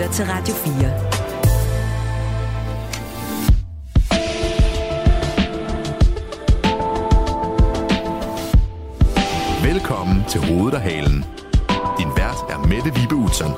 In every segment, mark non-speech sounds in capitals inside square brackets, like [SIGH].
lytter til Radio 4. Velkommen til Hovedet og Halen. Din vært er Mette Vibe Utzon.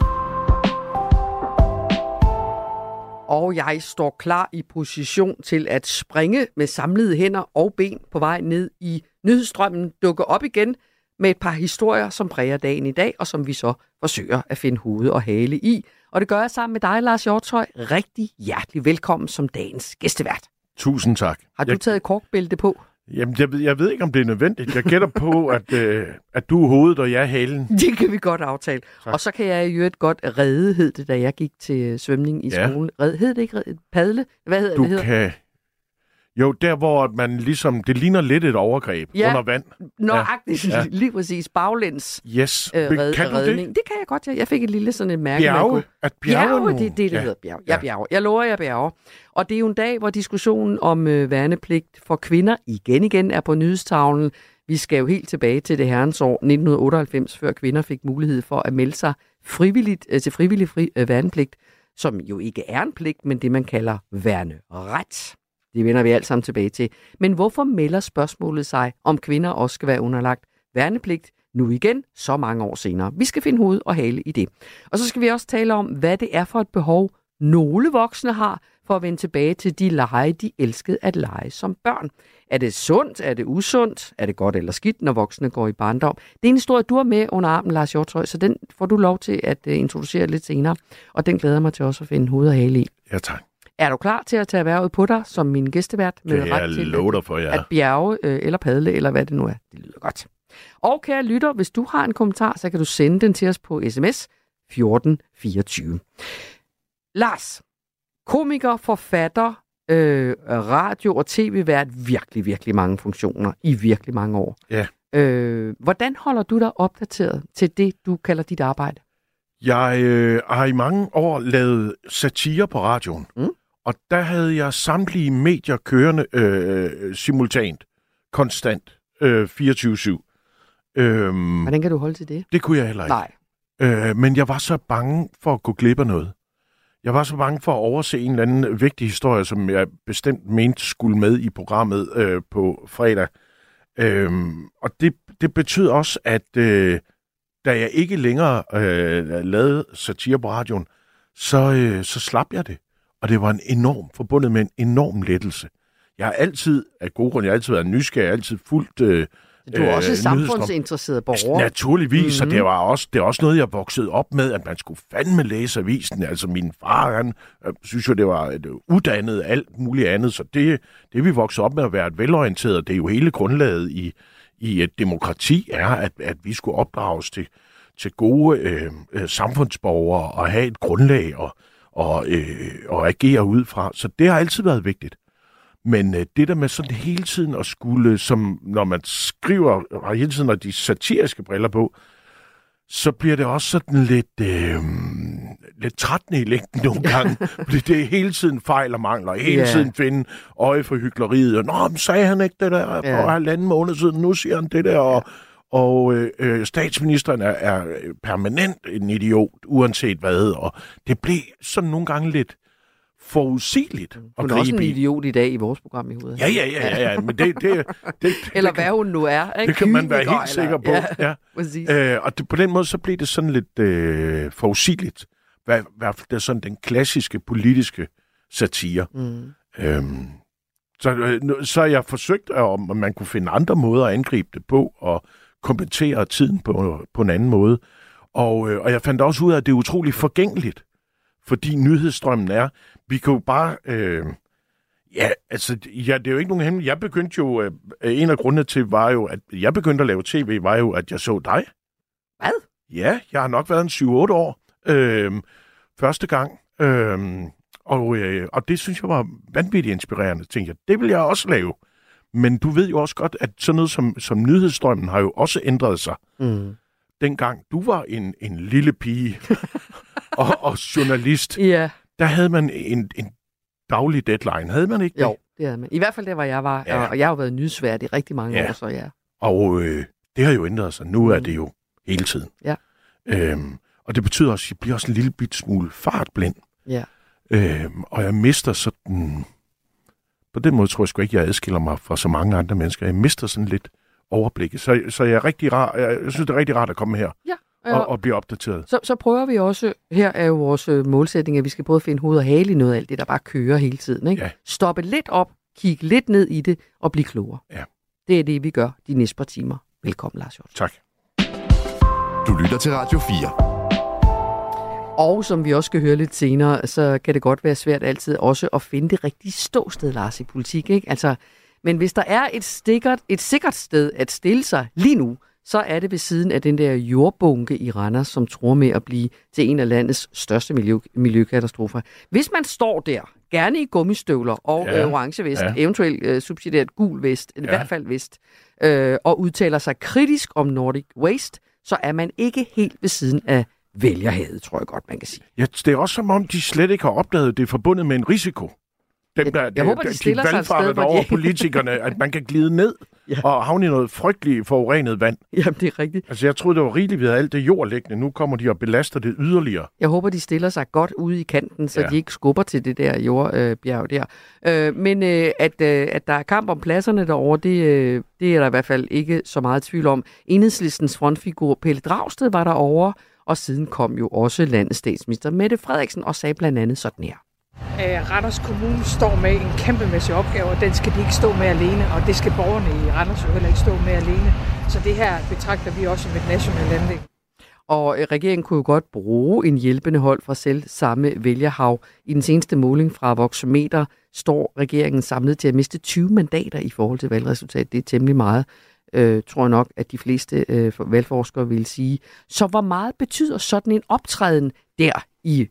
Og jeg står klar i position til at springe med samlede hænder og ben på vej ned i nyhedsstrømmen, dukke op igen med et par historier, som præger dagen i dag, og som vi så forsøger at finde hoved og hale i. Og det gør jeg sammen med dig, Lars Hjortøj. Rigtig hjertelig velkommen som dagens gæstevært. Tusind tak. Har du jeg, taget korkbælte på? Jamen, jeg, ved- jeg ved ikke, om det er nødvendigt. Jeg gætter på, [LAUGHS] at, øh, at du er hovedet, og jeg er halen. Det kan vi godt aftale. Tak. Og så kan jeg jo et godt redde, hed det, da jeg gik til svømning i Ja. skolen. Red, hed det ikke redde? Padle? Hvad hedder Du det? Hedder? kan... Jo, der hvor man ligesom... Det ligner lidt et overgreb Ja. under vand. Nøjagtigt, ja. Lige præcis. Baglæns Yes. øh, red, kan redning. det? Det kan jeg godt. Jeg fik et lille sådan et mærke. Bjerge? kunne- At bjerge, Bjerge, nu? det er det, det ja. hedder bjerge. Jeg Ja. bjerge. Jeg lover, jeg bjerge. Og det er jo en dag, hvor diskussionen om øh, værnepligt for kvinder igen igen er på nyhedstavlen. Vi skal jo helt tilbage til det herrens år 1998, før kvinder fik mulighed for at melde sig frivilligt, øh, til frivillig fri, øh, værnepligt, som jo ikke er en pligt, men det man kalder værneret. Det vender vi alt sammen tilbage til. Men hvorfor melder spørgsmålet sig, om kvinder også skal være underlagt værnepligt, nu igen, så mange år senere. Vi skal finde hoved og hale i det. Og så skal vi også tale om, hvad det er for et behov, nogle voksne har for at vende tilbage til de lege, de elskede at lege som børn. Er det sundt? Er det usundt? Er det godt eller skidt, når voksne går i barndom? Det er en historie, du har med under armen, Lars Hjortøj, så den får du lov til at øh, introducere lidt senere. Og den glæder jeg mig til også at finde hoved og hale i. Ja, tak. Er du klar til at tage erhvervet på dig som min gæstevært? Det kan jeg til love dig for, at, ja. at bjerge øh, eller padle, eller hvad det nu er. Det lyder godt. Og kære lytter, hvis du har en kommentar, så kan du sende den til os på sms 1424. Lars, komiker, forfatter, øh, radio- og tv-vært, virkelig, virkelig mange funktioner i virkelig mange år. Ja. Øh, hvordan holder du dig opdateret til det, du kalder dit arbejde? Jeg øh, har i mange år lavet satire på radioen. Mm. Og der havde jeg samtlige medier kørende øh, simultant, konstant, øh, 24-7. Øhm, Hvordan kan du holde til det? det kunne jeg heller ikke. Nej. Øh, men jeg var så bange for at gå glip af noget. Jeg var så bange for at overse en eller anden vigtig historie, som jeg bestemt mente skulle med i programmet øh, på fredag. Øhm, og det, det betød også, at øh, da jeg ikke længere øh, lavede satire på radioen, så, øh, så slap jeg det. Og det var en enorm, forbundet med en enorm lettelse. Jeg har altid, af gode grunde, jeg har altid været nysgerrig, jeg har altid fulgt øh, Du er også Øh, samfundsinteresseret borger. Naturligvis, mm-hmm. og Mhm. det var også, det er også noget, jeg voksede op med, at man skulle fandme læse avisen. Altså min far, han øh, synes jo, det var et, øh, uddannet alt muligt andet, så det, det vi voksede op med at være et velorienteret, det er jo hele grundlaget i, i et demokrati, er, at, at vi skulle opdrages til, til gode øh, øh, samfundsborgere og have et grundlag og, og, øh, og agere ud fra. Så det har altid været vigtigt. Men øh, det der med sådan hele tiden at skulle, som når man skriver, har hele tiden har de satiriske briller på, så bliver det også sådan lidt, øh, lidt trættende i længden nogle [LAUGHS] gange. fordi det er hele tiden fejl og mangler. Hele yeah. tiden finde øje for hyggeleriet. Og, Nå, men sagde han ikke det der for Ja. halvanden måned siden? Nu siger han det der. Og, og øh, øh, statsministeren er, er permanent en idiot, uanset hvad. Og det blev sådan nogle gange lidt forudsigeligt at Hun er også en idiot i dag i vores program i hovedet. Ja, ja, ja, ja, ja. men det, det, det, det, Eller det, hvad hun nu er. Ikke? det kan man være helt sikker på. Ja, Ja. Øh, og det, på den måde, så blev det sådan lidt øh, forudsigeligt. Hvad, i hvert fald det er sådan den klassiske politiske satire. Mm. Øhm, så, øh, så jeg forsøgt, om man kunne finde andre måder at angribe det på, og kommentere tiden på, på en anden måde. Og, øh, og jeg fandt også ud af, at det er utroligt forgængeligt, fordi nyhedsstrømmen er, vi kan jo bare... Øh, ja, altså, ja, det er jo ikke nogen hemmelighed. Jeg begyndte jo... Øh, en af grundene til var jo, at jeg begyndte at lave tv, var jo, at jeg så dig. Hvad? Ja, jeg har nok været en 7-8 år. Øh, første gang. Øh, og, øh, og det synes jeg var vanvittigt inspirerende. Tænkte jeg, det vil jeg også lave. Men du ved jo også godt, at sådan noget som, som nyhedsstrømmen har jo også ændret sig. Mm. Dengang du var en, en lille pige [LAUGHS] og, og journalist, Ja, der havde man en, en daglig deadline, havde man ikke jo, det? det er man. I hvert fald der, hvor jeg var. Ja. Og, jeg har jo været nyhedsvært i rigtig mange Ja. år, så ja. Og øh, det har jo ændret sig. Nu er Mm. det jo hele tiden. Ja. Øhm, Og det betyder også, at jeg bliver også en lille bit smule fartblind. Ja. Øh, og jeg mister sådan... På den måde tror jeg sgu ikke, jeg adskiller mig fra så mange andre mennesker. Jeg mister sådan lidt overblikket. Så, så jeg, er rigtig rar, jeg, jeg synes, det er rigtig rart at komme her Ja, og, og blive opdateret. Så, så prøver vi også, her er jo vores øh, målsætning, at vi skal både finde hoved og hale i noget af alt det, der bare kører hele tiden. Ikke? Ja. Stoppe lidt op, kigge lidt ned i det og blive klogere. Ja. Det er det, vi gør de næste par timer. Velkommen, Lars Hjort. Tak. Du lytter til Radio 4. Og som vi også skal høre lidt senere, så kan det godt være svært altid også at finde det rigtige ståsted, Lars, i politik. Ikke? Altså, men hvis der er et, stikkert, et sikkert sted at stille sig lige nu, så er det ved siden af den der jordbunke i Randers, som tror med at blive til en af landets største miljø, miljøkatastrofer. Hvis man står der, gerne i gummistøvler og Ja, øh, orange vest, ja. eventuelt øh, subsidieret gul vest, ja. i hvert fald vest, øh, og udtaler sig kritisk om Nordic Waste, så er man ikke helt ved siden af vælgerhavet, tror jeg godt, man kan sige. Ja, det er også som om, de slet ikke har opdaget, at det er forbundet med en risiko. Dem, Jeg- der, jeg håber, de stiller sig et sted, hvor de- over politikerne, at man kan glide ned [LAUGHS] Ja. og havne i noget frygteligt forurenet vand. Jamen, det er rigtigt. Altså, jeg troede, det var rigeligt, vi havde alt det jord liggende. Nu kommer de og belaster det yderligere. Jeg håber, de stiller sig godt ude i kanten, så ja. De ikke skubber til det der jordbjerg der. Øh, men øh, at, øh, at der er kamp om pladserne derovre, det, øh, det er der i hvert fald ikke så meget tvivl om. Enhedslistens frontfigur Pelle Dragsted var derovre, og siden kom jo også landets statsminister Mette Frederiksen og sagde blandt andet sådan her. Øh, Randers Kommune står med en kæmpemæssig opgave, og den skal de ikke stå med alene, og det skal borgerne i Randers jo heller ikke stå med alene. Så det her betragter vi også som et nationalt anlæg. Og øh, regeringen kunne jo godt bruge en hjælpende hold fra selv samme vælgerhav. I den seneste måling fra Voxometer står regeringen samlet til at miste 20 mandater i forhold til valgresultatet. Det er temmelig meget, øh, tror jeg nok, at de fleste øh, for- valgforskere vil sige. Så hvor meget betyder sådan en optræden der i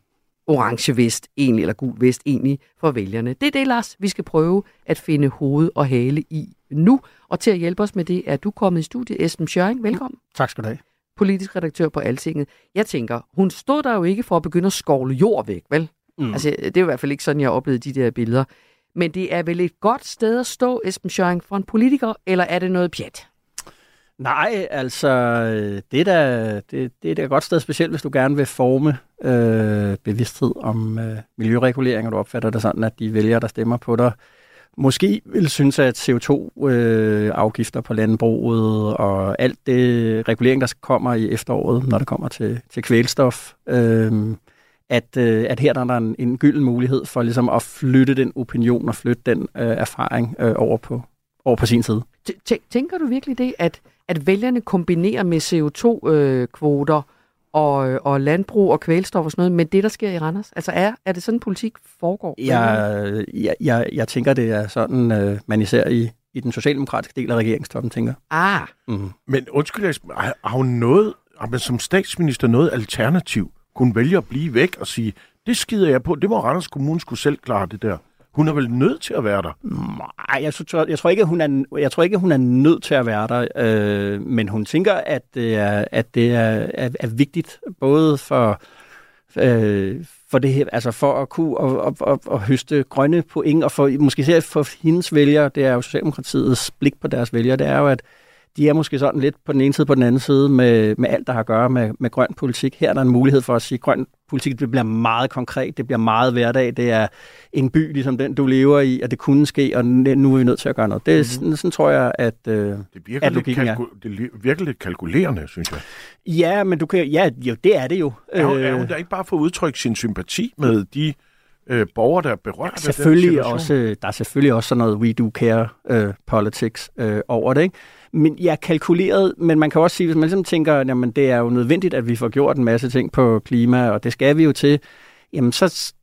orange vest egentlig, eller gul vest egentlig for vælgerne? Det er det, Lars, vi skal prøve at finde hoved og hale i nu. Og til at hjælpe os med det, er du kommet i studiet. Esben Schøring, velkommen Tak skal du have. politisk redaktør på Altinget. Jeg tænker, hun stod der jo ikke for at begynde at skovle jord væk, vel? Mm. Altså, det er i hvert fald ikke sådan, jeg oplevede de der billeder. Men det er vel et godt sted at stå, Esben Schøring, for en politiker, eller er det noget pjat? Nej, altså, det er da, det, det er da et godt sted, specielt hvis du gerne vil forme øh, bevidsthed om øh, miljøregulering, og du opfatter det sådan, at de vælgere, der stemmer på dig, måske vil synes, at CO2-afgifter øh, på landbruget og alt det regulering, der kommer i efteråret, når det kommer til, til kvælstof, øh, at, øh, at her der er der en, en gylden mulighed for ligesom at flytte den opinion og flytte den øh, erfaring øh, over, på, over på sin side. Tænker du virkelig det, at, at vælgerne kombinerer med CO2-kvoter og, og landbrug og kvælstof og sådan noget med det, der sker i Randers? Altså er, er det sådan, politik foregår? Jeg, jeg, jeg, jeg tænker, det er sådan, øh, man især i, i den socialdemokratiske del af regeringstoppen tænker. Ah, Mm. Men undskyld, har, har hun noget, har man som statsminister noget alternativ? Kunne vælge at blive væk og sige, det skider jeg på, det må Randers Kommune skulle selv klare det der. Hun er vel nødt til at være der. Nej, jeg, tror, jeg, tror ikke, hun er, jeg tror ikke, hun er nødt til at være der, øh, men hun tænker, at det er, at det er, er, er vigtigt, både for, øh, for det her, altså for at kunne og, og, og, og høste grønne point, og for, måske især for hendes vælgere, det er jo Socialdemokratiets blik på deres vælgere, det er jo, at de er måske sådan lidt på den ene side på den anden side med, med alt, der har at gøre med, med grøn politik. Her er der en mulighed for at sige, at grøn politik det bliver meget konkret, det bliver meget hverdag, det er en by ligesom den, du lever i, og det kunne ske, og nu er vi nødt til at gøre noget. Det er Mhm. sådan, sådan tror jeg, at... Øh, Det virker, At lidt, logikken er. kalku- det virker lidt kalkulerende, synes jeg. ja, men du kan ja, jo, det er det jo. Er hun, er Øh, hun da ikke bare for at udtrykke sin sympati med de øh, borgere, der er berørt af den selvfølgelig situation? også, der er selvfølgelig også sådan noget we do care øh, politics øh, over det, ikke? Men jeg ja, kalkuleret, men man kan også sige, hvis man ligesom tænker, jamen det er jo nødvendigt, at vi får gjort en masse ting på klima, og det skal vi jo til, jamen så,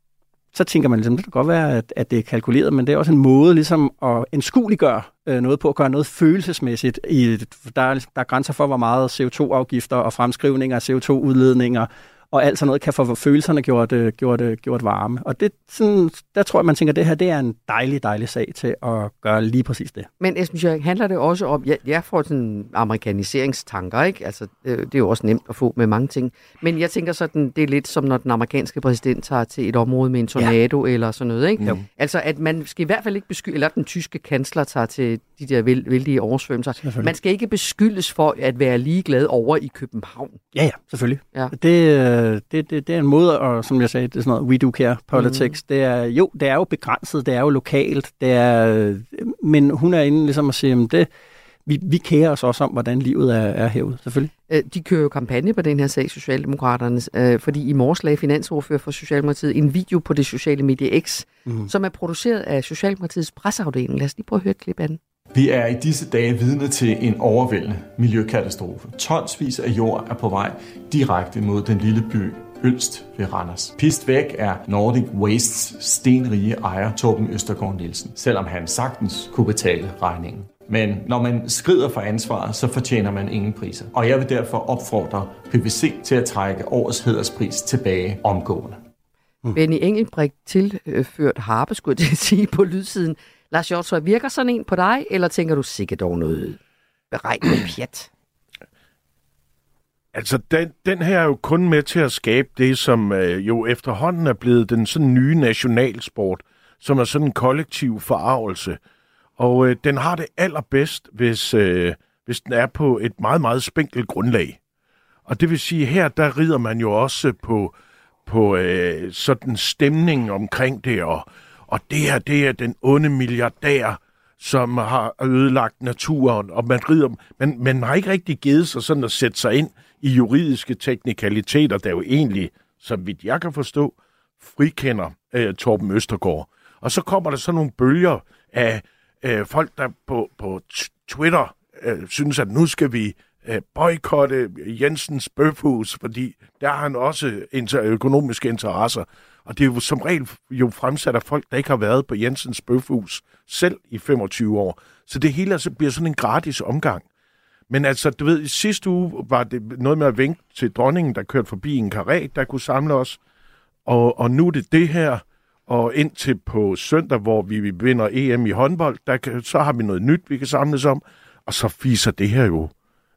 så tænker man ligesom, det kan godt være, at, at det er kalkuleret, men det er også en måde ligesom at anskueliggøre øh, noget på, at gøre noget følelsesmæssigt. I, der, er, der er grænser for, hvor meget CO2-afgifter og fremskrivninger, CO2-udledninger og alt sådan noget kan få følelserne gjort, øh, gjort, øh, gjort varme. Og det, sådan, der tror jeg, man tænker, at det her det er en dejlig, dejlig sag til at gøre lige præcis det. Men Esben Schøring, handler det også om, jeg, jeg får sådan amerikaniseringstanker, ikke? Altså, øh, det er jo også nemt at få med mange ting. Men jeg tænker sådan, det er lidt som når den amerikanske præsident tager til et område med en tornado ja. eller sådan noget, ikke? Jo. Altså, at man skal i hvert fald ikke beskylde, eller den tyske kansler tager til de der væld, vældige oversvømmelser. Man skal ikke beskyldes for at være ligeglad over i København. Ja, ja, selvfølgelig. Ja. Det, er, det, det, det er en måde, og som jeg sagde, det er sådan noget we do care politics. Mm. Det er, jo, det er jo begrænset, det er jo lokalt, det er, men hun er inde ligesom at sige, at det, vi, vi kærer os også om, hvordan livet er, er herude, selvfølgelig. Øh, de kører jo kampagne på den her sag, Socialdemokraterne, øh, fordi i morges lagde finansordfører for Socialdemokratiet en video på det sociale medie X, mm. som er produceret af Socialdemokratiets presseafdeling. Lad os lige prøve at høre et klip af den. Vi er i disse dage vidne til en overvældende miljøkatastrofe. Tonsvis af jord er på vej direkte mod den lille by Ølst ved Randers. Pist væk er Nordic Wastes stenrige ejer Torben Østergaard Nielsen, selvom han sagtens kunne betale regningen. Men når man skrider for ansvaret, så fortjener man ingen priser. Og jeg vil derfor opfordre PVC til at trække årets hederspris tilbage omgående. Mm. Benny Engelbrecht tilført harpe, skulle jeg sige, på lydsiden. Lars Hjortøj, virker sådan en på dig, eller tænker du sikkert dog noget beregnet pjat? Altså, den, den her er jo kun med til at skabe det, som øh, jo efterhånden er blevet den sådan nye nationalsport, som er sådan en kollektiv forarvelse. Og øh, den har det allerbedst, hvis, øh, hvis den er på et meget, meget spinkelt grundlag. Og det vil sige, her der rider man jo også på, på øh, sådan stemning omkring det, og, og det her, det er den onde milliardær, som har ødelagt naturen, og man rider, men man har ikke rigtig givet sig sådan at sætte sig ind i juridiske teknikaliteter, der jo egentlig, som vidt jeg kan forstå, frikender øh, Torben Østergaard. Og så kommer der så nogle bølger af øh, folk, der på, på Twitter øh, synes, at nu skal vi øh, boykotte Jensens bøfhus, fordi der har han også inter- økonomiske interesser. Og det er jo som regel jo fremsat af folk, der ikke har været på Jensens bøfhus selv i 25 år. Så det hele altså bliver sådan en gratis omgang. Men altså, du ved, sidste uge var det noget med at vinke til dronningen, der kørte forbi en karret, der kunne samle os. Og, og nu er det det her, og indtil på søndag, hvor vi vinder EM i håndbold, der kan, så har vi noget nyt, vi kan samles om. Og så fiser det her jo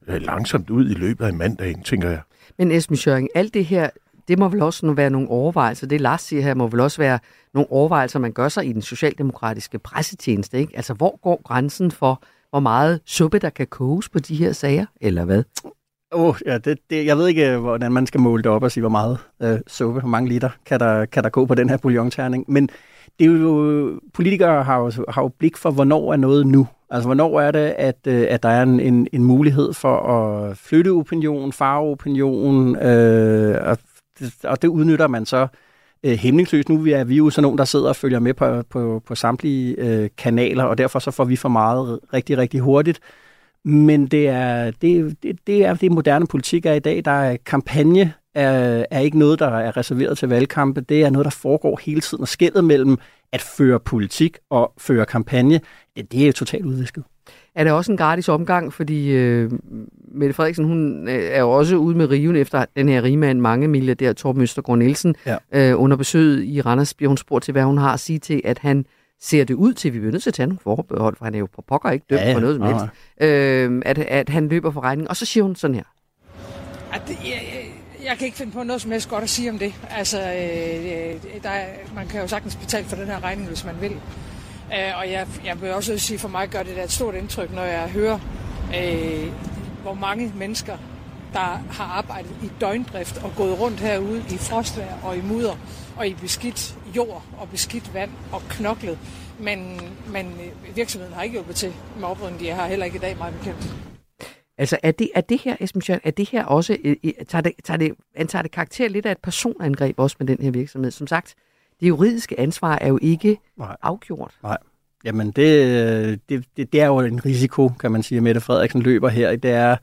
øh, langsomt ud i løbet af mandagen, tænker jeg. Men Esben Schøring, alt det her, det må vel også være nogle overvejelser. Det Lars siger her, må vel også være nogle overvejelser, man gør sig i den socialdemokratiske pressetjeneste. Ikke? Altså, hvor går grænsen for, hvor meget suppe, der kan koges på de her sager, eller hvad? Oh, ja, det, det, jeg ved ikke, hvordan man skal måle det op og sige, hvor meget øh, suppe, hvor mange liter kan der, kan der gå på den her bouillonterning. Men det er jo, politikere har jo, har jo blik for, hvornår er noget nu. Altså, hvornår er det, at, øh, at der er en, en, en mulighed for at flytte opinion, farve opinion, øh, at og det udnytter man så øh, hæmningsløst. Nu er vi jo sådan nogen, der sidder og følger med på, på, på samtlige øh, kanaler, og derfor så får vi for meget rigtig, rigtig hurtigt. Men det er det, det, det, er det moderne politik er i dag. Der er kampagne er, er ikke noget, der er reserveret til valgkampe. Det er noget, der foregår hele tiden. Og skældet mellem at føre politik og føre kampagne, det, det er jo totalt udvisket. Er det også en gratis omgang, fordi øh, Mette Frederiksen, hun øh, er jo også ude med riven efter den her rigmand, mange milliardær Torben Østergaard Nielsen. Ja. Øh, under besøget i Randers bliver hun spurgt til, hvad hun har at sige til, at han ser det ud til, vi bliver nødt til at tage nogle forbehold, for han er jo på pokker ikke dømt ja, ja. for noget som helst, øh, at, at han løber for regning. Og så siger hun sådan her. At, jeg, jeg, jeg kan ikke finde på noget som helst godt at sige om det. Altså, øh, der er, man kan jo sagtens betale for den her regning, hvis man vil. Øh, og jeg, jeg vil også sige, for mig gør det da et stort indtryk, når jeg hører, øh, hvor mange mennesker, der har arbejdet i døgndrift og gået rundt herude i frostvær og i mudder og i beskidt jord og beskidt vand og knoklet. Men, men virksomheden har ikke hjulpet til med oprydningen. De har heller ikke i dag meget bekendt. Altså er det, er det her, Esben Schøren, er det her også, øh, øh, tager det, tager det, antager det karakter lidt af et personangreb også med den her virksomhed? Som sagt, det juridiske ansvar er jo ikke Nej. afgjort. Nej. Jamen, det, det, det, det er jo en risiko, kan man sige, at Mette Frederiksen løber her. Det er,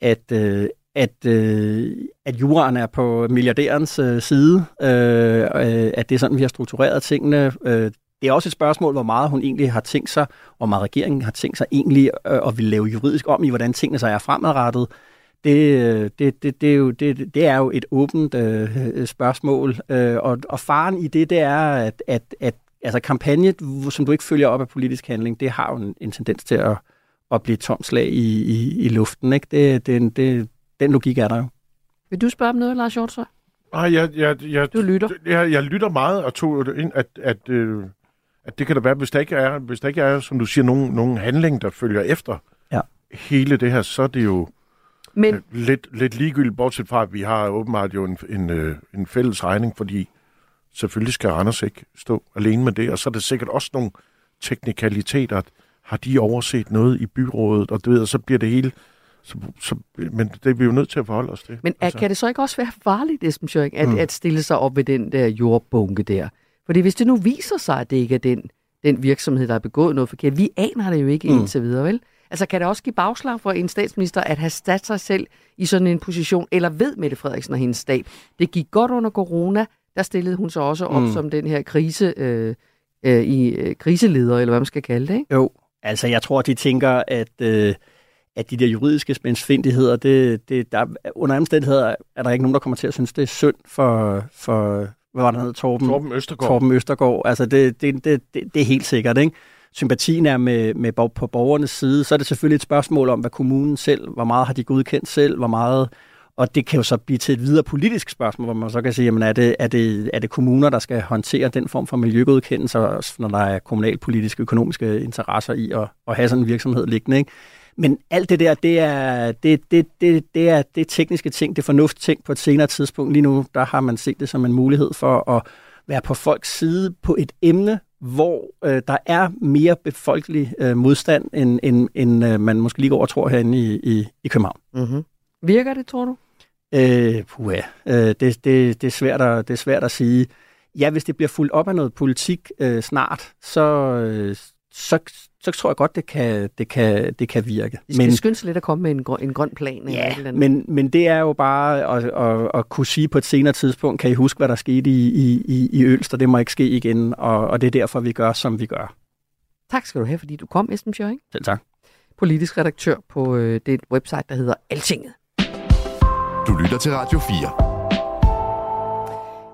at, øh, at, øh, at juraen er på milliardærens øh, side, øh, at det er sådan, vi har struktureret tingene. Øh, det er også et spørgsmål, hvor meget hun egentlig har tænkt sig, og meget regeringen har tænkt sig egentlig øh, at ville lave juridisk om i, hvordan tingene så er fremadrettet. Det, det, det, det, er, jo, det, det er jo et åbent øh, spørgsmål, øh, og, og faren i det, det er, at, at, at altså kampagne, som du ikke følger op af politisk handling, det har jo en, en tendens til at, at blive et tomt slag i, i, i luften. Ikke? Det, det, det, den logik er der jo. Vil du spørge om noget, Lars Hjortsøj? Nej, jeg, jeg, jeg, du lytter? Jeg, jeg lytter meget og tog ind, at, at, øh, at det kan der være, hvis der ikke er, hvis der ikke er som du siger, nogen, nogen handling, der følger efter ja. hele det her, så er det jo Men Øh, Lidt, lidt ligegyldigt, bortset fra, at vi har åbenbart jo en, en, øh, en fælles regning, fordi selvfølgelig skal Randers ikke stå alene med det, og så er det sikkert også nogle teknikaliteter, at har de overset noget i byrådet, og du ved, og så bliver det hele... Så, så, men det er vi jo nødt til at forholde os til. Men altså. kan det så ikke også være farligt, Esben Schøring, at, Mm. at stille sig op ved den der jordbunke der? Fordi hvis det nu viser sig, at det ikke er den, den virksomhed, der har begået noget forkert, vi aner det jo ikke. Mm. indtil videre, vel? Altså kan det også give bagslag for en statsminister at have sat sig selv i sådan en position, eller ved Mette Frederiksen og hendes stab? Det gik godt under corona, der stillede hun så også op Mm. som den her krise, øh, øh, i, øh, kriseleder, eller hvad man skal kalde det, ikke? Jo, altså jeg tror, de tænker, at, øh, at de der juridiske spændsfindigheder, det, det, der, under omstændigheder er der ikke nogen, der kommer til at synes, det er synd for, for hvad var det, han hed, Torben? Torben Østergaard. Torben Østergaard. Altså det, det, det, det, det er helt sikkert, ikke? Sympatien er med, med på borgernes side, så er det selvfølgelig et spørgsmål om, hvad kommunen selv, hvor meget har de godkendt selv, hvor meget, og det kan jo så blive til et videre politisk spørgsmål, hvor man så kan sige, jamen er det, er det, er det kommuner, der skal håndtere den form for miljøgodkendelse, når der er kommunalpolitiske økonomiske interesser i at, at have sådan en virksomhed liggende, ikke? Men alt det der, det er, det, det, det, det, er, det tekniske ting, det fornuft ting på et senere tidspunkt. Lige nu, der har man set det som en mulighed for at være på folks side på et emne, hvor øh, der er mere befolkelig øh, modstand, end, end, end øh, man måske lige går og tror herinde i, i, i København. Mm-hmm. Virker det, tror du? Øh, puha, øh, det, det, det, er svært at, det er svært at sige. Ja, hvis det bliver fuldt op af noget politik øh, snart, så, øh, så, så tror jeg godt, det kan, det kan, det kan virke. De skal men, skynde sig lidt at komme med en, grøn, en grøn plan. Ja, eller andet. men, men det er jo bare at, at, at kunne sige på et senere tidspunkt, kan I huske, hvad der skete i, i, i, i Ølst, og det må ikke ske igen, og, og det er derfor, vi gør, som vi gør. Tak skal du have, fordi du kom, Esben Schøring. Selv tak. Politisk redaktør på øh, det website, der hedder Altinget. Du lytter til Radio 4.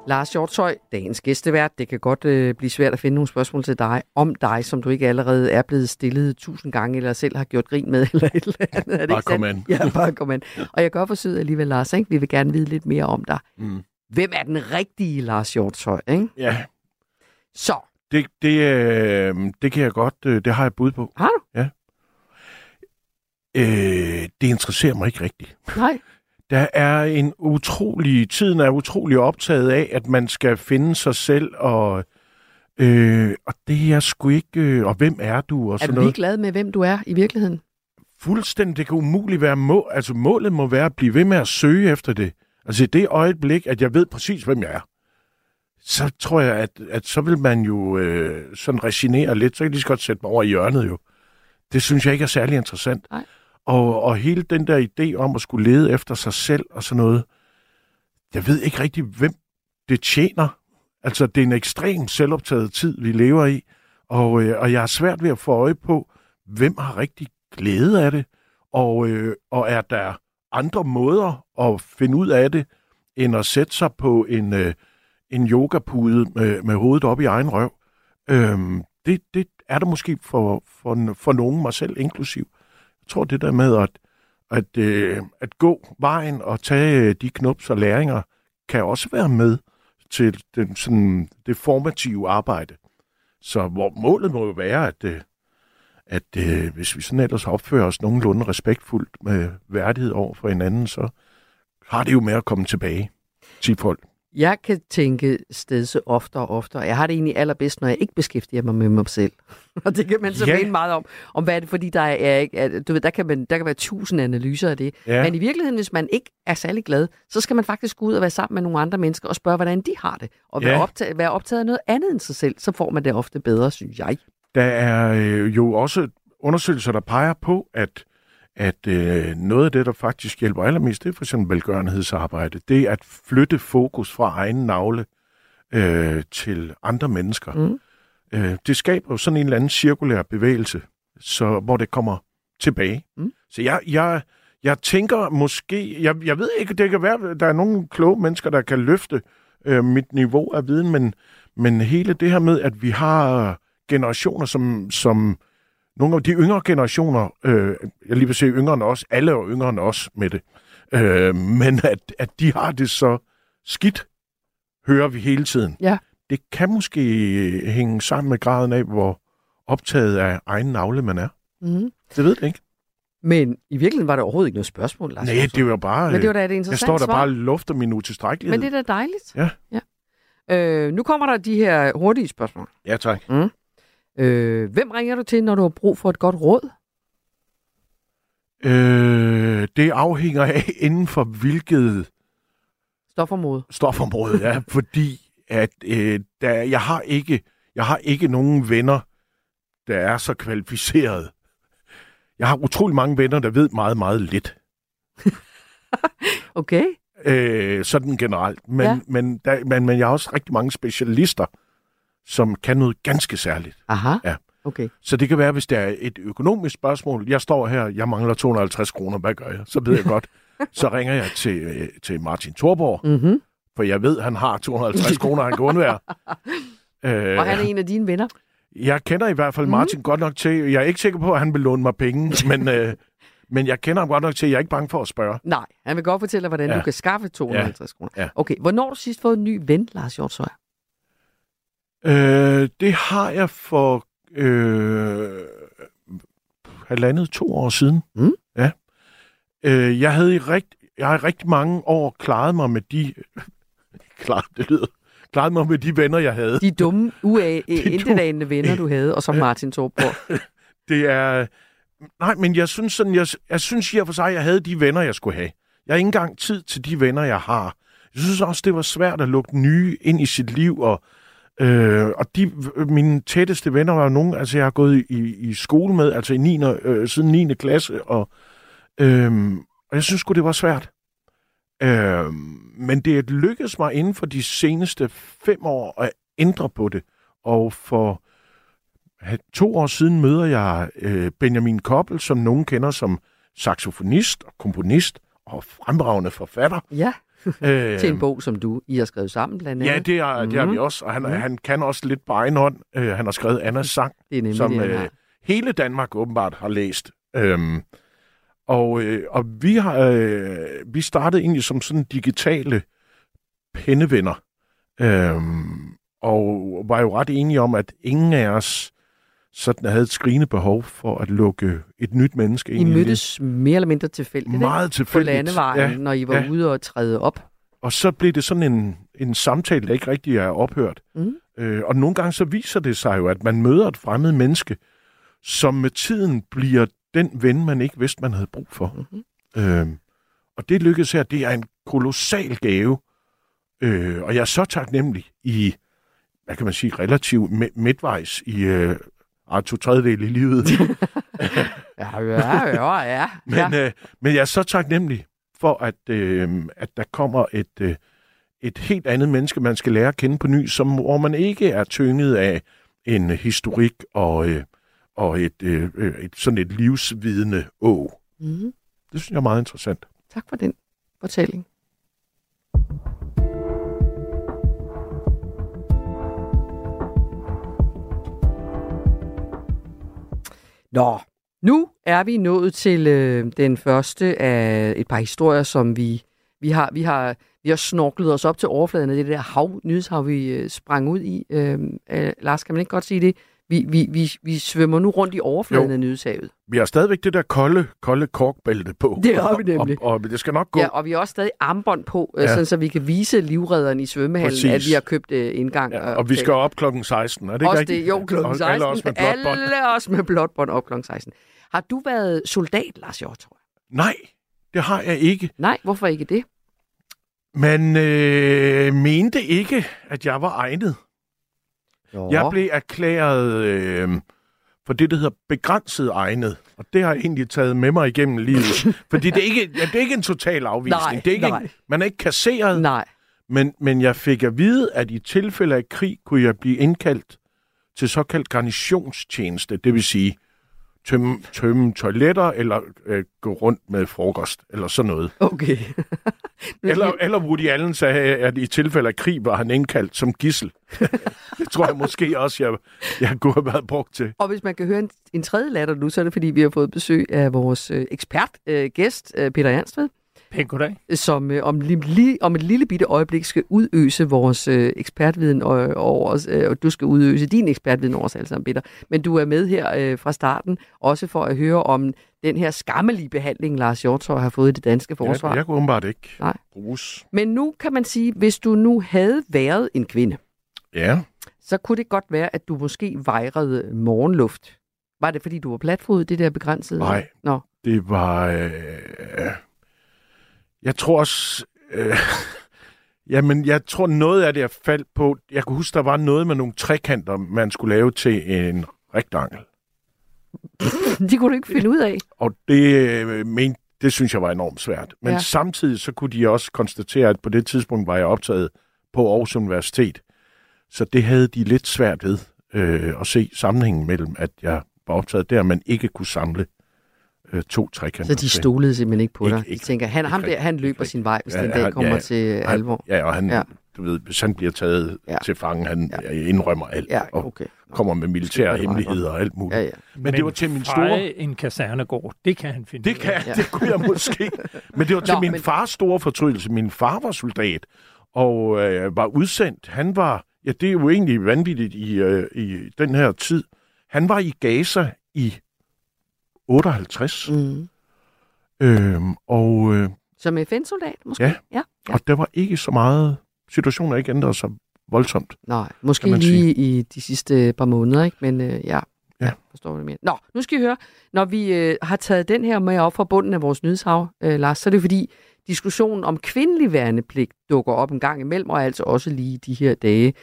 Lars Hjortøj, dagens gæstevært. Det kan godt øh, blive svært at finde nogle spørgsmål til dig, om dig, som du ikke allerede er blevet stillet tusind gange, eller selv har gjort grin med, [LAUGHS] eller et eller andet. Er det Bare kom an. Ja, bare kom an. Og jeg gør forsøget alligevel, Lars, ikke? Vi vil gerne vide lidt mere om dig. Mm. Hvem er den rigtige Lars Hjortøj, ikke? Ja, Så, det, det, øh, det kan jeg godt, øh, det har jeg bud på. har du? Øh, det interesserer mig ikke rigtigt. Nej. Der er en utrolig, tiden er utrolig optaget af, at man skal finde sig selv, og, øh, og det er jeg sgu ikke, øh, og hvem er du, og Er sådan du noget. ligeglad med, hvem du er i virkeligheden? Fuldstændig, det kan umuligt være må, altså målet må være at blive ved med at søge efter det. Altså i det øjeblik, at jeg ved præcis, hvem jeg er, så tror jeg, at, at så vil man jo øh, sådan resignere lidt, så kan de så godt sætte mig over i hjørnet jo. Det synes jeg ikke er særlig interessant. Nej. Og, og hele den der idé om at skulle lede efter sig selv og sådan noget, jeg ved ikke rigtig, hvem det tjener. Altså, det er en ekstrem selvoptaget tid, vi lever i, og, øh, og jeg har svært ved at få øje på, hvem har rigtig glæde af det, og, øh, og er der andre måder at finde ud af det, end at sætte sig på en, øh, en yogapude med, med hovedet op i egen røv. Øhm, det, det er der måske for, for, for nogen, mig selv inklusiv. Tror, det der med at, at, øh, at gå vejen og tage øh, de knups og læringer, kan også være med til den, sådan, det formative arbejde. Så hvor målet må jo være, at, øh, at øh, hvis vi sådan ellers opfører os nogenlunde respektfuldt med værdighed over for hinanden, så har det jo med at komme tilbage til folk. Jeg kan tænke stedse oftere og oftere. Jeg har det egentlig allerbedst, når jeg ikke beskæftiger mig med mig selv. [LAUGHS] og det kan man så Ja. mene meget om, om hvad er det, fordi der er ikke, at, du ved, der kan, man, der kan være tusind analyser af det. Ja. Men i virkeligheden, hvis man ikke er særlig glad, så skal man faktisk gå ud og være sammen med nogle andre mennesker og spørge, hvordan de har det. Og være, Ja. optaget, være optaget af noget andet end sig selv, så får man det ofte bedre, synes jeg. Der er øh, jo også undersøgelser, der peger på, at, at øh, noget af det, der faktisk hjælper allermest, det er for eksempel velgørenhedsarbejde. Det er at flytte fokus fra egen navle øh, til andre mennesker. Mm. Øh, det skaber jo sådan en eller anden cirkulær bevægelse, så, hvor det kommer tilbage. Mm. Så jeg, jeg, jeg tænker måske, jeg, jeg ved ikke, det kan være, der er nogle kloge mennesker, der kan løfte øh, mit niveau af viden, men, men hele det her med, at vi har generationer, som, som nogle af de yngre generationer, øh, jeg lige vil sige yngre end os, alle er yngre end os med det, øh, men at, at de har det så skidt, hører vi hele tiden. Ja. Det kan måske hænge sammen med graden af, hvor optaget af egen navle man er. Mm. Det ved det ikke. Men i virkeligheden var der overhovedet ikke noget spørgsmål, Lars. Nej, det var bare... Men det var da et jeg interessant står der svar. bare og lufter min utilstrækkelighed. Men det er da dejligt. Ja. ja. Øh, nu kommer der de her hurtige spørgsmål. Ja, tak. Øh, hvem ringer du til, når du har brug for et godt råd? Øh, det afhænger af [LAUGHS] inden for hvilket Stofområde. stofområde, ja, [LAUGHS] fordi at øh, der, jeg har ikke jeg har ikke nogen venner, der er så kvalificeret. Jeg har utrolig mange venner, der ved meget, meget lidt. Okay. Øh, sådan generelt. Men, Ja. ja. men, der, men, men jeg har også rigtig mange specialister, som kan noget ganske særligt. Aha. Ja. Okay. Så det kan være, hvis der er et økonomisk spørgsmål. Jeg står her, jeg mangler 250 kroner, hvad gør jeg? Så ved jeg godt. [LAUGHS] Så ringer jeg til, øh, til Martin Thorborg, Mm-hmm. for jeg ved, han har 250 kroner, han kan undvære. Øh, [LAUGHS] Og han er en af dine venner. Jeg kender i hvert fald Martin mm. godt nok til, jeg er ikke sikker på, at han vil låne mig penge, men, øh, men jeg kender ham godt nok til, at jeg er ikke bange for at spørge. Nej, han vil godt fortælle dig, hvordan ja. Ja. du kan skaffe 250 kroner. Ja. Okay, hvornår har du sidst fået en ny ven, Lars Hjortshøj? Øh, det har jeg for øh, halvandet, to år siden. Mm. Ja. Øh, jeg havde i rigt, jeg har i rigtig mange år klaret mig med de... [LAUGHS] klaret, det lyder... Klaret mig med de venner, jeg havde. De dumme, [LAUGHS] dumme- intetanende venner, du havde, og så [LAUGHS] Martin Torborg. Det er... Nej, men jeg synes sådan, jeg, jeg synes i for sig, jeg havde de venner, jeg skulle have. Jeg har ikke engang tid til de venner, jeg har. Jeg synes også, det var svært at lukke nye ind i sit liv, og, øh, og de, mine tætteste venner var nogen, altså jeg har gået i, i skole med, altså i 9, øh, siden 9. klasse, og, øh, og jeg synes sgu, det var svært. Øh, men det lykkedes mig inden for de seneste fem år at ændre på det, og for to år siden møder jeg øh, Benjamin Koppel, som nogen kender som saxofonist og komponist og fremragende forfatter. Ja, Øh, [LAUGHS] til en bog, som du I har skrevet sammen blandt andet. Ja, det er, det er vi Mhm. også, og han, Mhm. han kan også lidt på egen hånd. Øh, han har skrevet Annas sang, det er nemlig som det, øh, har. hele Danmark åbenbart har læst. Øhm, og, øh, og vi har øh, vi startede egentlig som sådan digitale pennevenner. Øhm, og var jo ret enige om, at ingen af os sådan havde et skrigende behov for at lukke et nyt menneske I ind i mødtes mere eller mindre tilfældigt, meget på tilfældigt. landevejen, Ja, når I var ja. ude og træde op. og så blev det sådan en, en samtale, der ikke rigtig er ophørt. Mm. Øh, og nogle gange så viser det sig jo, at man møder et fremmed menneske, som med tiden bliver den ven, man ikke vidste, man havde brug for. Mm-hmm. Øh, og det lykkedes her, det er en kolossal gave. Øh, og jeg er så taknemmelig i, hvad kan man sige, relativt mi- midtvejs i øh, ah, to tredjedel i livet. [LAUGHS] [LAUGHS] Ja, ja, ja, ja. Men, øh, men jeg er så taknemmelig for, at, øh, at der kommer et, øh, et helt andet menneske, man skal lære at kende på ny, som, hvor man ikke er tynget af en historik og, øh, og et, øh, øh, et sådan et livsvidende å. Mm. Det synes jeg er meget interessant. Tak for den fortælling. Nå, nu er vi nået til øh, den første af et par historier, som vi, vi har, vi har vi har snorklet os op til overfladen af det der hav, nyhedshav, vi øh, sprang ud i. Øh, øh, Lars, kan man ikke godt sige det? Vi, vi, vi, vi svømmer nu rundt i overfladen Jo. af nyhedshavet. Vi har stadigvæk det der kolde, kolde korkbælte på. Det har vi [LAUGHS] nemlig. Og, og, og det skal nok gå. Ja, og vi har også stadig armbånd på, ja. Ja. sådan, så vi kan vise livredderen i svømmehallen, Præcis. at vi har købt øh, indgang. Ja, og vi skal op klokken 16, er det ikke også rigtigt? det, jo, klokken Og 16. Alle også med blåt bånd. Alle også med blåt bånd op klokken 16. Har du været soldat, Lars Hjortøj? Nej, det har jeg ikke. Nej, hvorfor ikke det? Man øh, mente ikke, at jeg var egnet. Jo. Jeg blev erklæret øh, for det, der hedder begrænset egnet. Og det har jeg egentlig taget med mig igennem livet. [LAUGHS] Fordi det er ikke, ja, det er ikke en total afvisning. Nej, det er ikke, nej. Man er ikke kasseret, Nej. men, men jeg fik at vide, at i tilfælde af krig kunne jeg blive indkaldt til såkaldt garnitionstjeneste. Det vil sige tømme, tømme toiletter eller øh, gå rundt med frokost eller sådan noget. Okay. [LAUGHS] Eller, eller Woody Allen sagde, at i tilfælde af krig var han indkaldt som gissel. [LAUGHS] det tror jeg måske også, jeg, jeg kunne have været brugt til. Og hvis man kan høre en, en tredje latter nu, så er det fordi, vi har fået besøg af vores øh, ekspert, øh, gæst, øh, Peter Jansved, Pænt goddag. som øh, om, li, li, om et lille bitte øjeblik skal udøse vores øh, ekspertviden over over os, øh, og du skal udøse din ekspertviden over os alle sammen, Peter. Men du er med her øh, fra starten, også for at høre om den her skammelige behandling, Lars Hjortøj har fået i det danske forsvar. Jeg, jeg kunne åbenbart ikke Nej. bruges. Men nu kan man sige, hvis du nu havde været en kvinde, Ja, så kunne det godt være, at du måske vejrede morgenluft. Var det, fordi du var platfodet, det der begrænsede? Nej. Nå. det var... Øh, jeg tror også... Øh, [LAUGHS] jamen, jeg tror noget af det, jeg faldt på... Jeg kunne huske, der var noget med nogle trekanter, man skulle lave til en rektangel. [LAUGHS] De kunne du ikke finde ud af. Og det, øh, men, det synes jeg var enormt svært. Men Ja. ja. samtidig så kunne de også konstatere, at på det tidspunkt var jeg optaget på Aarhus Universitet. Så det havde de lidt svært ved øh, at se sammenhængen mellem, at jeg var optaget der, men ikke kunne samle øh, to trekanter. Så de stolede simpelthen ikke på Ikke- dig. De ikke- tænker, han, ikke ham der, han løber Ikke sin vej, hvis Ja, den dag kommer ja. til Han- alvor. Ja, og han, Ja. du ved, hvis han bliver taget Ja. til fange, han Ja. indrømmer alt Ja, og okay. Nå. kommer med militære er hemmeligheder og alt muligt. Ja, ja. Men, det var til min store... en kasernegård, det kan han finde Det ud kan. Ja. det kunne jeg måske. [LAUGHS] Men det var til Nå, min men- men... fars store fortrydelse. Min far var soldat og øh, var udsendt. Han var, ja det er jo egentlig vanvittigt i, øh, i den her tid. Han var i Gaza i 58. Mm. Øhm, og, øh, Som FN-soldat, måske? Ja. ja. ja. og der var ikke så meget... Situationen har ikke ændret sig voldsomt. Nej, måske lige i de sidste par måneder, ikke? Men øh, ja, Ja. forstår du mere. Nå, nu skal I høre, når vi øh, har taget den her med op fra bunden af vores nyhedshav, øh, Lars, så er det fordi diskussionen om kvindelig værnepligt dukker op en gang imellem, og altså også lige de her dage.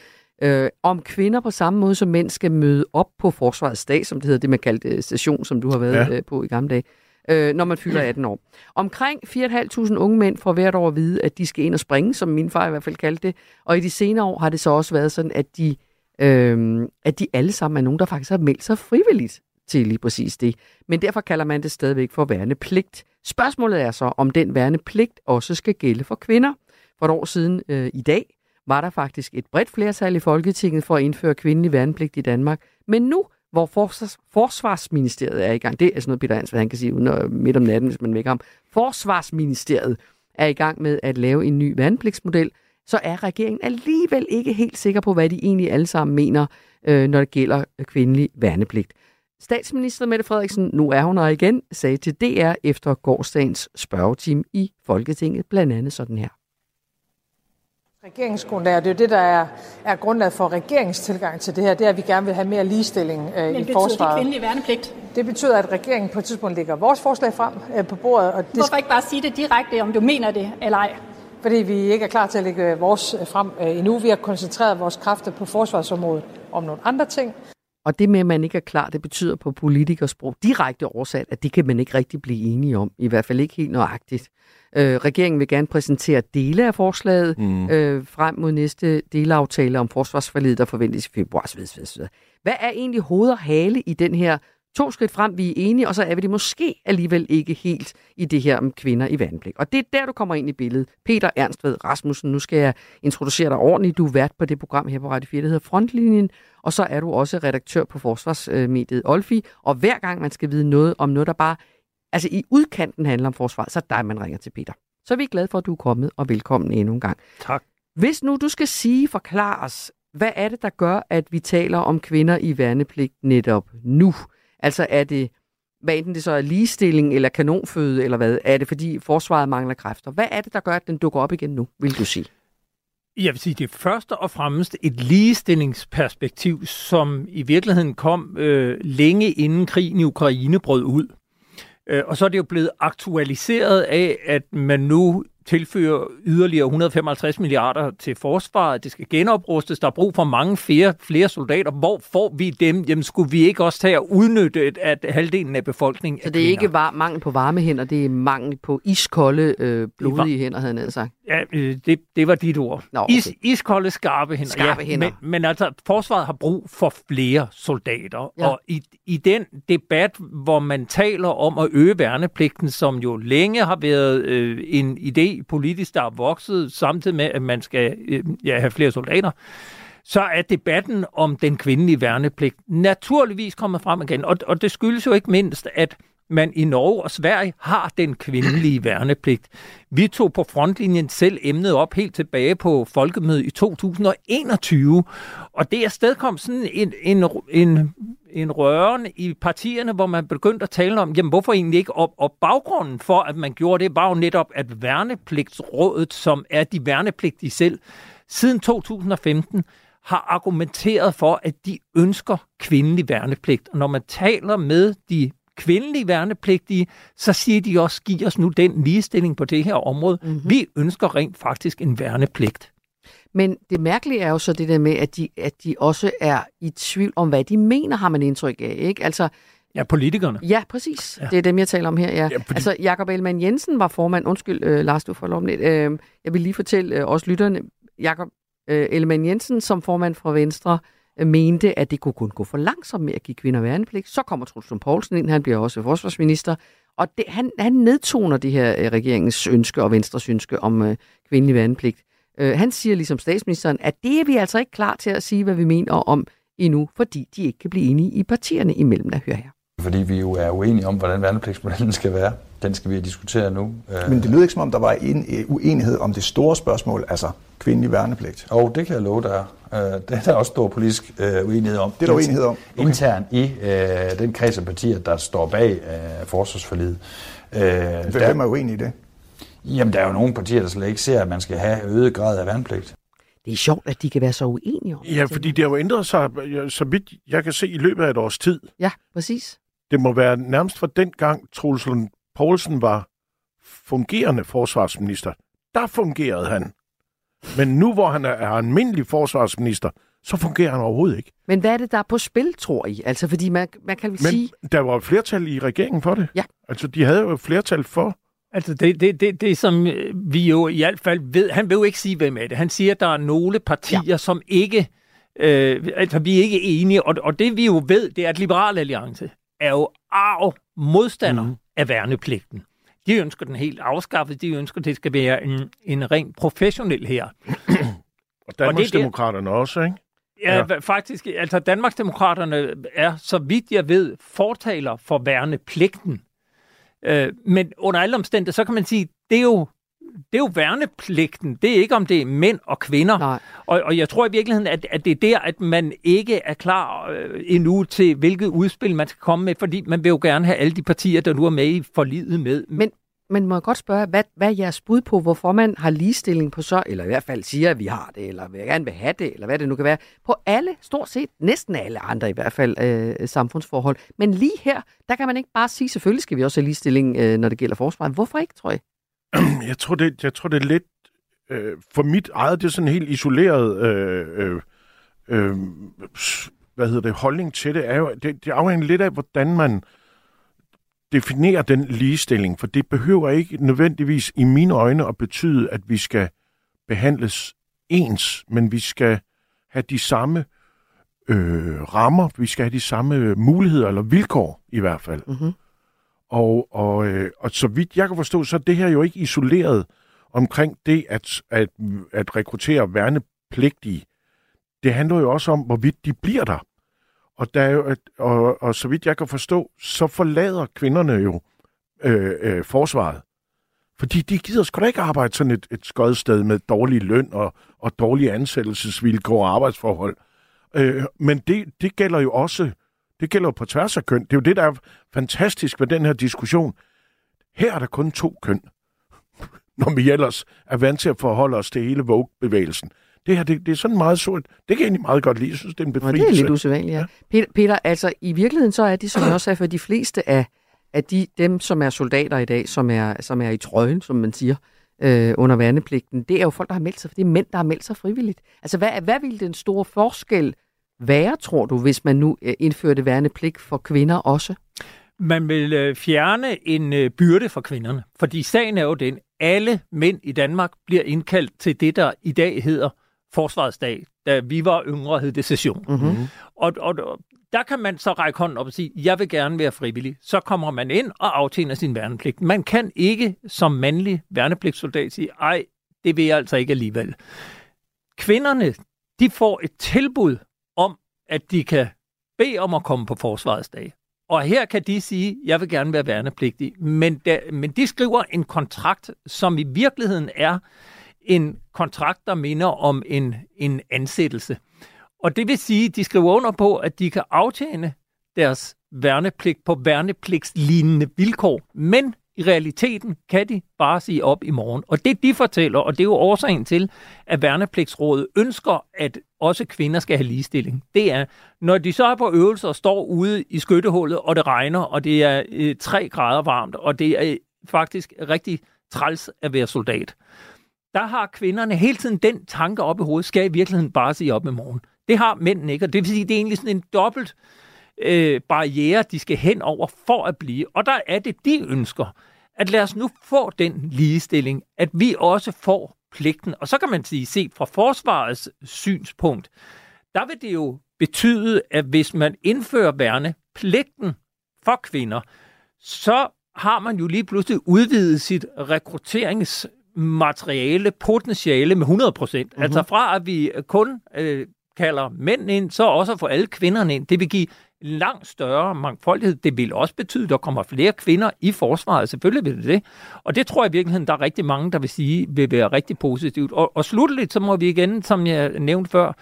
Øh, om kvinder på samme måde som mænd skal møde op på forsvarets dag, som det hedder, det man kaldte øh, station, som du har været Ja. øh, på i gamle dage, øh, når man fylder 18 år. Omkring 4.500 unge mænd får hvert år at vide, at de skal ind og springe, som min far i hvert fald kaldte det. Og i de senere år har det så også været sådan, at de, øh, at de alle sammen er nogen, der faktisk har meldt sig frivilligt til lige præcis det. Men derfor kalder man det stadigvæk for værnepligt. Spørgsmålet er så, om den værnepligt også skal gælde for kvinder. For et år siden øh, i dag var der faktisk et bredt flertal i Folketinget for at indføre kvindelig værnepligt i Danmark. Men nu, hvor Forsvars, Forsvarsministeriet er i gang, det er sådan noget, Peter Ansvad, han kan sige uden at, midt om natten, hvis man vækker ham. Forsvarsministeriet er i gang med at lave en ny værnepligtsmodel, så er regeringen alligevel ikke helt sikker på, hvad de egentlig alle sammen mener, øh, når det gælder kvindelig værnepligt. Statsminister Mette Frederiksen, nu er hun her igen, sagde til DR efter gårdsdagens spørgetime i Folketinget, blandt andet sådan her. Regeringsgrundlag, og det er jo det, der er, er grundlaget for regeringens tilgang til det her, det er, at vi gerne vil have mere ligestilling øh, Men i betyder forsvaret. det kvindelig værnepligt? Det betyder, at regeringen på et tidspunkt lægger vores forslag frem øh, på bordet, og det Hvorfor ikke bare sige det direkte, om du mener det eller ej? fordi vi ikke er klar til at lægge vores frem øh, endnu. Vi har koncentreret vores kræfter på forsvarsområdet om nogle andre ting. Og det med, at man ikke er klar, det betyder på politikersprog direkte oversat, at det kan man ikke rigtig blive enige om. I hvert fald ikke helt nøjagtigt. Øh, regeringen vil gerne præsentere dele af forslaget mm. øh, frem mod næste delaftale om forsvarsforledet, der forventes i februar. Hvad er egentlig hoved og hale i den her to skridt frem, vi er enige, og så er vi det måske alligevel ikke helt i det her om kvinder i vandblik. Og det er der, du kommer ind i billedet. Peter Ernstved Rasmussen, nu skal jeg introducere dig ordentligt. Du er vært på det program her på Radio 4, der hedder Frontlinjen, og så er du også redaktør på forsvarsmediet Olfi, og hver gang man skal vide noget om noget, der bare altså i udkanten handler om forsvar, så er dig, man ringer til Peter. Så er vi glade for, at du er kommet, og velkommen endnu en gang. Tak. Hvis nu du skal sige, forklare os, hvad er det, der gør, at vi taler om kvinder i værnepligt netop nu? Altså er det, hvad enten det så er ligestilling eller kanonføde, eller hvad? Er det, fordi forsvaret mangler kræfter? Hvad er det, der gør, at den dukker op igen nu, vil du sige? Jeg vil sige, det er først og fremmest et ligestillingsperspektiv, som i virkeligheden kom øh, længe inden krigen i Ukraine brød ud. Øh, og så er det jo blevet aktualiseret af, at man nu tilfører yderligere 155 milliarder til forsvaret. Det skal genoprustes. Der er brug for mange flere, flere soldater. Hvor får vi dem? Jamen skulle vi ikke også tage at udnytte, at halvdelen af befolkningen Så det er ikke var mangel på varme hænder, det er mangel på iskolde, øh, blodige hænder, havde ned sagt. Ja, øh, det, det var dit ord. Nå, okay. Is, iskolde, skarpe hænder. Skarpe ja, hænder. Men, men altså, forsvaret har brug for flere soldater. Ja. Og i, i den debat, hvor man taler om at øge værnepligten, som jo længe har været øh, en idé politisk, der er vokset, samtidig med, at man skal øh, ja, have flere soldater, så er debatten om den kvindelige værnepligt naturligvis kommet frem igen. Og, og det skyldes jo ikke mindst, at man i Norge og Sverige har den kvindelige værnepligt. Vi tog på frontlinjen selv emnet op helt tilbage på folkemødet i 2021, og det er stedkom sådan en, en, en, en røren i partierne, hvor man begyndte at tale om, jamen hvorfor egentlig ikke? Og, og baggrunden for, at man gjorde det, var jo netop, at værnepligtsrådet, som er de værnepligtige selv, siden 2015 har argumenteret for, at de ønsker kvindelig værnepligt. Og når man taler med de kvindelige værnepligtige, så siger de også, giv os nu den ligestilling på det her område. Mm-hmm. Vi ønsker rent faktisk en værnepligt. Men det mærkelige er jo så det der med, at de, at de også er i tvivl om, hvad de mener, har man indtryk af. Ikke? Altså, Ja, politikerne. Ja, præcis. Ja. Det er dem, jeg taler om her. Ja. Ja, fordi... Altså, Jakob Ellemann Jensen var formand. Undskyld, øh, Lars, du får lov lidt. Øh, jeg vil lige fortælle øh, også lytterne. Jakob øh, Ellemann Jensen, som formand for Venstre, mente, at det kunne kun gå for langsomt med at give kvinder værnepligt. Så kommer Truls Poulsen ind, han bliver også forsvarsminister. Og det, han, han nedtoner det her øh, regeringens ønske og Venstres ønske om øh, kvindelig værnepligt. Øh, han siger ligesom statsministeren, at det er vi altså ikke klar til at sige, hvad vi mener om endnu, fordi de ikke kan blive enige i partierne imellem, der hører her. Fordi vi jo er uenige om, hvordan værnepligtsmodellen skal være. Den skal vi diskutere nu. Men det lyder ikke som om, der var en uenighed om det store spørgsmål, altså kvindelig værnepligt. Og oh, det kan jeg love dig. Det er der også stor politisk uenighed om. Det er der uenighed om. Okay. Internt i øh, den kreds af partier, der står bag øh, forsvarsforlidet. Øh, Hvem er uenig i det? Jamen, der er jo nogle partier, der slet ikke ser, at man skal have øget grad af værnepligt. Det er sjovt, at de kan være så uenige om Ja, fordi det har jo ændret sig, så vidt jeg kan se, i løbet af et års tid. Ja, præcis. Det må være nærmest fra den gang, Troels Poulsen var fungerende forsvarsminister. Der fungerede han. Men nu, hvor han er, almindelig forsvarsminister, så fungerer han overhovedet ikke. Men hvad er det, der er på spil, tror I? Altså, fordi man, man kan vel Men sige... der var et flertal i regeringen for det. Ja. Altså, de havde jo et flertal for. Altså det, det, det, det, som vi jo i hvert fald ved, han vil jo ikke sige, hvem er det. Han siger, at der er nogle partier, ja. som ikke, øh, altså vi er ikke enige, og, og det vi jo ved, det er, at Liberal Alliance er jo arv modstander mm. af værnepligten. De ønsker den helt afskaffet, de ønsker, at det skal være en, en rent professionel her. og Danmarksdemokraterne også, ikke? Ja, ja, faktisk. Altså, Danmarksdemokraterne er, så vidt jeg ved, fortaler for værnepligten. Øh, men under alle omstændigheder, så kan man sige, det er jo det er jo værnepligten. Det er ikke, om det er mænd og kvinder. Nej. Og, og jeg tror i virkeligheden, at, at det er der, at man ikke er klar øh, endnu til, hvilket udspil man skal komme med, fordi man vil jo gerne have alle de partier, der nu er med i forlidet med. Men, men må jeg godt spørge, hvad, hvad er jeres bud på, hvorfor man har ligestilling på så, eller i hvert fald siger, at vi har det, eller vil gerne vil have det, eller hvad det nu kan være, på alle, stort set, næsten alle andre i hvert fald, øh, samfundsforhold. Men lige her, der kan man ikke bare sige, selvfølgelig skal vi også have ligestilling, øh, når det gælder forsvaret. Hvorfor ikke, tror jeg? [CLEARS THROAT] Jeg tror, det, jeg tror, det er lidt... Øh, for mit eget, det er sådan helt isoleret... Øh, øh, øh, hvad hedder det, holdning til det, er jo, det, det afhænger lidt af, hvordan man definerer den ligestilling, for det behøver ikke nødvendigvis i mine øjne at betyde, at vi skal behandles ens, men vi skal have de samme øh, rammer, vi skal have de samme muligheder, eller vilkår i hvert fald. Mm-hmm. Og, og, øh, og så vidt jeg kan forstå, så er det her jo ikke isoleret omkring det at, at, at rekruttere værnepligtige. Det handler jo også om, hvorvidt de bliver der. Og, der er jo, og, og så vidt jeg kan forstå, så forlader kvinderne jo øh, øh, forsvaret. Fordi de gider sgu da ikke arbejde sådan et, et skodsted med dårlig løn og, og dårlige ansættelsesvilkår og arbejdsforhold. Øh, men det, det gælder jo også det gælder på tværs af køn. Det er jo det, der er fantastisk ved den her diskussion. Her er der kun to køn, [LAUGHS] når vi ellers er vant til at forholde os til hele Vogue-bevægelsen. Det her, det, det er sådan meget sort. Det kan jeg egentlig meget godt lide. Jeg synes, det er en befrielse. Og det er lidt usædvanligt, ja. ja. Peter, Peter, altså i virkeligheden så er det, som jeg også er for de fleste af, af de, dem, som er soldater i dag, som er, som er i trøjen, som man siger, øh, under værnepligten, det er jo folk, der har meldt sig, for det er mænd, der har meldt sig frivilligt. Altså hvad, hvad vil den store forskel være, tror du, hvis man nu øh, indførte værnepligt for kvinder også? Man vil øh, fjerne en øh, byrde for kvinderne, fordi sagen er jo den, alle mænd i Danmark bliver indkaldt til det, der i dag hedder Forsvarsdag. Da vi var yngre, hed det session. Mm-hmm. Og, og der kan man så række hånden op og sige, jeg vil gerne være frivillig. Så kommer man ind og aftjener sin værnepligt. Man kan ikke som mandlig værnepligtssoldat sige, ej, det vil jeg altså ikke alligevel. Kvinderne, de får et tilbud om, at de kan bede om at komme på forsvarets dag. Og her kan de sige, jeg vil gerne være værnepligtig. Men, der, men de skriver en kontrakt, som i virkeligheden er en kontrakt, der minder om en, en ansættelse. Og det vil sige, at de skriver under på, at de kan aftjene deres værnepligt på værnepligtslignende vilkår, men i realiteten kan de bare sige op i morgen. Og det de fortæller, og det er jo årsagen til, at værnepligtsrådet ønsker, at også kvinder skal have ligestilling, det er, når de så er på øvelser og står ude i skyttehullet, og det regner, og det er øh, 3 grader varmt, og det er øh, faktisk rigtig træls at være soldat. Der har kvinderne hele tiden den tanke op i hovedet, skal i virkeligheden bare sige op i morgen. Det har mændene ikke, og det vil sige, det er egentlig sådan en dobbelt øh, barriere, de skal hen over for at blive. Og der er det, de ønsker, at lad os nu få den ligestilling, at vi også får pligten. Og så kan man sige, set fra forsvarets synspunkt, der vil det jo betyde, at hvis man indfører værnepligten for kvinder, så har man jo lige pludselig udvidet sit rekrutteringsmateriale, potentiale med 100 procent. Mm-hmm. Altså fra at vi kun øh, kalder mænd ind, så også at få alle kvinderne ind. Det vil give langt større mangfoldighed. Det vil også betyde, at der kommer flere kvinder i forsvaret. Selvfølgelig vil det det. Og det tror jeg i virkeligheden, der er rigtig mange, der vil sige, vil være rigtig positivt. Og, og slutteligt, så må vi igen, som jeg nævnte før,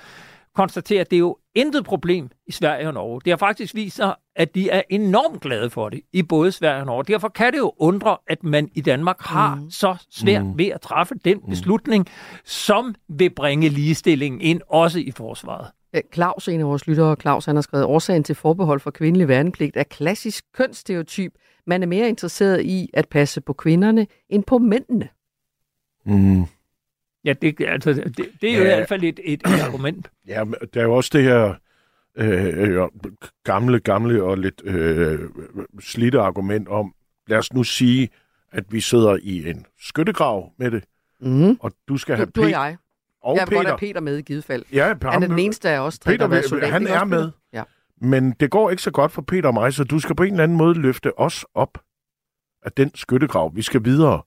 konstatere, at det er jo intet problem i Sverige og Norge. Det har faktisk vist sig, at de er enormt glade for det i både Sverige og Norge. Derfor kan det jo undre, at man i Danmark har mm. så svært mm. ved at træffe den beslutning, som vil bringe ligestillingen ind også i forsvaret. Claus, en af vores lyttere, Claus, han har skrevet, årsagen til forbehold for kvindelig værnepligt er klassisk kønsstereotyp. Man er mere interesseret i at passe på kvinderne end på mændene. Mm. Ja, det, altså, det, det er jo ja. i hvert fald et, et, et argument. Ja, der er jo også det her øh, gamle, gamle og lidt øh, slidte argument om, lad os nu sige, at vi sidder i en skyttegrav med det, mm. og du skal Du, have du og Pe- jeg. Og jeg vil godt Peter. have Peter med i givet fald. Ja, Han er den eneste af os, der Peter, har soldat. han er med. Ja. Men det går ikke så godt for Peter og mig, så du skal på en eller anden måde løfte os op af den skyttegrav. Vi skal videre,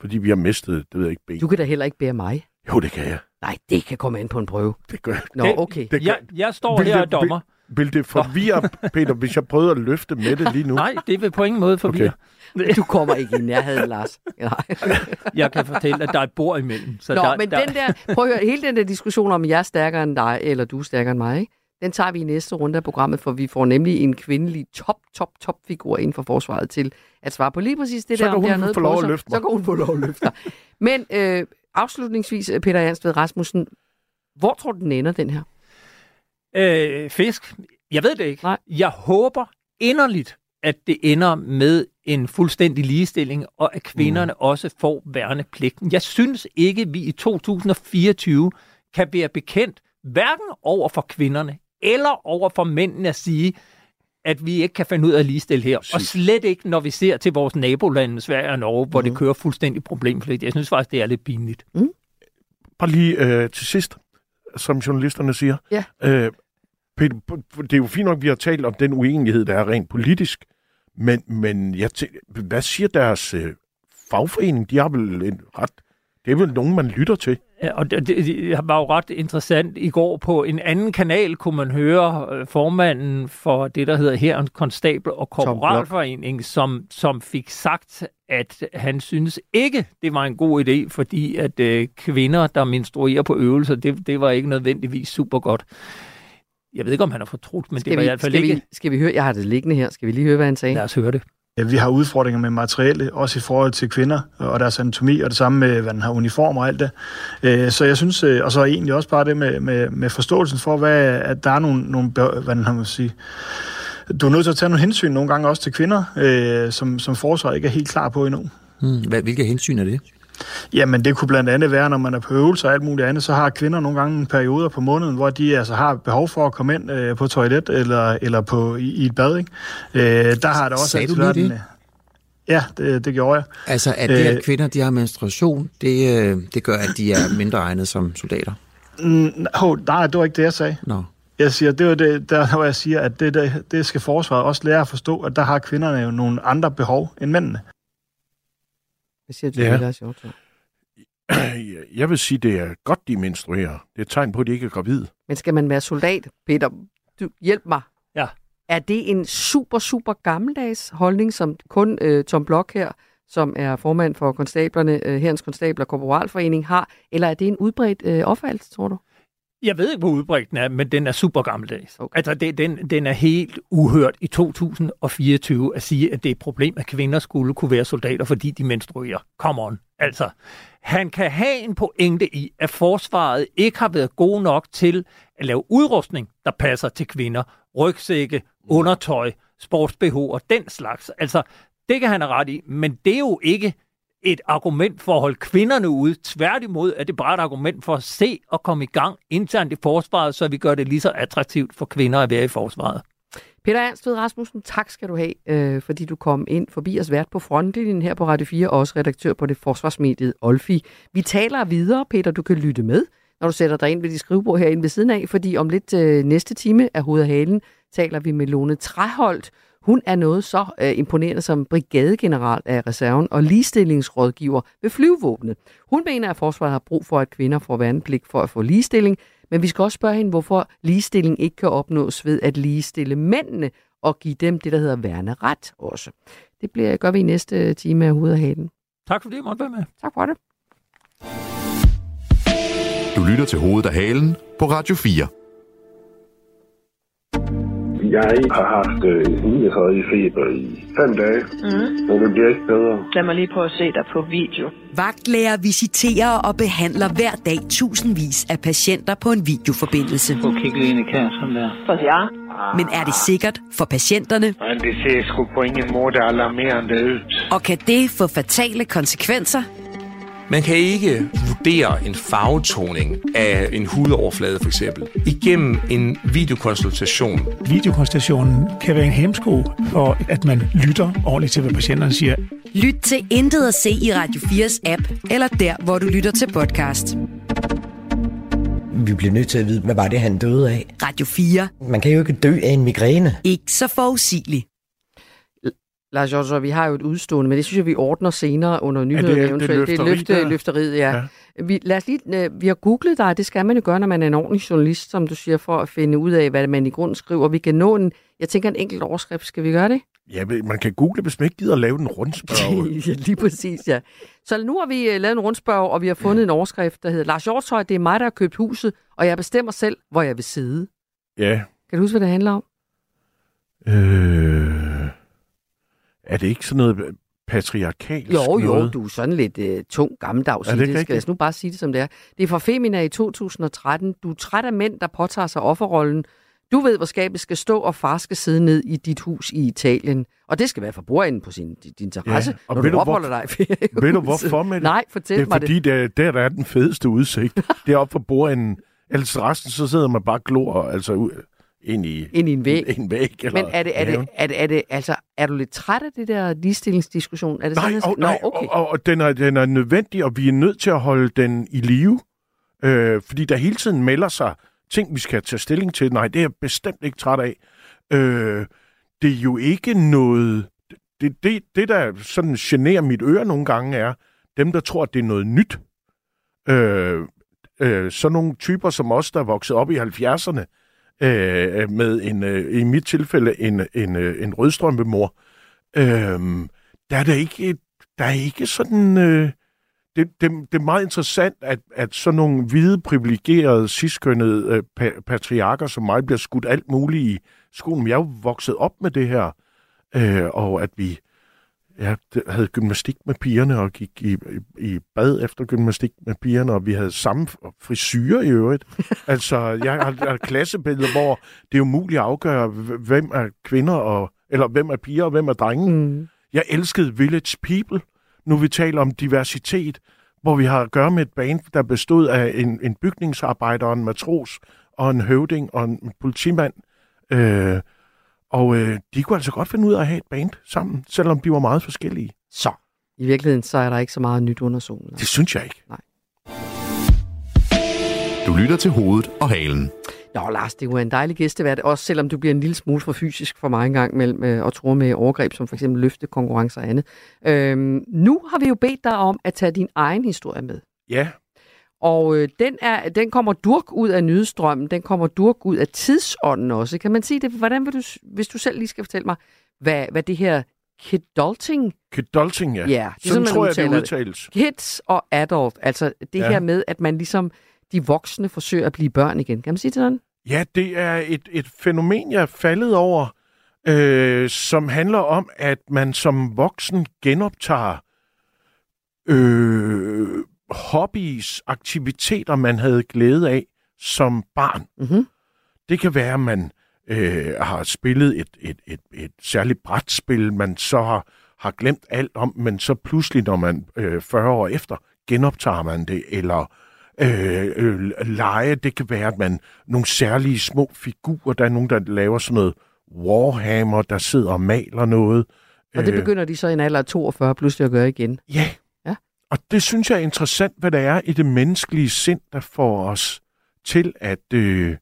fordi vi har mistet, det ved jeg ikke, ben. Du kan da heller ikke bære mig. Jo, det kan jeg. Nej, det kan komme ind på en prøve. Det gør Nå, Det- okay. det Jeg, jeg står Vil her det- og er dommer. Vil det forvirre, Peter, hvis jeg prøvede at løfte med det lige nu? Nej, det vil på ingen måde forvirre. Du kommer ikke i nærheden, Lars. Nej. Jeg kan fortælle, at der er et bord imellem. Så Nå, der, men der, den der, prøv at høre, hele den der diskussion om, jeg er stærkere end dig, eller du er stærkere end mig, ikke? den tager vi i næste runde af programmet, for vi får nemlig en kvindelig top, top, top figur inden for forsvaret til at svare på lige præcis det Så der, kan det hun få på lov at løfte mig. Så kan hun få lov at løfte dig. Men øh, afslutningsvis, øh, Peter Jansved Rasmussen, hvor tror du, den ender, den her? Øh, fisk, jeg ved det ikke. Nej. Jeg håber inderligt, at det ender med en fuldstændig ligestilling, og at kvinderne mm. også får værnepligten. Jeg synes ikke, vi i 2024 kan være bekendt, hverken over for kvinderne eller over for mændene at sige, at vi ikke kan finde ud af at ligestille her. Og slet ikke, når vi ser til vores nabolande, Sverige og Norge, hvor mm. det kører fuldstændig problemfrit. Jeg synes faktisk, det er lidt pinligt. Bare lige øh, til sidst, som journalisterne siger. Ja. Øh, Peter, det er jo fint nok, at vi har talt om den uenighed, der er rent politisk. Men, men jeg tæ- hvad siger deres øh, fagforening? De har vel en ret... Det er vel nogen, man lytter til. Og det, var jo ret interessant. I går på en anden kanal kunne man høre øh, formanden for det, der hedder Herrens Konstabel og Korporalforening, som, som fik sagt, at han synes ikke, det var en god idé, fordi at øh, kvinder, der menstruerer på øvelser, det, det var ikke nødvendigvis super godt. Jeg ved ikke, om han har fortrudt, men Skal det var vi, i hvert fald skal, ikke... vi, skal vi høre? Jeg har det liggende her. Skal vi lige høre, hvad han sagde? Lad os høre det. Ja, Vi har udfordringer med materiale, også i forhold til kvinder og deres anatomi, og det samme med, hvad den har uniform og alt det. Øh, så jeg synes, øh, og så egentlig også bare det med, med, med forståelsen for, hvad, at der er nogle, nogle hvad den har man sige, du er nødt til at tage nogle hensyn nogle gange også til kvinder, øh, som, som forsvaret ikke er helt klar på endnu. Hmm. Hvad, hvilke hensyn er det? Jamen, det kunne blandt andet være, når man er på øvelser og alt muligt andet, så har kvinder nogle gange perioder på måneden, hvor de altså har behov for at komme ind øh, på toilet eller, eller på, i, i et bad. Ikke? Øh, der har der også Sagde altid været det? en, øh, Ja, det, det gjorde jeg. Altså, at det, Øh, at kvinder de har menstruation, det, øh, det gør, at de er mindre egnet som soldater. Mm, oh, nej, det var ikke det, jeg sagde. Nå. Jeg siger, det var det, der, hvor jeg siger, at det, det, det skal forsvaret også lære at forstå, at der har kvinderne jo nogle andre behov end mændene. Hvad siger du, Ja. ja. Lars Hjortøj? Jeg vil sige, det er godt, de menstruerer. Det er et tegn på, at de ikke er gravide. Men skal man være soldat? Peter, du, hjælp mig. Ja. Er det en super, super gammeldags holdning, som kun øh, Tom Blok her, som er formand for konstablerne, øh, herrens konstabler og korporalforening, har? Eller er det en udbredt øh, opfattelse, tror du? Jeg ved ikke, hvor udbredt den er, men den er super gammeldags. Okay. Altså, det, den, den er helt uhørt i 2024 at sige, at det er et problem, at kvinder skulle kunne være soldater, fordi de menstruerer. Come on. Altså, han kan have en pointe i, at forsvaret ikke har været god nok til at lave udrustning, der passer til kvinder. Rygsække, undertøj, sportsbh og den slags. Altså, det kan han have ret i, men det er jo ikke et argument for at holde kvinderne ude. Tværtimod er det bare et argument for at se og komme i gang internt i forsvaret, så vi gør det lige så attraktivt for kvinder at være i forsvaret. Peter Ernstved Rasmussen, tak skal du have, øh, fordi du kom ind forbi os vært på frontlinjen her på Radio 4, og også redaktør på det forsvarsmediet Olfi. Vi taler videre, Peter, du kan lytte med, når du sætter dig ind ved de skrivebord herinde ved siden af, fordi om lidt øh, næste time af Hoved Halen taler vi med Lone Træholdt, hun er noget så øh, imponerende som brigadegeneral af reserven og ligestillingsrådgiver ved flyvevåbnet. Hun mener, at forsvaret har brug for, at kvinder får værnepligt for at få ligestilling, men vi skal også spørge hende, hvorfor ligestilling ikke kan opnås ved at ligestille mændene og give dem det, der hedder værneret også. Det bliver, gør vi i næste time af Hoved og Haden. Tak fordi du måtte være med. Tak for det. Du lytter til Hovedet af Halen på Radio 4. Jeg har haft øh, 39 feber i fem dage, Mm. men det bliver ikke bedre. Lad mig lige prøve at se dig på video. Vagtlæger visiterer og behandler hver dag tusindvis af patienter på en videoforbindelse. Prøv at kigge lige ind i kassen der. For ja. Men er det sikkert for patienterne? Men det ser sgu på ingen måde alarmerende ud. Og kan det få fatale konsekvenser? Man kan ikke vurdere en farvetoning af en hudoverflade for eksempel igennem en videokonsultation. Videokonsultationen kan være en hemsko for, at man lytter ordentligt til, hvad patienterne siger. Lyt til Intet at se i Radio 4's app, eller der, hvor du lytter til podcast. Vi bliver nødt til at vide, hvad var det, han døde af? Radio 4. Man kan jo ikke dø af en migræne. Ikke så forudsigeligt. Lars Jonsson, vi har jo et udstående, men det synes jeg, vi ordner senere under det- det eventuelt. det er løfteri løfte, der? løfteriet, ja. ja. Vi, lad os lige, øh, vi har googlet dig, det skal man jo gøre, når man er en ordentlig journalist, som du siger, for at finde ud af, hvad man i grunden skriver. Vi kan nå en, jeg tænker en enkelt overskrift, skal vi gøre det? Ja, man kan google, hvis man ikke gider at lave en [LAUGHS] rundspørg. ja, lige præcis, ja. Så nu har vi uh, lavet en rundspørg, og vi har fundet en overskrift, der hedder, Lars Hjortøj, det er mig, der har købt huset, og jeg bestemmer selv, hvor jeg vil sidde. Ja. Kan du huske, hvad det handler om? Øh, er det ikke sådan noget patriarkalsk Jo, jo, noget? du er sådan lidt uh, tung gammeldags Er det det. Skal jeg nu bare sige det, som det er. Det er fra Femina i 2013. Du er træt af mænd, der påtager sig offerrollen. Du ved, hvor skabet skal stå, og far skal sidde ned i dit hus i Italien. Og det skal være for bordenden på sin, din, terrasse, og når du du, opholder hvor- dig i. Ved du hvorfor med det? Nej, fortæl det er mig fordi, det. det. Der, der er den fedeste udsigt. [LAUGHS] det er oppe for bordenden. Ellers resten, så sidder man bare og glor, altså ud, ind i, ind i en væg. [LAUGHS] En væg eller Men er det, er, det, er, det, er det, altså, er du lidt træt af det der ligestillingsdiskussion? Er det Nej, sådan, og, nej okay. og, og, og den, er, den er nødvendig, og vi er nødt til at holde den i live. Øh, fordi der hele tiden melder sig ting, vi skal tage stilling til. Nej, det er jeg bestemt ikke træt af. Øh, det er jo ikke noget... Det, det, det, der sådan generer mit øre nogle gange, er dem, der tror, at det er noget nyt. Øh, øh, sådan nogle typer som os, der er vokset op i 70'erne, øh, med en, øh, i mit tilfælde en, en, øh, en rødstrømpemor, øh, der er der ikke, der er ikke sådan... Øh, det, det, det er meget interessant, at, at sådan nogle hvide, privilegerede, ciskønnede øh, pa- patriarker som mig bliver skudt alt muligt i skolen. Jeg er jo vokset op med det her, øh, og at vi det- havde gymnastik med pigerne, og gik i, i, i bad efter gymnastik med pigerne, og vi havde samme frisyrer i øvrigt. [LAUGHS] altså, jeg har, jeg har klassebilleder, hvor det er umuligt at afgøre, hvem er kvinder, og, eller hvem er piger, og hvem er drenge. Mm. Jeg elskede Village People, nu vi taler om diversitet, hvor vi har at gøre med et band, der bestod af en, en bygningsarbejder, og en matros, og en høvding, og en politimand. Øh, og øh, de kunne altså godt finde ud af at have et band sammen, selvom de var meget forskellige. Så. I virkeligheden, så er der ikke så meget nyt under solen. Det synes jeg ikke. Nej. Du lytter til hovedet og halen. Nå, Lars, det er jo en dejlig gæstevært, også selvom du bliver en lille smule for fysisk for mig engang mellem øh, og tror med overgreb, som for eksempel løftekonkurrencer og andet. Øhm, nu har vi jo bedt dig om at tage din egen historie med. Ja. Og øh, den, er, den kommer durk ud af nyhedsstrømmen, den kommer durk ud af tidsånden også. Kan man sige det? Hvordan vil du, hvis du selv lige skal fortælle mig, hvad, hvad det her kidulting Kedolting, ja. Ja, det Sådan tror jeg, det udtales. Kids og adult, altså det ja. her med, at man ligesom, de voksne forsøger at blive børn igen. Kan man sige det sådan? Ja, det er et, et fænomen, jeg er faldet over, øh, som handler om, at man som voksen genoptager øh, hobbies, aktiviteter, man havde glæde af som barn. Mm-hmm. Det kan være, at man øh, har spillet et, et, et, et særligt brætspil, man så har, har glemt alt om, men så pludselig, når man øh, 40 år efter, genoptager man det, eller øh, øh, lege, det kan være, at man nogle særlige små figurer, der er nogen, der laver sådan noget Warhammer, der sidder og maler noget. Og det Øh, begynder de så i en alder af 42 pludselig at gøre igen. Ja. Og det synes jeg er interessant, hvad der er i det menneskelige sind, der får os til at, øh,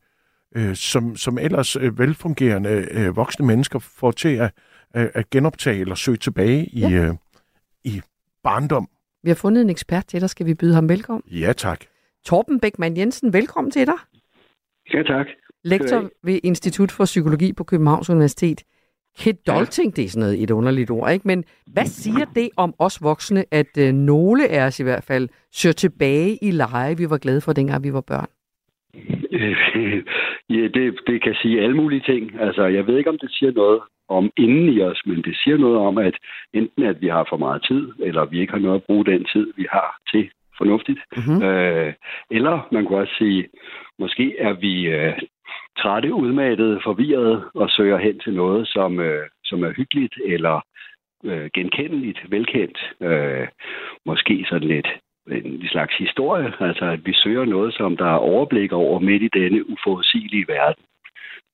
øh, som, som ellers øh, velfungerende øh, voksne mennesker, får til at, øh, at genoptage eller søge tilbage i, Ja. øh, i barndom. Vi har fundet en ekspert til dig. Skal vi byde ham velkommen? Ja, tak. Torben Beckmann Jensen, velkommen til dig. Ja, tak. Lektor ved Institut for Psykologi på Københavns Universitet. Kedolting, det er sådan noget, et underligt ord, ikke? Men hvad siger det om os voksne, at øh, nogle af os i hvert fald søger tilbage i lege, vi var glade for, dengang vi var børn? [LAUGHS] ja, det, det kan sige alle mulige ting. Altså, jeg ved ikke, om det siger noget om inden i os, men det siger noget om, at enten at vi har for meget tid, eller vi ikke har noget at bruge den tid, vi har til fornuftigt. Mm-hmm. Øh, eller man kunne også sige, måske er vi øh, trætte, udmattede, forvirrede og søger hen til noget, som, øh, som er hyggeligt eller øh, genkendeligt, velkendt. Øh, måske sådan lidt en slags historie, altså at vi søger noget, som der er overblik over midt i denne uforudsigelige verden.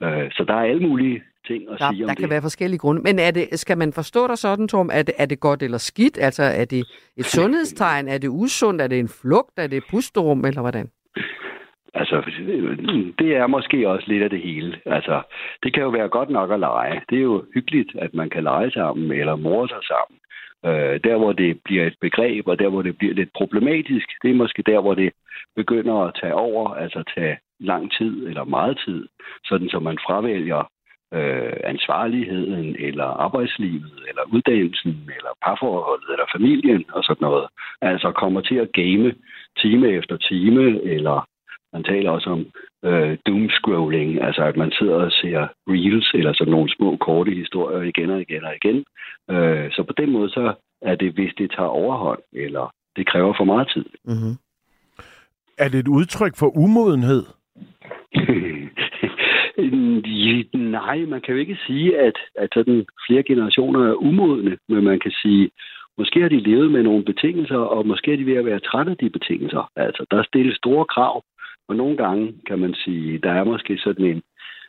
Øh, så der er alle mulige ting at Der, sige om der det. kan være forskellige grunde. Men er det, skal man forstå dig sådan, Torben? Er det, er det godt eller skidt? Altså, er det et sundhedstegn? Er det usundt? Er det en flugt? Er det pusterum? Eller hvordan? Altså, det er måske også lidt af det hele. Altså, det kan jo være godt nok at lege. Det er jo hyggeligt, at man kan lege sammen eller more sig sammen. Øh, der, hvor det bliver et begreb, og der, hvor det bliver lidt problematisk, det er måske der, hvor det begynder at tage over, altså tage lang tid eller meget tid, sådan så man fravælger øh, ansvarligheden, eller arbejdslivet, eller uddannelsen, eller parforholdet, eller familien, og sådan noget. Altså kommer til at game time efter time, eller man taler også om øh, doomscrolling, altså at man sidder og ser reels, eller sådan nogle små korte historier igen og igen og igen. Øh, så på den måde, så er det, hvis det tager overhånd, eller det kræver for meget tid. Mm-hmm. Er det et udtryk for umodenhed? [LAUGHS] Nej, man kan jo ikke sige, at, at sådan flere generationer er umodne, men man kan sige, måske har de levet med nogle betingelser, og måske er de ved at være trætte af de betingelser. Altså, der stilles store krav, og nogle gange kan man sige, der er måske sådan en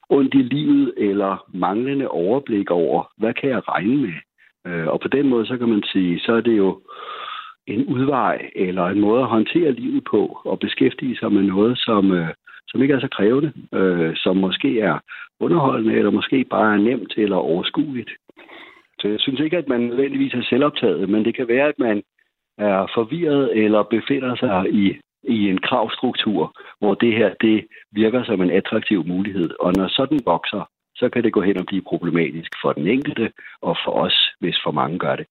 ondt i livet, eller manglende overblik over, hvad kan jeg regne med? Øh, og på den måde, så kan man sige, så er det jo en udvej, eller en måde at håndtere livet på, og beskæftige sig med noget, som, øh, som ikke er så krævende, øh, som måske er underholdende, eller måske bare er nemt eller overskueligt. Så jeg synes ikke, at man nødvendigvis er selvoptaget, men det kan være, at man er forvirret eller befinder sig i, i en kravstruktur, hvor det her det virker som en attraktiv mulighed. Og når sådan vokser, så kan det gå hen og blive problematisk for den enkelte og for os, hvis for mange gør det.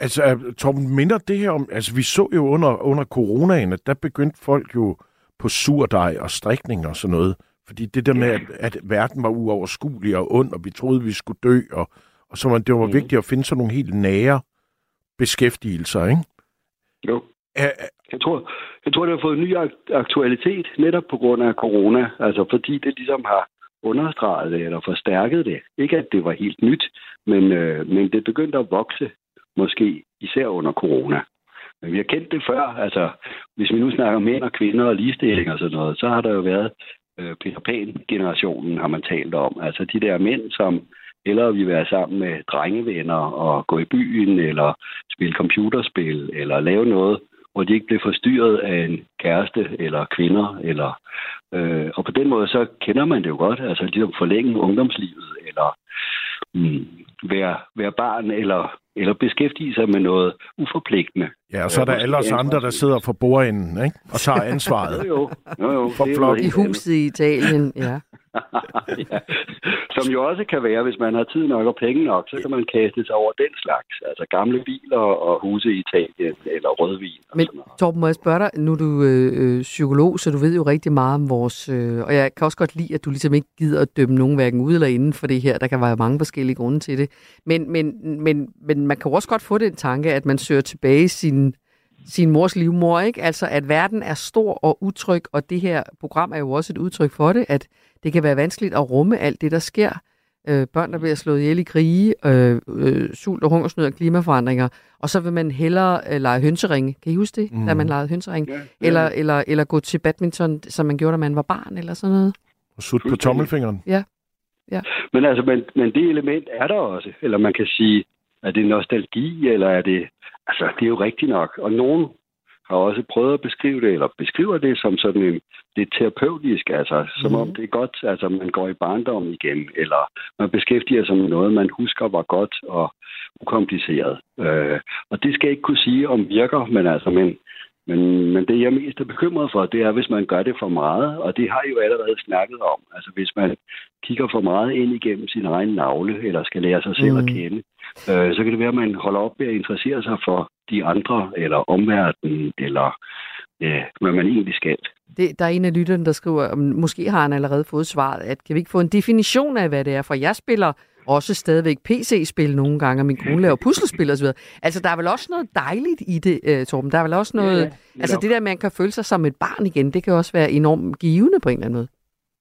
Altså, Torben, minder det her om... Altså, vi så jo under, under coronaen, at der begyndte folk jo på surdej og strikning og sådan noget. Fordi det der med, at, at verden var uoverskuelig og ond, og vi troede, vi skulle dø, og, og så var det var Mhm. vigtigt at finde sådan nogle helt nære beskæftigelser, ikke? Jo. Jeg tror, jeg tror, det har fået ny aktualitet netop på grund af corona. Altså fordi det ligesom har understreget det eller forstærket det. Ikke at det var helt nyt, men, øh, men det begyndte at vokse, måske især under corona. Men vi har kendt det før. Altså, hvis vi nu snakker mænd og kvinder og ligestilling og sådan noget, så har der jo været øh, Peter Pan-generationen, har man talt om. Altså de der mænd, som eller vi være sammen med drengevenner og gå i byen, eller spille computerspil, eller lave noget, hvor de ikke bliver forstyrret af en kæreste eller kvinder. Eller, øh, og på den måde, så kender man det jo godt. Altså ligesom forlænge ungdomslivet, eller mm, være, være barn, eller, eller beskæftige sig med noget uforpligtende. Ja, og så er der alle os andre, der sidder for bordenden, ikke? Og tager ansvaret. [LAUGHS] Jo, jo, jo, jo For det. I huset i Italien, ja. Ja. [LAUGHS] Som jo også kan være, hvis man har tid nok og penge nok, så kan man kaste sig over den slags. Altså gamle biler og huse i Italien eller rødvin. Men Torben, må jeg spørge dig, nu er du øh, øh, psykolog, så du ved jo rigtig meget om vores... Øh, og jeg kan også godt lide, at du ligesom ikke gider at dømme nogen hverken ud eller inden for det her. Der kan være mange forskellige grunde til det. Men, men, men, men man kan jo også godt få den tanke, at man søger tilbage sin sin mors livmor, ikke? Altså, at verden er stor og utryg, og det her program er jo også et udtryk for det, at det kan være vanskeligt at rumme alt det, der sker. Øh, børn, der bliver slået ihjel i krige, øh, øh, sult og hungersnød og klimaforandringer, og så vil man hellere øh, lege hønseringe. Kan I huske det, mm. da man legede hønseringe? Ja, ja. Eller, eller, eller gå til badminton, som man gjorde, da man var barn, eller sådan noget? Og sut på tommelfingeren. Ja. ja. Men altså, men, men det element er der også. Eller man kan sige, er det nostalgi, eller er det... Altså, det er jo rigtigt nok. Og nogen har også prøvet at beskrive det, eller beskriver det som sådan en, det er terapeutisk, altså, som mm. om det er godt, altså man går i barndom igen, eller man beskæftiger sig med noget, man husker var godt og ukompliceret. Øh, og det skal jeg ikke kunne sige, om virker, men altså, men, men, men det, jeg mest er bekymret for, det er, hvis man gør det for meget, og det har I jo allerede snakket om. Altså, hvis man kigger for meget ind igennem sin egen navle, eller skal lære sig selv mm. at kende, øh, så kan det være, at man holder op med at interessere sig for de andre, eller omverdenen, eller ja, hvad man egentlig skal. Det, der er en af lytterne, der skriver, måske har han allerede fået svaret, at kan vi ikke få en definition af, hvad det er, for jeg spiller også stadigvæk PC-spil nogle gange, og min kone laver puslespil osv. Altså, der er vel også noget dejligt i det, uh, Torben. Der er vel også noget... Ja, ja. Altså, det der, man kan føle sig som et barn igen, det kan også være enormt givende på en eller anden måde.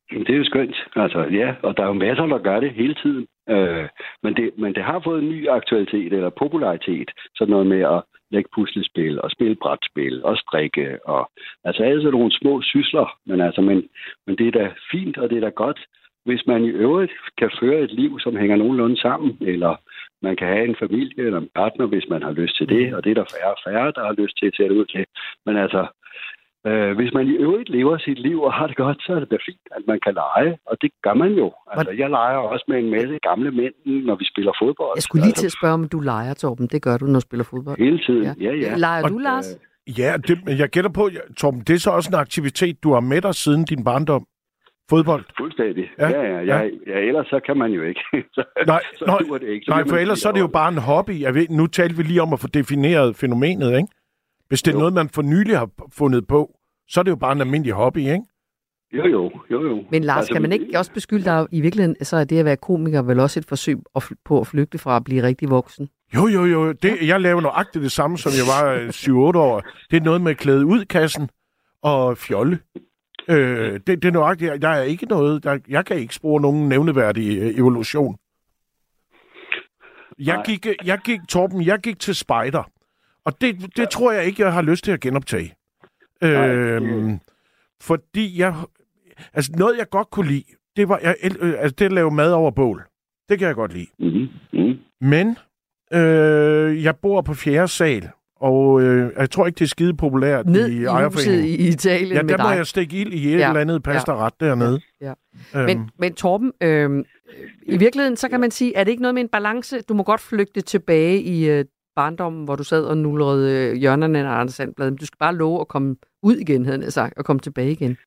Det er jo skønt. Altså, ja, og der er jo masser, der gør det hele tiden. Øh, men, det, men det har fået en ny aktualitet eller popularitet. Sådan noget med at lægge puslespil og spille brætspil og strikke. Og, altså alle sådan nogle små sysler. Men, altså, men, men det er da fint, og det er da godt, hvis man i øvrigt kan føre et liv, som hænger nogenlunde sammen, eller man kan have en familie eller en partner, hvis man har lyst til det, og det er der færre og færre, der har lyst til at tage det ud til. Men altså, Øh, hvis man i øvrigt lever sit liv og har det godt, så er det da fint, at man kan lege, og det gør man jo. Altså, jeg leger også med en masse gamle mænd, når vi spiller fodbold. Jeg skulle lige til at spørge, om du leger, Torben. Det gør du, når du spiller fodbold. Hele tiden, ja, ja. ja. Leger du, Lars? Ja, det, jeg gætter på, Torben, det er så også en aktivitet, du har med dig siden din barndom. Fodbold? Fuldstændig. Ja, ja, ja, ja. ja ellers så kan man jo ikke. [LAUGHS] så, nej, så nej, det ikke. Så nej for ellers så er det jo bare en hobby. Jeg ved, nu talte vi lige om at få defineret fænomenet, ikke? Hvis det er jo. noget, man for nylig har fundet på, så er det jo bare en almindelig hobby, ikke? Jo, jo, jo, jo. Men Lars, altså, kan man ikke også beskylde dig i virkeligheden, så er det at være komiker vel også et forsøg på at flygte fra at blive rigtig voksen? Jo, jo, jo. Det, jeg laver nøjagtigt det samme, som jeg var 7-8 år. Det er noget med at klæde ud kassen og fjolle. Øh, det, det er nøjagtigt. Der er ikke noget, der, jeg kan ikke spore nogen nævneværdig øh, evolution. Jeg gik, jeg gik, Torben, jeg gik til spejder. Og det, det ja. tror jeg ikke, jeg har lyst til at genoptage. Øhm, fordi jeg... Altså, noget jeg godt kunne lide, det var jeg, øh, altså, det at lave mad over bål. Det kan jeg godt lide. Mm-hmm. Mm. Men øh, jeg bor på fjerde sal, og øh, jeg tror ikke, det er skide populært Ned i ejerforeningen. i, Italien Ja, der må jeg stikke ild i et ja. eller andet pastaret ja. dernede. Ja. Øhm. Men, men Torben, øh, i virkeligheden, så kan man sige, er det ikke noget med en balance? Du må godt flygte tilbage i øh, barndommen, hvor du sad og nullerede hjørnerne af Anders Sandblad. Du skal bare love at komme ud igen, havde jeg sagt, og komme tilbage igen.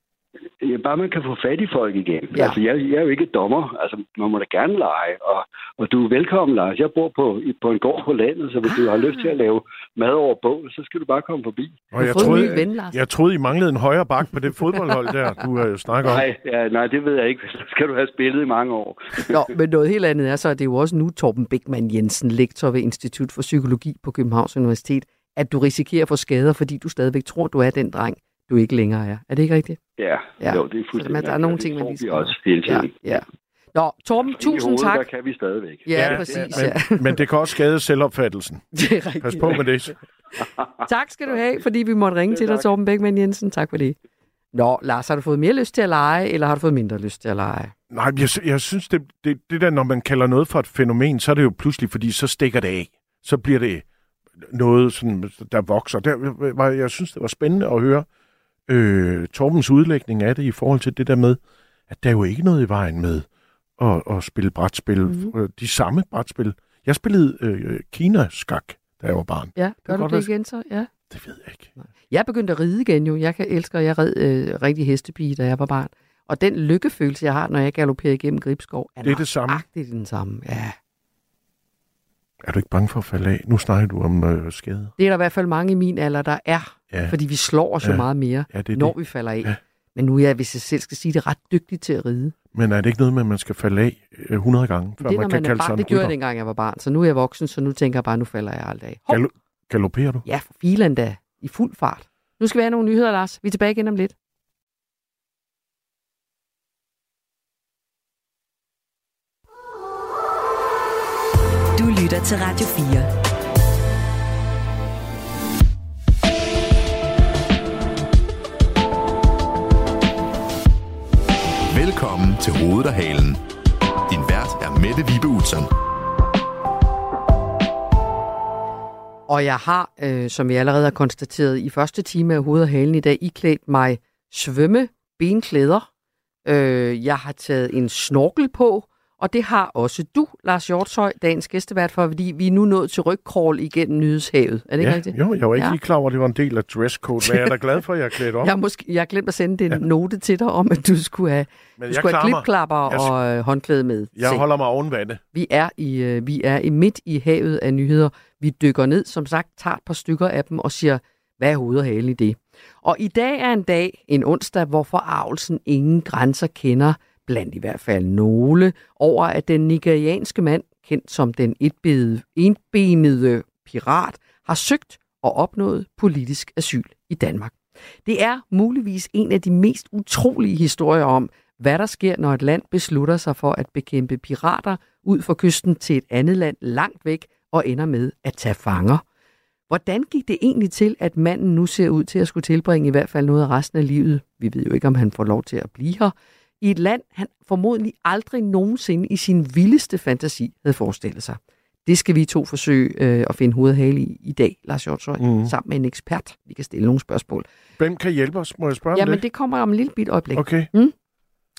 Ja, bare man kan få fat i folk igen. Ja. Altså, jeg, jeg er jo ikke dommer. Altså, man må da gerne lege. Og, og du er velkommen, Lars. Jeg bor på, på en gård på landet, så hvis ah. du har lyst til at lave mad over bål, så skal du bare komme forbi. Og jeg, troede, ven, Lars. jeg troede, I manglede en højre bak på det fodboldhold der, du øh, snakker om. Nej, ja, nej, det ved jeg ikke. [LAUGHS] Så skal du have spillet i mange år. [LAUGHS] Nå, men noget helt andet er så, at det er jo også nu Torben Beckmann Jensen, lektor ved Institut for Psykologi på Københavns Universitet, at du risikerer at få skader, fordi du stadigvæk tror, du er den dreng, du ikke længere er. Er det ikke rigtigt? Ja, ja. jo, det er fuldstændig. Så der er nogle ting, man lige skal... også hele tiden. Ja, ja. Nå, Torben, tusind hovedet, tak. der kan vi stadigvæk. Ja, ja præcis. Men, ja. [LAUGHS] men det kan også skade selvopfattelsen. [LAUGHS] Det er rigtigt. Pas på med det. [LAUGHS] tak skal du have, fordi vi måtte ringe til dig, Torben Beckmann Jensen. Tak for det. Nå, Lars, har du fået mere lyst til at lege, eller har du fået mindre lyst til at lege? Nej, jeg, jeg synes, det, det, det der, når man kalder noget for et fænomen, så er det jo pludselig, fordi så stikker det af. Så bliver det noget, sådan, der vokser. Der, var, jeg synes, det var spændende at høre øh, Torbens udlægning af det i forhold til det der med, at der er jo ikke noget i vejen med at, at spille brætspil. Mm-hmm. De samme brætspil. Jeg spillede øh, Kina-skak, da jeg var barn. Ja, gør det du det igen så? Ja. Det ved jeg ikke. Jeg begyndte at ride igen jo. Jeg kan elsker, jeg red øh, rigtig hestepige, da jeg var barn. Og den lykkefølelse, jeg har, når jeg galopperer igennem Gribskov, er Det er det samme. den samme. Ja. Er du ikke bange for at falde af? Nu snakker du om øh, skade. Det er der i hvert fald mange i min alder, der er. Ja. Fordi vi slår os Ja. jo meget mere, Ja, det når det. vi falder af. Ja. Men nu er jeg, hvis jeg selv skal sige det, ret dygtig til at ride. Men er det ikke noget med, at man skal falde af øh, 100 gange, før det er, man kan man er kalde sig en Det gjorde jeg dengang, jeg var barn. Så nu er jeg voksen, så nu tænker jeg bare, nu falder jeg aldrig af. Gal- galopperer du? ja, for filen da. I fuld fart. Nu skal vi have nogle nyheder, Lars. Vi er tilbage igen om lidt. Du lytter til Radio 4. til Hovedet og Halen. Din vært er Mette Vibe Utzon. Og jeg har, øh, som vi allerede har konstateret i første time af hovedet og Halen i dag, iklædt mig svømme benklæder. Øh, jeg har taget en snorkel på, og det har også du, Lars Hjortshøj, dagens gæstevært for, fordi vi er nu nået til rygkrål igennem nyhedshavet. Er det ikke ja, rigtigt? Jo, jeg var ikke Ja. lige klar over, at det var en del af dresscode, men jeg er da glad for, at jeg er klædt op. [LAUGHS] Jeg måske, jeg har glemt at sende en ja. note til dig om, at du skulle have, Men du skulle have klipklapper Jeg- og øh, håndklæde med. Jeg Se. holder mig oven vandet. Vi er, i, øh, vi er i midt i havet af nyheder. Vi dykker ned, som sagt, tager et par stykker af dem og siger, hvad er hovedet og halen i det? Og i dag er en dag, en onsdag, hvor forarvelsen ingen grænser kender, blandt i hvert fald nogle, over at den nigerianske mand, kendt som den etbenede, enbenede pirat, har søgt og opnået politisk asyl i Danmark. Det er muligvis en af de mest utrolige historier om, hvad der sker, når et land beslutter sig for at bekæmpe pirater ud for kysten til et andet land langt væk og ender med at tage fanger. Hvordan gik det egentlig til, at manden nu ser ud til at skulle tilbringe i hvert fald noget af resten af livet? Vi ved jo ikke, om han får lov til at blive her. I et land, han formodentlig aldrig nogensinde i sin vildeste fantasi havde forestillet sig. Det skal vi to forsøge øh, at finde hovedet og hale i i dag, Lars Hjortshøj, Mhm. mm. sammen med en ekspert. Vi kan stille nogle spørgsmål. Hvem kan hjælpe os? Må jeg spørge om Jamen, det? det kommer om en lille bit øjeblik. Okay. Mm?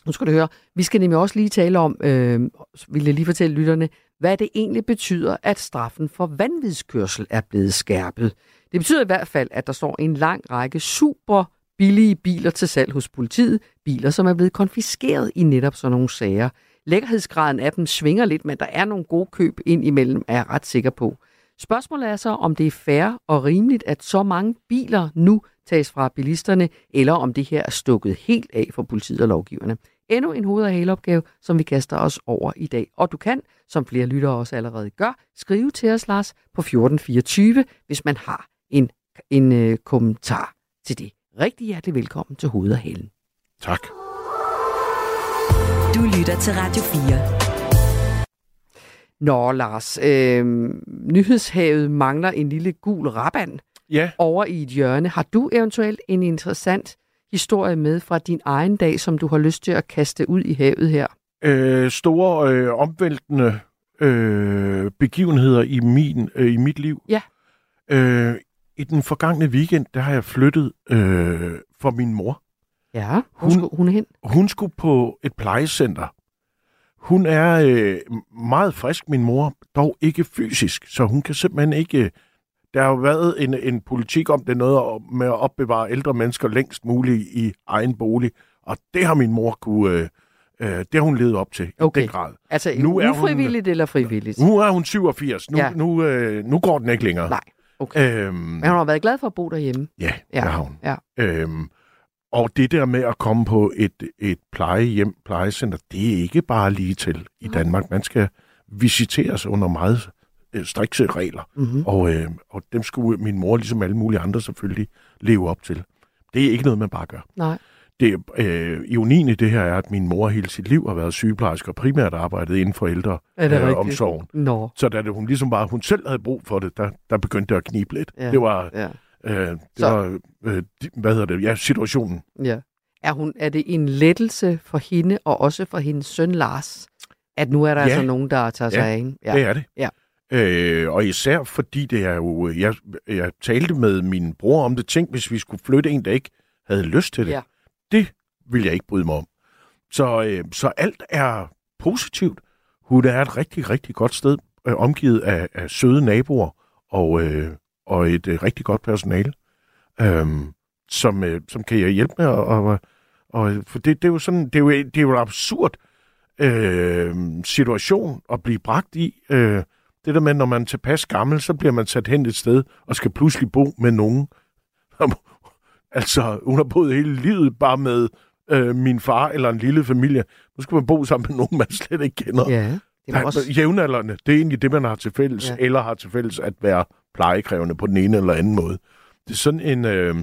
Nu skal du høre. Vi skal nemlig også lige tale om, øh, vil jeg lige fortælle lytterne, hvad det egentlig betyder, at straffen for vanvidskørsel er blevet skærpet. Det betyder i hvert fald, at der står en lang række super billige biler til salg hos politiet. Biler, som er blevet konfiskeret i netop sådan nogle sager. Lækkerhedsgraden af dem svinger lidt, men der er nogle gode køb ind imellem, er jeg ret sikker på. Spørgsmålet er så, om det er fair og rimeligt, at så mange biler nu tages fra bilisterne, eller om det her er stukket helt af for politiet og lovgiverne. Endnu en hoved- og haleopgave, som vi kaster os over i dag. Og du kan, som flere lyttere også allerede gør, skrive til os, Lars, på 1424, hvis man har en, en øh, kommentar til det. Rigtig hjertelig velkommen til Hoved og Halen. Tak. Du lytter til Radio 4. Nå, Lars, øh, nyhedshavet mangler en lille gul raban ja. over i et hjørne. Har du eventuelt en interessant historie med fra din egen dag, som du har lyst til at kaste ud i havet her? Øh, store, øh, omvæltende øh, begivenheder i, min, øh, i mit liv. Ja. Øh, I den forgangne weekend, der har jeg flyttet øh, for min mor. Ja, hvor Hun- skulle hun hen? Hun skulle på et plejecenter. Hun er øh, meget frisk, min mor, dog ikke fysisk, så hun kan simpelthen ikke... Der har jo været en, en politik om det noget med at opbevare ældre mennesker længst muligt i egen bolig, og det har min mor kunne... Øh, øh, det har hun levet op til Okay. i den grad. Altså Nu er hun- ufrivilligt eller frivilligt? Nu er hun 87. Nu, ja. nu, øh, nu går den ikke længere. Nej, okay. Øhm, Men hun har været glad for at bo derhjemme. Ja, Ja, det har hun. ja. Øhm, og det der med at komme på et, et plejehjem, plejecenter, det er ikke bare lige til i Danmark. Man skal visiteres under meget øh, strikse regler. Mhm. Og, øh, og dem skulle min mor, ligesom alle mulige andre selvfølgelig, leve op til. Det er ikke noget, man bare gør. Nej. Det, øh, ironien i det her er, at min mor hele sit liv har været sygeplejerske og primært arbejdet inden for ældre det øh. Nå. Så da det, hun ligesom bare, hun selv havde brug for det, der, der begyndte det at knibe lidt. Ja, Det var, ja. øh, det Så- var øh, hvad hedder det, ja, situationen. Ja. Er, hun, er det en lettelse for hende og også for hendes søn Lars, at nu er der Ja. altså nogen, der tager sig Ja, af hende? det er det. Ja. Øh, og især fordi det er jo, jeg, jeg talte med min bror om det, tænk hvis vi skulle flytte en, der ikke havde lyst til det. Ja. Det vil jeg ikke bryde mig om. Så, øh, så alt er positivt. Hun er et rigtig, rigtig godt sted, øh, omgivet af, af søde naboer og, øh, og et øh, rigtig godt personale, øh, som, øh, som kan hjælpe med Og, og, Og, for det, det, er jo sådan, det, er jo, det er jo en absurd øh, situation at blive bragt i. Øh, det der med, når man er tilpas gammel, så bliver man sat hen et sted og skal pludselig bo med nogen altså, hun har boet hele livet bare med øh, min far eller en lille familie. Nu skal man bo sammen med nogen, man slet ikke kender. Ja, det er også... Jævnaldrende, det er egentlig det, man har til fælles, ja. eller har til fælles at være plejekrævende på den ene eller anden måde. Det er sådan en... Øh,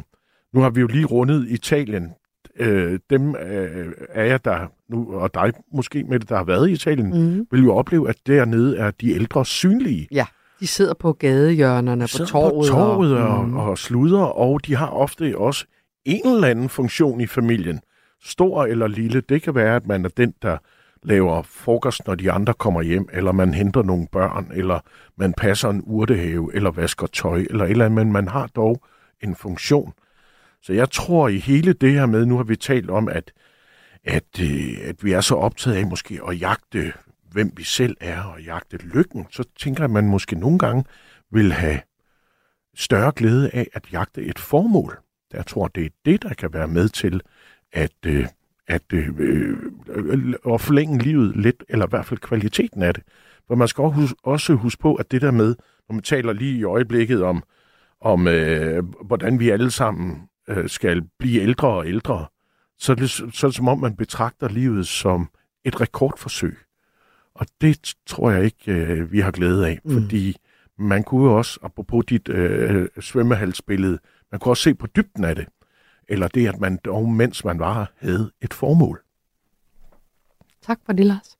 nu har vi jo lige rundet Italien. Øh, dem øh, af jer, der nu, og dig måske med det, der har været i Italien, mm. vil jo opleve, at dernede er de ældre synlige. Ja, de sidder på gadehjørnerne, på torvet. på torvet og, mm. og sluder, og de har ofte også en eller anden funktion i familien. Stor eller lille. Det kan være, at man er den, der laver frokost, når de andre kommer hjem, eller man henter nogle børn, eller man passer en urtehave, eller vasker tøj, eller et eller andet, men man har dog en funktion. Så jeg tror i hele det her med, nu har vi talt om, at, at, øh, at vi er så optaget af måske at jagte, hvem vi selv er, og jagte lykken, så tænker jeg, at man måske nogle gange vil have større glæde af at jagte et formål. Jeg tror, det er det, der kan være med til at, øh, at øh, øh at forlænge livet lidt, eller i hvert fald kvaliteten af det. For man skal også huske, også huske på, at det der med, når man taler lige i øjeblikket om, om øh, hvordan vi alle sammen øh, skal blive ældre og ældre, så er, det, så er det som om, man betragter livet som et rekordforsøg. Og det tror jeg ikke, øh, vi har glæde af, mm. fordi man kunne jo også, apropos dit øh, svømmehalsbillede, man kunne også se på dybden af det. Eller det, at man dog, mens man var, havde et formål. Tak for det, Lars.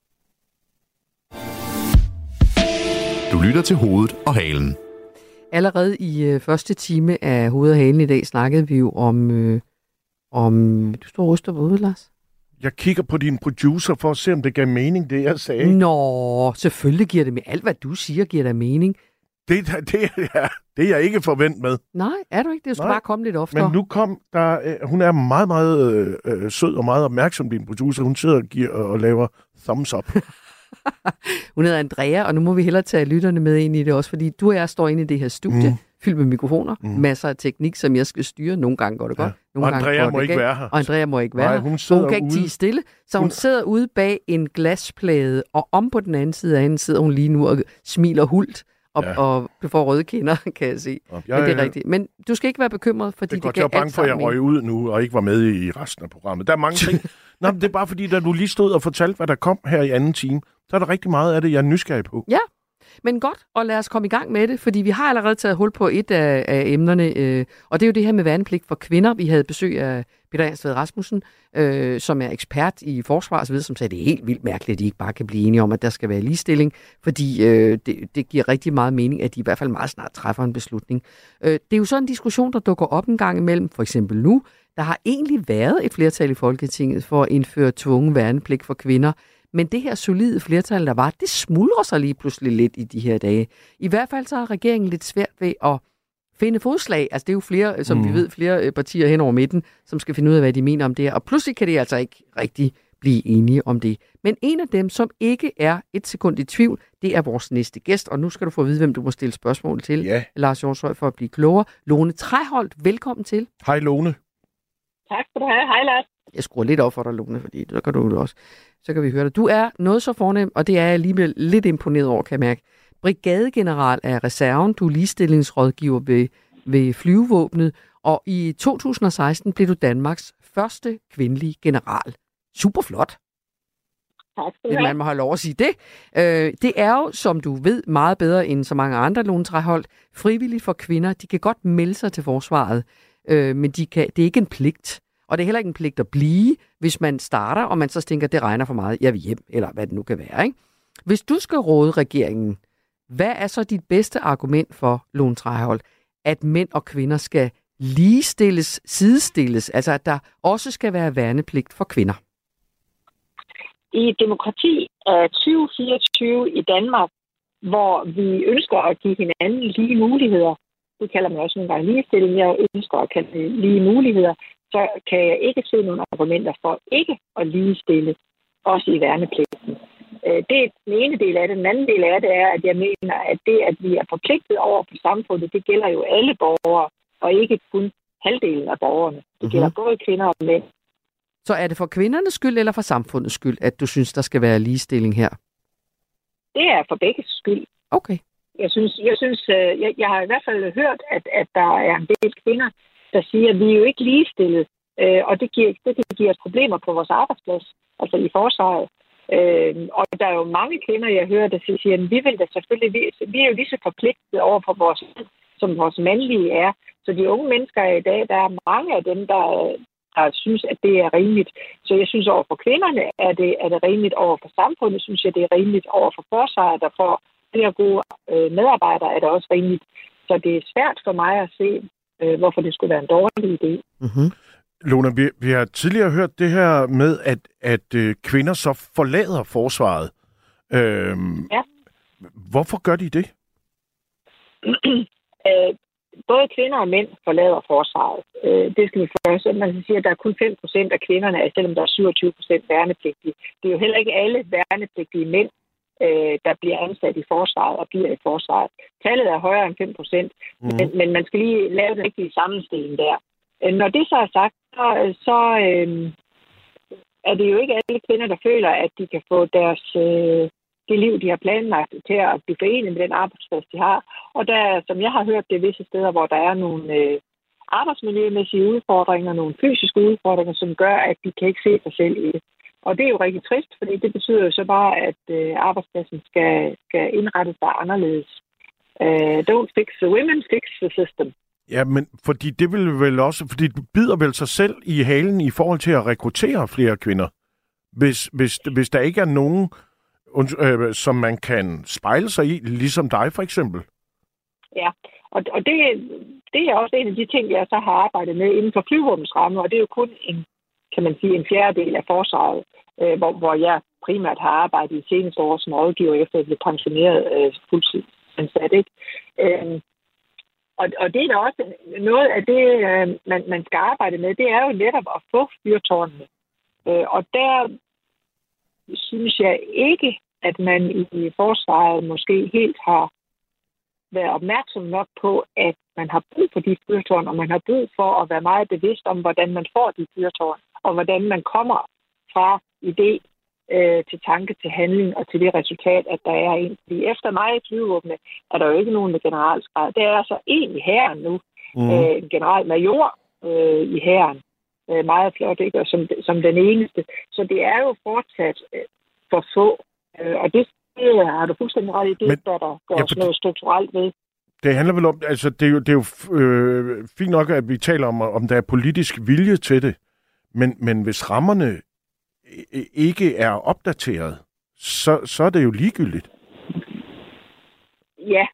Du lytter til hovedet og halen. Allerede i øh, første time af Hovedet og Halen i dag snakkede vi jo om... Øh, om du står og ryster på hovedet, Lars. Jeg kigger på din producer for at se, om det gav mening, det jeg sagde. Nå, selvfølgelig giver det med alt, hvad du siger, giver der mening. Det, det, er, det er jeg ikke forventet med. Nej, er du ikke? Det skal Nej, bare komme lidt oftere. Men nu kom der... Øh, hun er meget, meget øh, øh, sød og meget opmærksom, din producer. Hun sidder og, giver, og laver thumbs up. [LAUGHS] Hun hedder Andrea, og nu må vi hellere tage lytterne med ind i det også, fordi du og jeg står inde i det her studie, Mm. Fyldt med mikrofoner, Mm. masser af teknik, som jeg skal styre. Nogle gange går det godt, nogle Og gange Andrea går må det ikke galt. være her. Og Andrea må ikke være Nej, her. hun sidder hun kan ikke tige stille, så hun, Hun- sidder ude bag en glasplade, og om på den anden side af hende sidder hun lige nu og smiler hult, og, Ja. ja. og får røde kinder, [LAUGHS] kan jeg se. jeg- Men det er rigtigt. Men du skal ikke være bekymret, fordi Det er det, det jeg kan var bange for, at jeg røg ud nu, og ikke var med i resten af programmet. Der er mange ting. [LAUGHS] Nå, men det er bare fordi, da du lige stod og fortalte, hvad der kom her i anden time, så er der rigtig meget af det, jeg er nysgerrig på. Ja, men godt, og lad os komme i gang med det, fordi vi har allerede taget hul på et af, af emnerne, øh, og det er jo det her med værnepligt for kvinder. Vi havde besøg af Peter Ansved Rasmussen, øh, som er ekspert i forsvar osv., som sagde, at det er helt vildt mærkeligt, at de ikke bare kan blive enige om, at der skal være ligestilling, fordi øh, det, det giver rigtig meget mening, at de i hvert fald meget snart træffer en beslutning. Øh, det er jo sådan en diskussion, der dukker op en gang imellem, for eksempel nu. Der har egentlig været et flertal i Folketinget for at indføre tvungen værnepligt for kvinder, men det her solide flertal, der var, det smuldrer sig lige pludselig lidt i de her dage. I hvert fald så har regeringen lidt svært ved at finde fodslag. Altså det er jo flere, som mm. vi ved, flere øh, partier hen over midten, som skal finde ud af, hvad de mener om det her. Og pludselig kan det altså ikke rigtig blive enige om det. Men en af dem, som ikke er et sekund i tvivl, det er vores næste gæst. Og nu skal du få at vide, hvem du må stille spørgsmål til, ja. Lars Jorshøj, for at blive klogere. Lone Træholdt, velkommen til. Hej Lone. Tak skal du have. Hej Lars. Jeg skruer lidt op for dig, Lone, fordi så kan du det også. Så kan vi høre dig. Du er noget så fornem, og det er jeg alligevel lidt imponeret over, kan jeg mærke. Brigadegeneral af reserven, du er ligestillingsrådgiver ved, ved flyvevåbnet, og i 2016 blev du Danmarks første kvindelige general. Super flot. Tak skal du Man have. må have lov at sige det. Øh, det er jo, som du ved, meget bedre end så mange andre Lone Træholdt, frivilligt for kvinder. De kan godt melde sig til forsvaret, øh, men de kan, det er ikke en pligt. Og det er heller ikke en pligt at blive, hvis man starter, og man så tænker, det regner for meget, jeg vil hjem, eller hvad det nu kan være. Ikke? Hvis du skal råde regeringen, hvad er så dit bedste argument for, Lone Træholdt, at mænd og kvinder skal ligestilles, sidestilles, altså at der også skal være værnepligt for kvinder? I et demokrati af 2024 i Danmark, hvor vi ønsker at give hinanden lige muligheder, det kalder man også nogle gange ligestilling, jeg ønsker at kalde det lige muligheder, så kan jeg ikke se nogle argumenter for ikke at ligestille, også i værnepligten. Øh, Det er den ene del af det. Den anden del af det er, at jeg mener, at det, at vi er forpligtet over for samfundet, det gælder jo alle borgere, og ikke kun halvdelen af borgerne. Det gælder både kvinder og mænd. Så er det for kvindernes skyld eller for samfundets skyld, at du synes, der skal være ligestilling her? Det er for begge skyld. Okay. Jeg synes, jeg, synes øh, jeg, jeg har i hvert fald hørt, at, at der er en del kvinder, der siger, at vi er jo ikke ligestillet, øh, og det giver, det kan give os problemer på vores arbejdsplads, altså i forsvaret. Øh, og der er jo mange kvinder, jeg hører, der siger, at vi vil da selvfølgelig, vi, vi er jo lige så forpligtet over for vores som vores mandlige er. Så de unge mennesker i dag, der er mange af dem, der, der synes, at det er rimeligt. Så jeg synes, over for kvinderne er det, er det rimeligt. Over for samfundet synes jeg, det er rimeligt. Over for forsvaret, der får flere gode øh, medarbejdere, er det også rimeligt. Så det er svært for mig at se, øh, hvorfor det skulle være en dårlig idé. Mm-hmm. Lona, vi, vi har tidligere hørt det her med, at, at øh, kvinder så forlader forsvaret. Øhm, ja. Hvorfor gør de det? [CLEARS THROAT] øh, både kvinder og mænd forlader forsvaret. Øh, det skal vi først. Man kan sige, at der er kun 5 procent af kvinderne, selvom der er 27 procent værnepligtige. Det er jo heller ikke alle værnepligtige mænd, øh, der bliver ansat i forsvaret og bliver i forsvaret. Tallet er højere end 5 procent, mm. men, men man skal lige lave den rigtige sammenstilling der. Øh, når det så er sagt, så, så øh, er det jo ikke alle kvinder, der føler, at de kan få deres, øh, det liv, de har planlagt til at blive forenet med den arbejdsplads, de har. Og der, som jeg har hørt, det er visse steder, hvor der er nogle øh, arbejdsmiljømæssige udfordringer, nogle fysiske udfordringer, som gør, at de kan ikke se sig selv i det. Og det er jo rigtig trist, fordi det betyder jo så bare, at øh, arbejdspladsen skal, skal indrette sig anderledes. Uh, don't fix the women, fix the system. Ja, men fordi det vil vel også, fordi det bider vel sig selv i halen i forhold til at rekruttere flere kvinder. Hvis, hvis, hvis der ikke er nogen øh, som man kan spejle sig i, ligesom dig for eksempel? Ja, og, og det, det er også en af de ting, jeg så har arbejdet med inden for flyvåbens og det er jo kun en, kan man sige, en fjerdedel af forsvaret, øh, hvor, hvor jeg primært har arbejdet i seneste år som rådgiver, efter at jeg blev pensioneret øh, fuldtidsansat. Ikke? Øh, og, og det er da også noget af det, øh, man, man skal arbejde med, det er jo netop at få fyrtårnene. Øh, og der synes jeg ikke, at man i forsvaret måske helt har været opmærksom nok på, at man har brug for de fyrtårn, og man har brug for at være meget bevidst om, hvordan man får de fyrtårn, og hvordan man kommer fra idé øh, til tanke, til handling og til det resultat, at der er en. Fordi efter mig i flyvåbne er der jo ikke nogen med generalsgrad. Det er altså en i hæren nu, mm. øh, en generalmajor øh, i hæren, øh, meget flot, ikke? Og som, som den eneste. Så det er jo fortsat øh, for få. Øh, og det, det har du fuldstændig ret i. Det Men, der, der gør ja, noget strukturelt ved. Det handler vel om, altså det er jo, det er jo øh, fint nok, at vi taler om, om der er politisk vilje til det, men, men hvis rammerne ikke er opdateret, så, så er det jo ligegyldigt. Ja,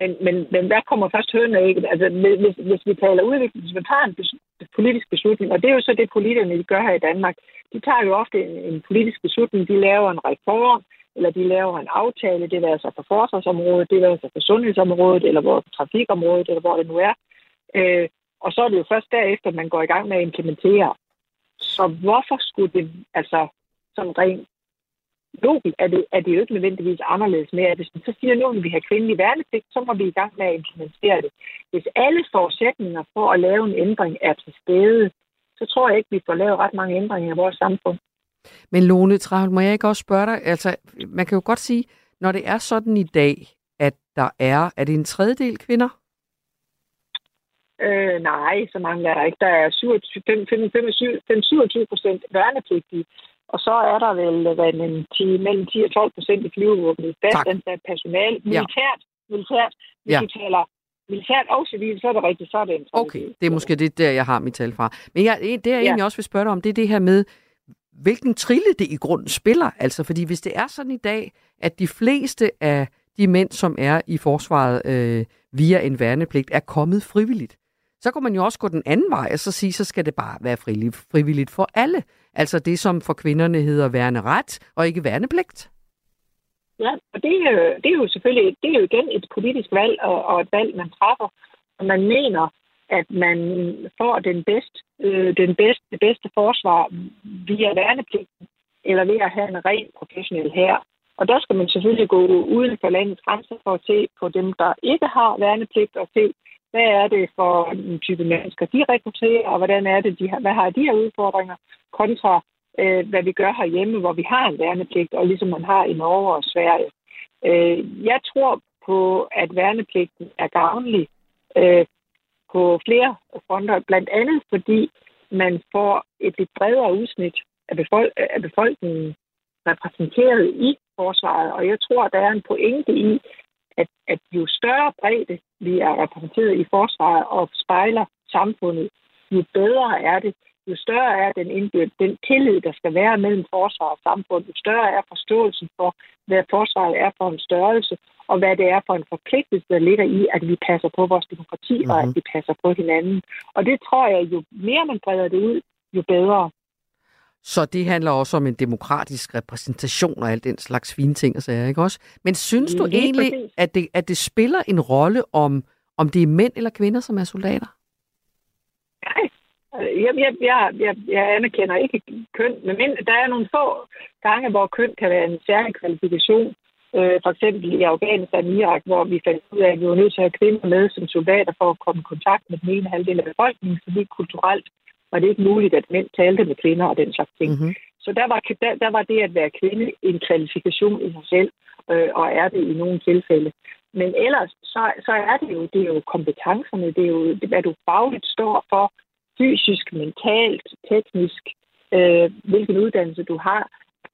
men, men, men der kommer først høren ikke? Altså, hvis, hvis vi taler udvikling, hvis vi tager en politisk beslutning, og det er jo så det, politikerne de gør her i Danmark. De tager jo ofte en, en politisk beslutning, de laver en reform, eller de laver en aftale, det er altså på forsvarsområdet, det er altså på sundhedsområdet, eller på trafikområdet, eller hvor det nu er. Øh, og så er det jo først derefter, man går i gang med at implementere. Så hvorfor skulle det, altså som rent logisk er det, er det jo ikke nødvendigvis anderledes med, hvis man så siger, at nu vil vi have kvindelig værnepligt, så må vi i gang med at implementere det. Hvis alle forudsætninger for at lave en ændring er til stede, så tror jeg ikke, vi får lavet ret mange ændringer i vores samfund. Men Lone Travl, må jeg ikke også spørge dig, altså man kan jo godt sige, når det er sådan i dag, at der er, er det en tredjedel kvinder? Øh, nej, så mange er der ikke. Der er 27 procent værnepligtige, og så er der vel hvad, en 10, mellem 10 og 12 procent i flyvevåbnet. Fastansat personale. Militært. Ja. Militært. Hvis ja. du taler militært og civil, så er det rigtigt. Så er det en Okay, det er måske det, der jeg har mit tal fra. Men jeg, det, jeg ja. egentlig også vil spørge dig om, det er det her med, hvilken trille det i grunden spiller. Altså, fordi hvis det er sådan i dag, at de fleste af de mænd, som er i forsvaret øh, via en værnepligt, er kommet frivilligt, så kunne man jo også gå den anden vej og så sige, så skal det bare være frivilligt for alle. Altså det, som for kvinderne hedder værneret og ikke værnepligt. Ja, og det, det er jo selvfølgelig det er jo igen et politisk valg og, og et valg, man træffer. Og man mener, at man får den bedste, øh, den bedste, det bedste forsvar via værnepligten, eller ved at have en ren professionel her. Og der skal man selvfølgelig gå uden for landets grænser for at se på dem, der ikke har værnepligt, og se hvad er det for en type mennesker, de rekrutterer, og hvordan er det, de har, hvad har de her udfordringer, kontra øh, hvad vi gør herhjemme, hvor vi har en værnepligt, og ligesom man har i Norge og Sverige. Øh, jeg tror på, at værnepligten er gavnlig øh, på flere fronter, blandt andet fordi man får et lidt bredere udsnit af, befol- af befolkningen repræsenteret i forsvaret, og jeg tror, der er en pointe i, at, at jo større bredde vi er repræsenteret i forsvaret og spejler samfundet, jo bedre er det, jo større er den, indbyrd, den tillid, der skal være mellem forsvar og samfund, jo større er forståelsen for, hvad forsvaret er for en størrelse, og hvad det er for en forpligtelse, der ligger i, at vi passer på vores demokrati, mm-hmm. og at Mhm. vi passer på hinanden. Og det tror jeg, jo mere man breder det ud, jo bedre. Så det handler også om en demokratisk repræsentation og alt den slags fine ting og sager, ikke også? Men synes du Lige egentlig, præcis. at det, at det spiller en rolle, om, om det er mænd eller kvinder, som er soldater? Nej. Jeg, jeg, jeg, jeg, jeg anerkender ikke køn, men der er nogle få gange, hvor køn kan være en særlig kvalifikation. Øh, for eksempel i Afghanistan og Irak, hvor vi fandt ud af, at vi var nødt til at have kvinder med som soldater for at komme i kontakt med den ene halvdel af befolkningen, fordi kulturelt var det ikke muligt, at mænd talte med kvinder og den slags ting. Mm-hmm. Så der var, der, der var det at være kvinde en kvalifikation i sig selv, øh, og er det i nogle tilfælde. Men ellers, så, så er det jo, det er jo kompetencerne, det er jo, hvad du fagligt står for, fysisk, mentalt, teknisk, øh, hvilken uddannelse du har,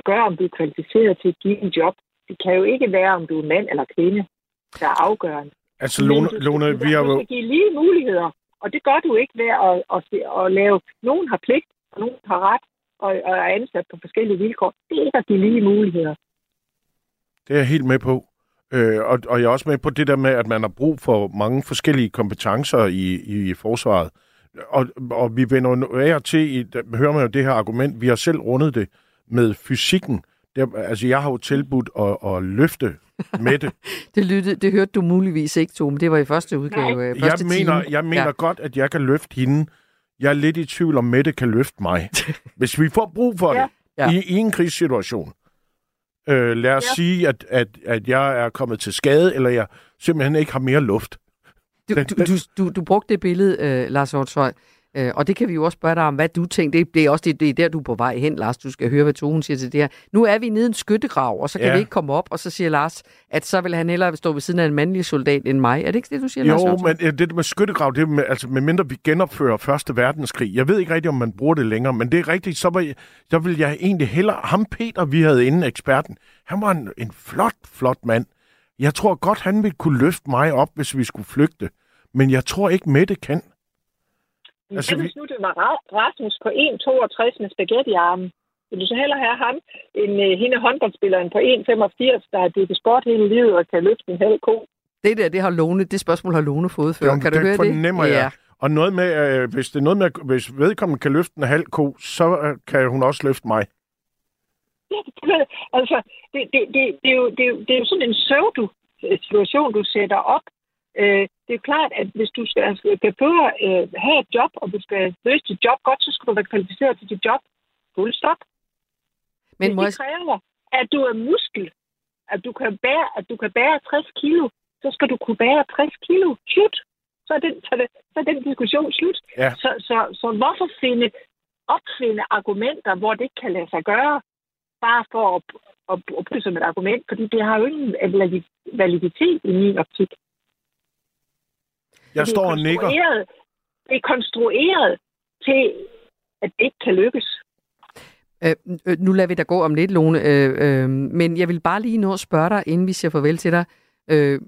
gør, om du er kvalificeret til at give en job. Det kan jo ikke være, om du er mand eller kvinde, der er afgørende. Altså, Lone, Lone vi har jo... give lige muligheder, og det gør du ikke ved at, at, at, at lave... Nogen har pligt, og nogen har ret, og, og er ansat på forskellige vilkår. Det er ikke at give lige muligheder. Det er jeg helt med på. Øh, og, og jeg er også med på det der med, at man har brug for mange forskellige kompetencer i, i forsvaret. Og, og vi vender jo af og til, i, der hører man jo det her argument, vi har selv rundet det med fysikken. Der, altså, jeg har jo tilbudt at, at løfte med det. [LAUGHS] Det, lyttede, det hørte du muligvis ikke, Tome. Det var i første udgave. øh, jeg første mener, time. jeg mener ja. godt, at jeg kan løfte hende. Jeg er lidt i tvivl om, Mette kan løfte mig. [LAUGHS] Hvis vi får brug for Ja. det Ja. i, i en krigssituation. Øh, lad os ja. sige, at, at, at jeg er kommet til skade, eller jeg simpelthen ikke har mere luft. Du, du, du, du, du brugte det billede, øh, Lars Hortshøj, øh, og det kan vi jo også spørge dig om, hvad du tænkte. Det, det er også det, det er der, du er på vej hen, Lars. Du skal høre, hvad Tone siger til det her. Nu er vi nede i en skyttegrav, og så kan Ja. vi ikke komme op, og så siger Lars, at så vil han hellere stå ved siden af en mandlig soldat end mig. Er det ikke det, du siger, Lars Jo, men det med skyttegrav, det er med, altså med mindre vi genopfører Første Verdenskrig. Jeg ved ikke rigtigt, om man bruger det længere, men det er rigtigt, så, var jeg, så vil jeg egentlig hellere... Ham Peter, vi havde inden eksperten, han var en, en flot, flot mand. Jeg tror godt, han ville kunne løfte mig op, hvis vi skulle flygte. Men jeg tror ikke, Mette kan. Altså, Altså, nu det var Ra- Rasmus på 1,62 med spaghettiarmen, vil du så hellere have ham, end uh, hende håndboldspilleren på 1,85, der har dykket sport hele livet og kan løfte en halv ko? Det der, det har Lone, det spørgsmål har Lone fået før. Jamen, kan du det høre fornemmer det? jeg. Og noget med, øh, hvis det er noget med, hvis vedkommende kan løfte en halv ko, så øh, kan hun også løfte mig. Ja, [LAUGHS] jeg. altså, det, det, det, det, er jo, det, er jo, det er jo sådan en pseudo-situation, du sætter op. Øh, det er klart, at hvis du skal, skal prøve at øh, have et job, og du skal løse dit job godt, så skal du være kvalificeret til dit job. Fuld stop. Men Hvis må jeg... det kræver, at du er muskel, at du kan bære, at du kan bære 60 kilo, så skal du kunne bære 60 kilo. Slut. Så er den, så er det, så er den diskussion slut. Ja. Så, så, så hvorfor finde, opfinde argumenter, hvor det ikke kan lade sig gøre, bare for at, at, at bruge som et argument, fordi det har jo ingen valid- validitet i min optik. Jeg Det står og nikker. Det er konstrueret til, at det ikke kan lykkes. Øh, øh, nu lader vi dig gå om lidt, Lone, øh, øh, men jeg vil bare lige nå at spørge dig, inden vi siger farvel til dig. Øh,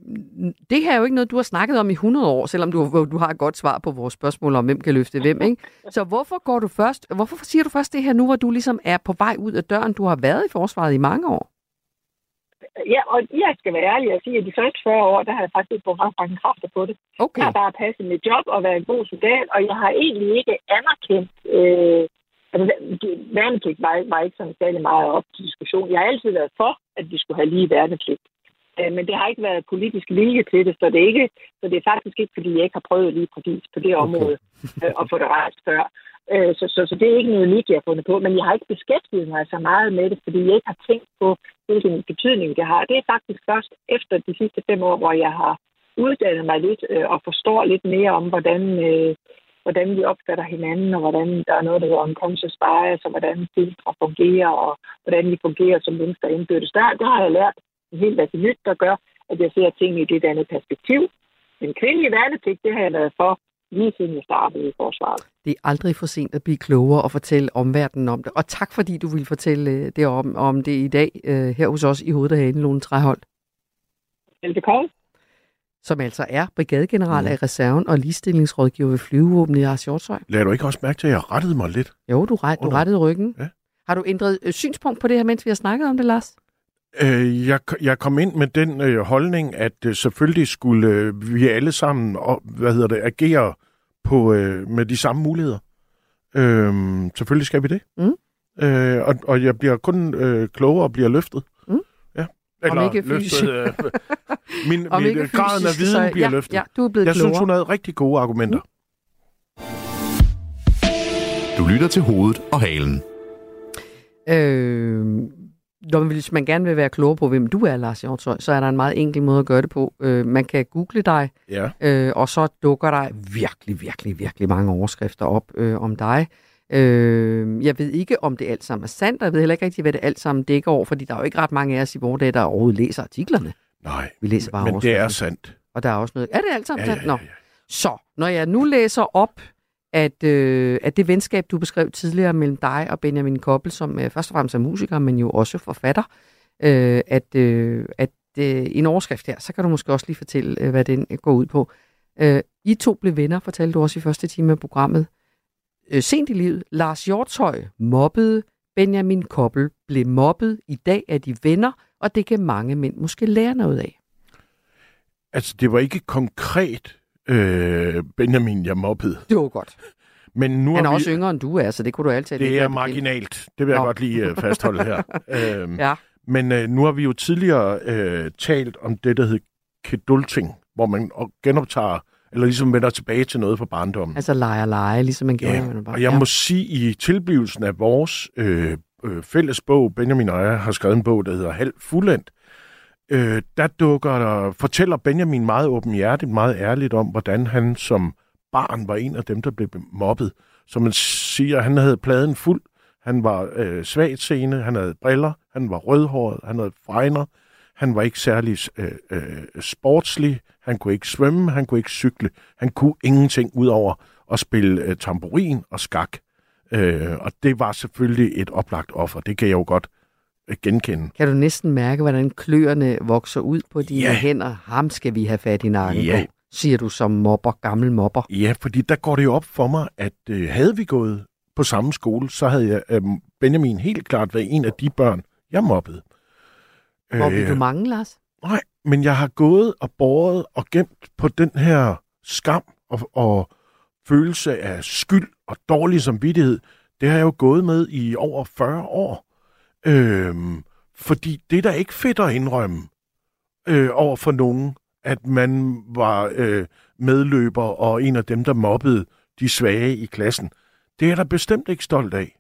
det her er jo ikke noget, du har snakket om i 100 år, selvom du, du har et godt svar på vores spørgsmål om, hvem kan løfte hvem. Ikke? Så hvorfor går du først, hvorfor siger du først det her nu, hvor du ligesom er på vej ud af døren? Du har været i forsvaret i mange år. Ja, og jeg skal være ærlig og sige, at de første 40 år, der har jeg faktisk brugt ret mange kræfter på det. Okay. Jeg har bare passet mit job og været en god soldat, og jeg har egentlig ikke anerkendt... Øh, altså, værnepligt var, var ikke sådan særlig meget op til diskussion. Jeg har altid været for, at vi skulle have lige værnepligt. Øh, men det har ikke været politisk vilje til det, så det er, ikke, så det er faktisk ikke, fordi jeg ikke har prøvet lige præcis på det område øh, at få det rejst før. Øh, så, så, så det er ikke noget nyt, jeg har fundet på, men jeg har ikke beskæftiget mig så meget med det, fordi jeg ikke har tænkt på, hvilken betydning det har. Det er faktisk først efter de sidste fem år, hvor jeg har uddannet mig lidt og forstår lidt mere om, hvordan, hvordan vi opfatter hinanden, og hvordan der er noget, der hedder unconscious bias, og hvordan filtre fungerer, og hvordan vi fungerer som mennesker indbyrdes. Der, der har jeg lært en hel masse nyt, der gør, at jeg ser tingene i et lidt andet perspektiv. Men kvindelig værnepligt, det har jeg været for lige siden jeg startede i forsvaret. Det er aldrig for sent at blive klogere og fortælle omverdenen om det. Og tak fordi du vil fortælle øh, det om, om det i dag øh, her hos os i Hovedet af Lone Træhold. Velbekomme. Som altså er brigadegeneral mm. af reserven og ligestillingsrådgiver ved flyvevåbnet i Hjortøj. Lad du ikke også mærke til, at jeg rettede mig lidt? Jo, du, ret, du rettede ryggen. Ja. Har du ændret øh, synspunkt på det her, mens vi har snakket om det, Lars? Øh, jeg, jeg kom ind med den øh, holdning, at øh, selvfølgelig skulle øh, vi alle sammen og, hvad hedder det, agere på, øh, med de samme muligheder. Øh, selvfølgelig skal vi det. Mm. Øh, og, og jeg bliver kun øh, klogere og bliver løftet. Mm. Ja. Om ikke fysisk. øh, [LAUGHS] min, Om min ikke øh, graden af viden så- bliver ja, løftet. ja, du er blevet jeg synes, klogere. hun havde rigtig gode argumenter. Du lytter til hovedet og halen. Øh, når man, hvis man gerne vil være klogere på, hvem du er, Lars Hjortøj, så er der en meget enkel måde at gøre det på. Øh, man kan google dig, Ja. øh, og så dukker der virkelig, virkelig, virkelig mange overskrifter op øh, om dig. Øh, jeg ved ikke, om det alt sammen er sandt, og jeg ved heller ikke rigtig, hvad det alt sammen dækker over, fordi der er jo ikke ret mange af os i vores dag, der overhovedet læser artiklerne. Nej, Vi læser bare men det er sandt. Og der er også noget... Er det alt sammen Ja, sandt? Nå. Så, når jeg nu læser op, at, øh, at det venskab, du beskrev tidligere mellem dig og Benjamin Koppel, som øh, først og fremmest er musiker, men jo også forfatter, øh, at, øh, at øh, en overskrift her, så kan du måske også lige fortælle, øh, hvad den øh, går ud på. Øh, I to blev venner, fortalte du også i første time af programmet. Øh, sent i livet, Lars Hjortøj mobbede, Benjamin Koppel blev mobbet. I dag er de venner, og det kan mange mænd måske lære noget af. Altså, det var ikke konkret øh, Benjamin, jeg mobbede. Det var godt. Men nu Han er vi... også yngre end du er, så det kunne du altid Det er marginalt. Det vil jeg Nå. godt lige øh, fastholde her. [LAUGHS] øhm, Ja. Men øh, nu har vi jo tidligere øh, talt om det, der hedder kedulting, hvor man og- genoptager, eller ligesom vender tilbage til noget fra barndommen. Altså leger leje, ligesom man gjorde. Ja, man var- og jeg ja. må sige, i tilblivelsen af vores øh, øh, fælles bog, Benjamin og jeg har skrevet en bog, der hedder Halv Fuldendt, øh, der dukker der, fortæller Benjamin meget åbenhjertigt, meget ærligt om, hvordan han som barn var en af dem, der blev mobbet. Som man siger, han havde pladen fuld, han var øh, svagt seende, han havde briller, han var rødhåret, han havde fregner, han var ikke særlig øh, øh, sportslig, han kunne ikke svømme, han kunne ikke cykle, han kunne ingenting ud over at spille øh, tamburin og skak. Øh, og det var selvfølgelig et oplagt offer, det kan jeg jo godt øh, genkende. Kan du næsten mærke, hvordan kløerne vokser ud på dine Ja. hænder? Ham skal vi have fat i nakken Ja. på, siger du som mobber, gammel mobber. Ja, fordi der går det jo op for mig, at øh, havde vi gået på samme skole, så havde jeg, øh, Benjamin helt klart været en af de børn, jeg mobbede. Mobbede du mange, Lars? Nej, men jeg har gået og båret og gemt på den her skam og, og følelse af skyld og dårlig samvittighed. Det har jeg jo gået med i over 40 år. Øhm, fordi det er da ikke fedt at indrømme øh, over for nogen, at man var øh, medløber og en af dem, der mobbede de svage i klassen. Det er jeg da bestemt ikke stolt af.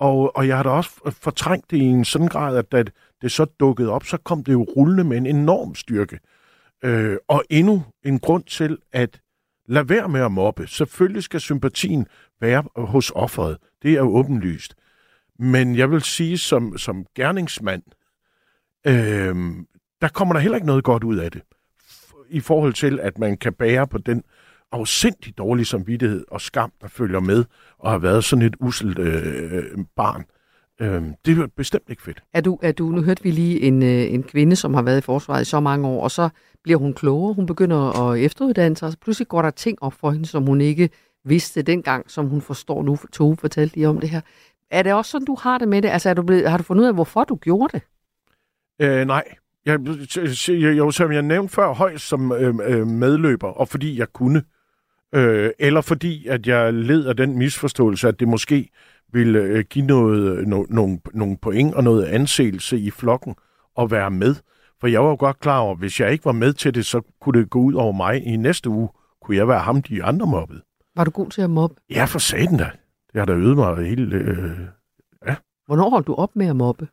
Og, og jeg har da også fortrængt det i en sådan grad, at da det så dukkede op, så kom det jo rullende med en enorm styrke. Øh, og endnu en grund til at lade være med at mobbe. Selvfølgelig skal sympatien være hos offeret. Det er jo åbenlyst. Men jeg vil sige, som, som gerningsmand, øh, der kommer der heller ikke noget godt ud af det. I forhold til, at man kan bære på den afsindig dårlige samvittighed og skam, der følger med, og har været sådan et uselt øh, barn. Øh, det er bestemt ikke fedt. Er du, er du, nu hørte vi lige en, øh, en kvinde, som har været i forsvaret i så mange år, og så bliver hun klogere, hun begynder at efteruddanne sig, og så pludselig går der ting op for hende, som hun ikke vidste dengang, som hun forstår nu. Tove fortalte lige om det her. Er det også sådan, du har det med det? Altså, er du blevet, har du fundet ud af, hvorfor du gjorde det? Øh, nej. Jeg, jeg, jeg, som jeg nævnte før, højst som øh, øh, medløber, og fordi jeg kunne. Øh, eller fordi, at jeg led af den misforståelse, at det måske ville øh, give noget, no, nogle, nogle point og noget anseelse i flokken at være med. For jeg var jo godt klar over, at hvis jeg ikke var med til det, så kunne det gå ud over mig. I næste uge kunne jeg være ham, de andre mobbede. Var du god til at mobbe? Ja, for satan da. Det har da øvet mig helt... Øh, Hvornår holdt du op med at mobbe?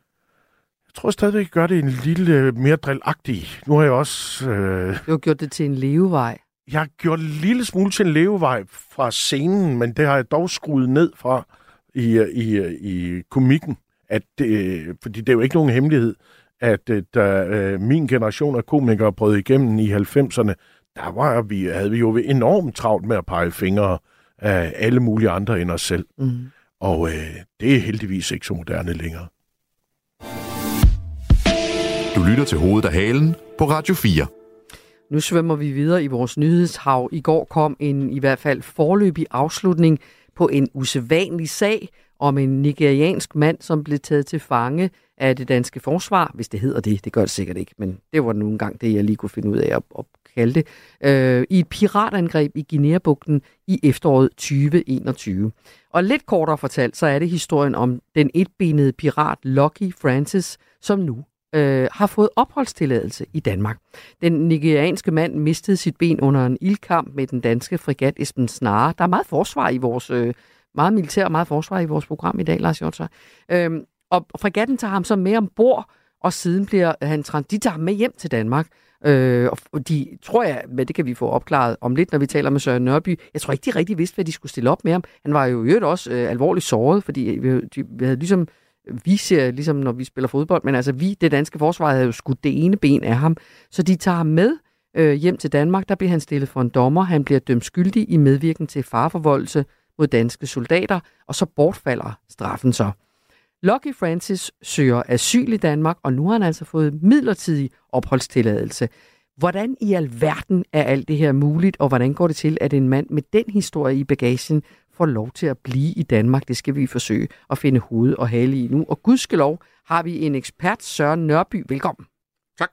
jeg tror stadigvæk, jeg gør det en lille øh, mere drillagtig. Nu har jeg også... Øh, Du har gjort det til en levevej. jeg har gjort en lille smule til en levevej fra scenen, men det har jeg dog skruet ned fra i, øh, i, øh, i komikken. At det, øh, fordi det er jo ikke nogen hemmelighed, at øh, da øh, min generation af komikere brød igennem i 90'erne, der var vi, havde vi jo enormt travlt med at pege fingre af alle mulige andre end os selv. Mm. Og øh, det er heldigvis ikke så moderne længere. Du lytter til Hovedet af Halen på Radio 4. Nu svømmer vi videre i vores nyhedshav. I går kom en i hvert fald forløbig afslutning på en usædvanlig sag om en nigeriansk mand, som blev taget til fange af det danske forsvar, hvis det hedder det. Det gør det sikkert ikke, men det var nu engang det, jeg lige kunne finde ud af at, at kalde det. Øh, I et piratangreb i Guinea-bugten i efteråret 2021. Og lidt kortere fortalt, så er det historien om den etbenede pirat Lucky Francis, som nu øh, har fået opholdstilladelse i Danmark. Den nigerianske mand mistede sit ben under en ildkamp med den danske frigat Esben Snare. Der er meget forsvar i vores, øh, meget militær og meget forsvar i vores program i dag, Lars Hjortøj. Øhm, og fregatten tager ham så med ombord, og siden bliver han trans- de tager ham med hjem til Danmark. Øh, og de, tror jeg, men det kan vi få opklaret om lidt, når vi taler med Søren Nørby. Jeg tror ikke, de rigtig vidste, hvad de skulle stille op med ham. Han var jo i øvrigt også øh, alvorligt såret, fordi øh, vi, de, vi havde ligesom øh, vi ser ligesom, når vi spiller fodbold, men altså vi, det danske forsvar, havde jo skudt det ene ben af ham. Så de tager ham med øh, hjem til Danmark. Der bliver han stillet for en dommer. Han bliver dømt skyldig i medvirken til farforvoldelse mod danske soldater, og så bortfalder straffen så. Lucky Francis søger asyl i Danmark, og nu har han altså fået midlertidig opholdstilladelse. Hvordan i alverden er alt det her muligt, og hvordan går det til, at en mand med den historie i bagagen får lov til at blive i Danmark? Det skal vi forsøge at finde hoved og hale i nu. Og gudskelov har vi en ekspert, Søren Nørby. Velkommen. Tak.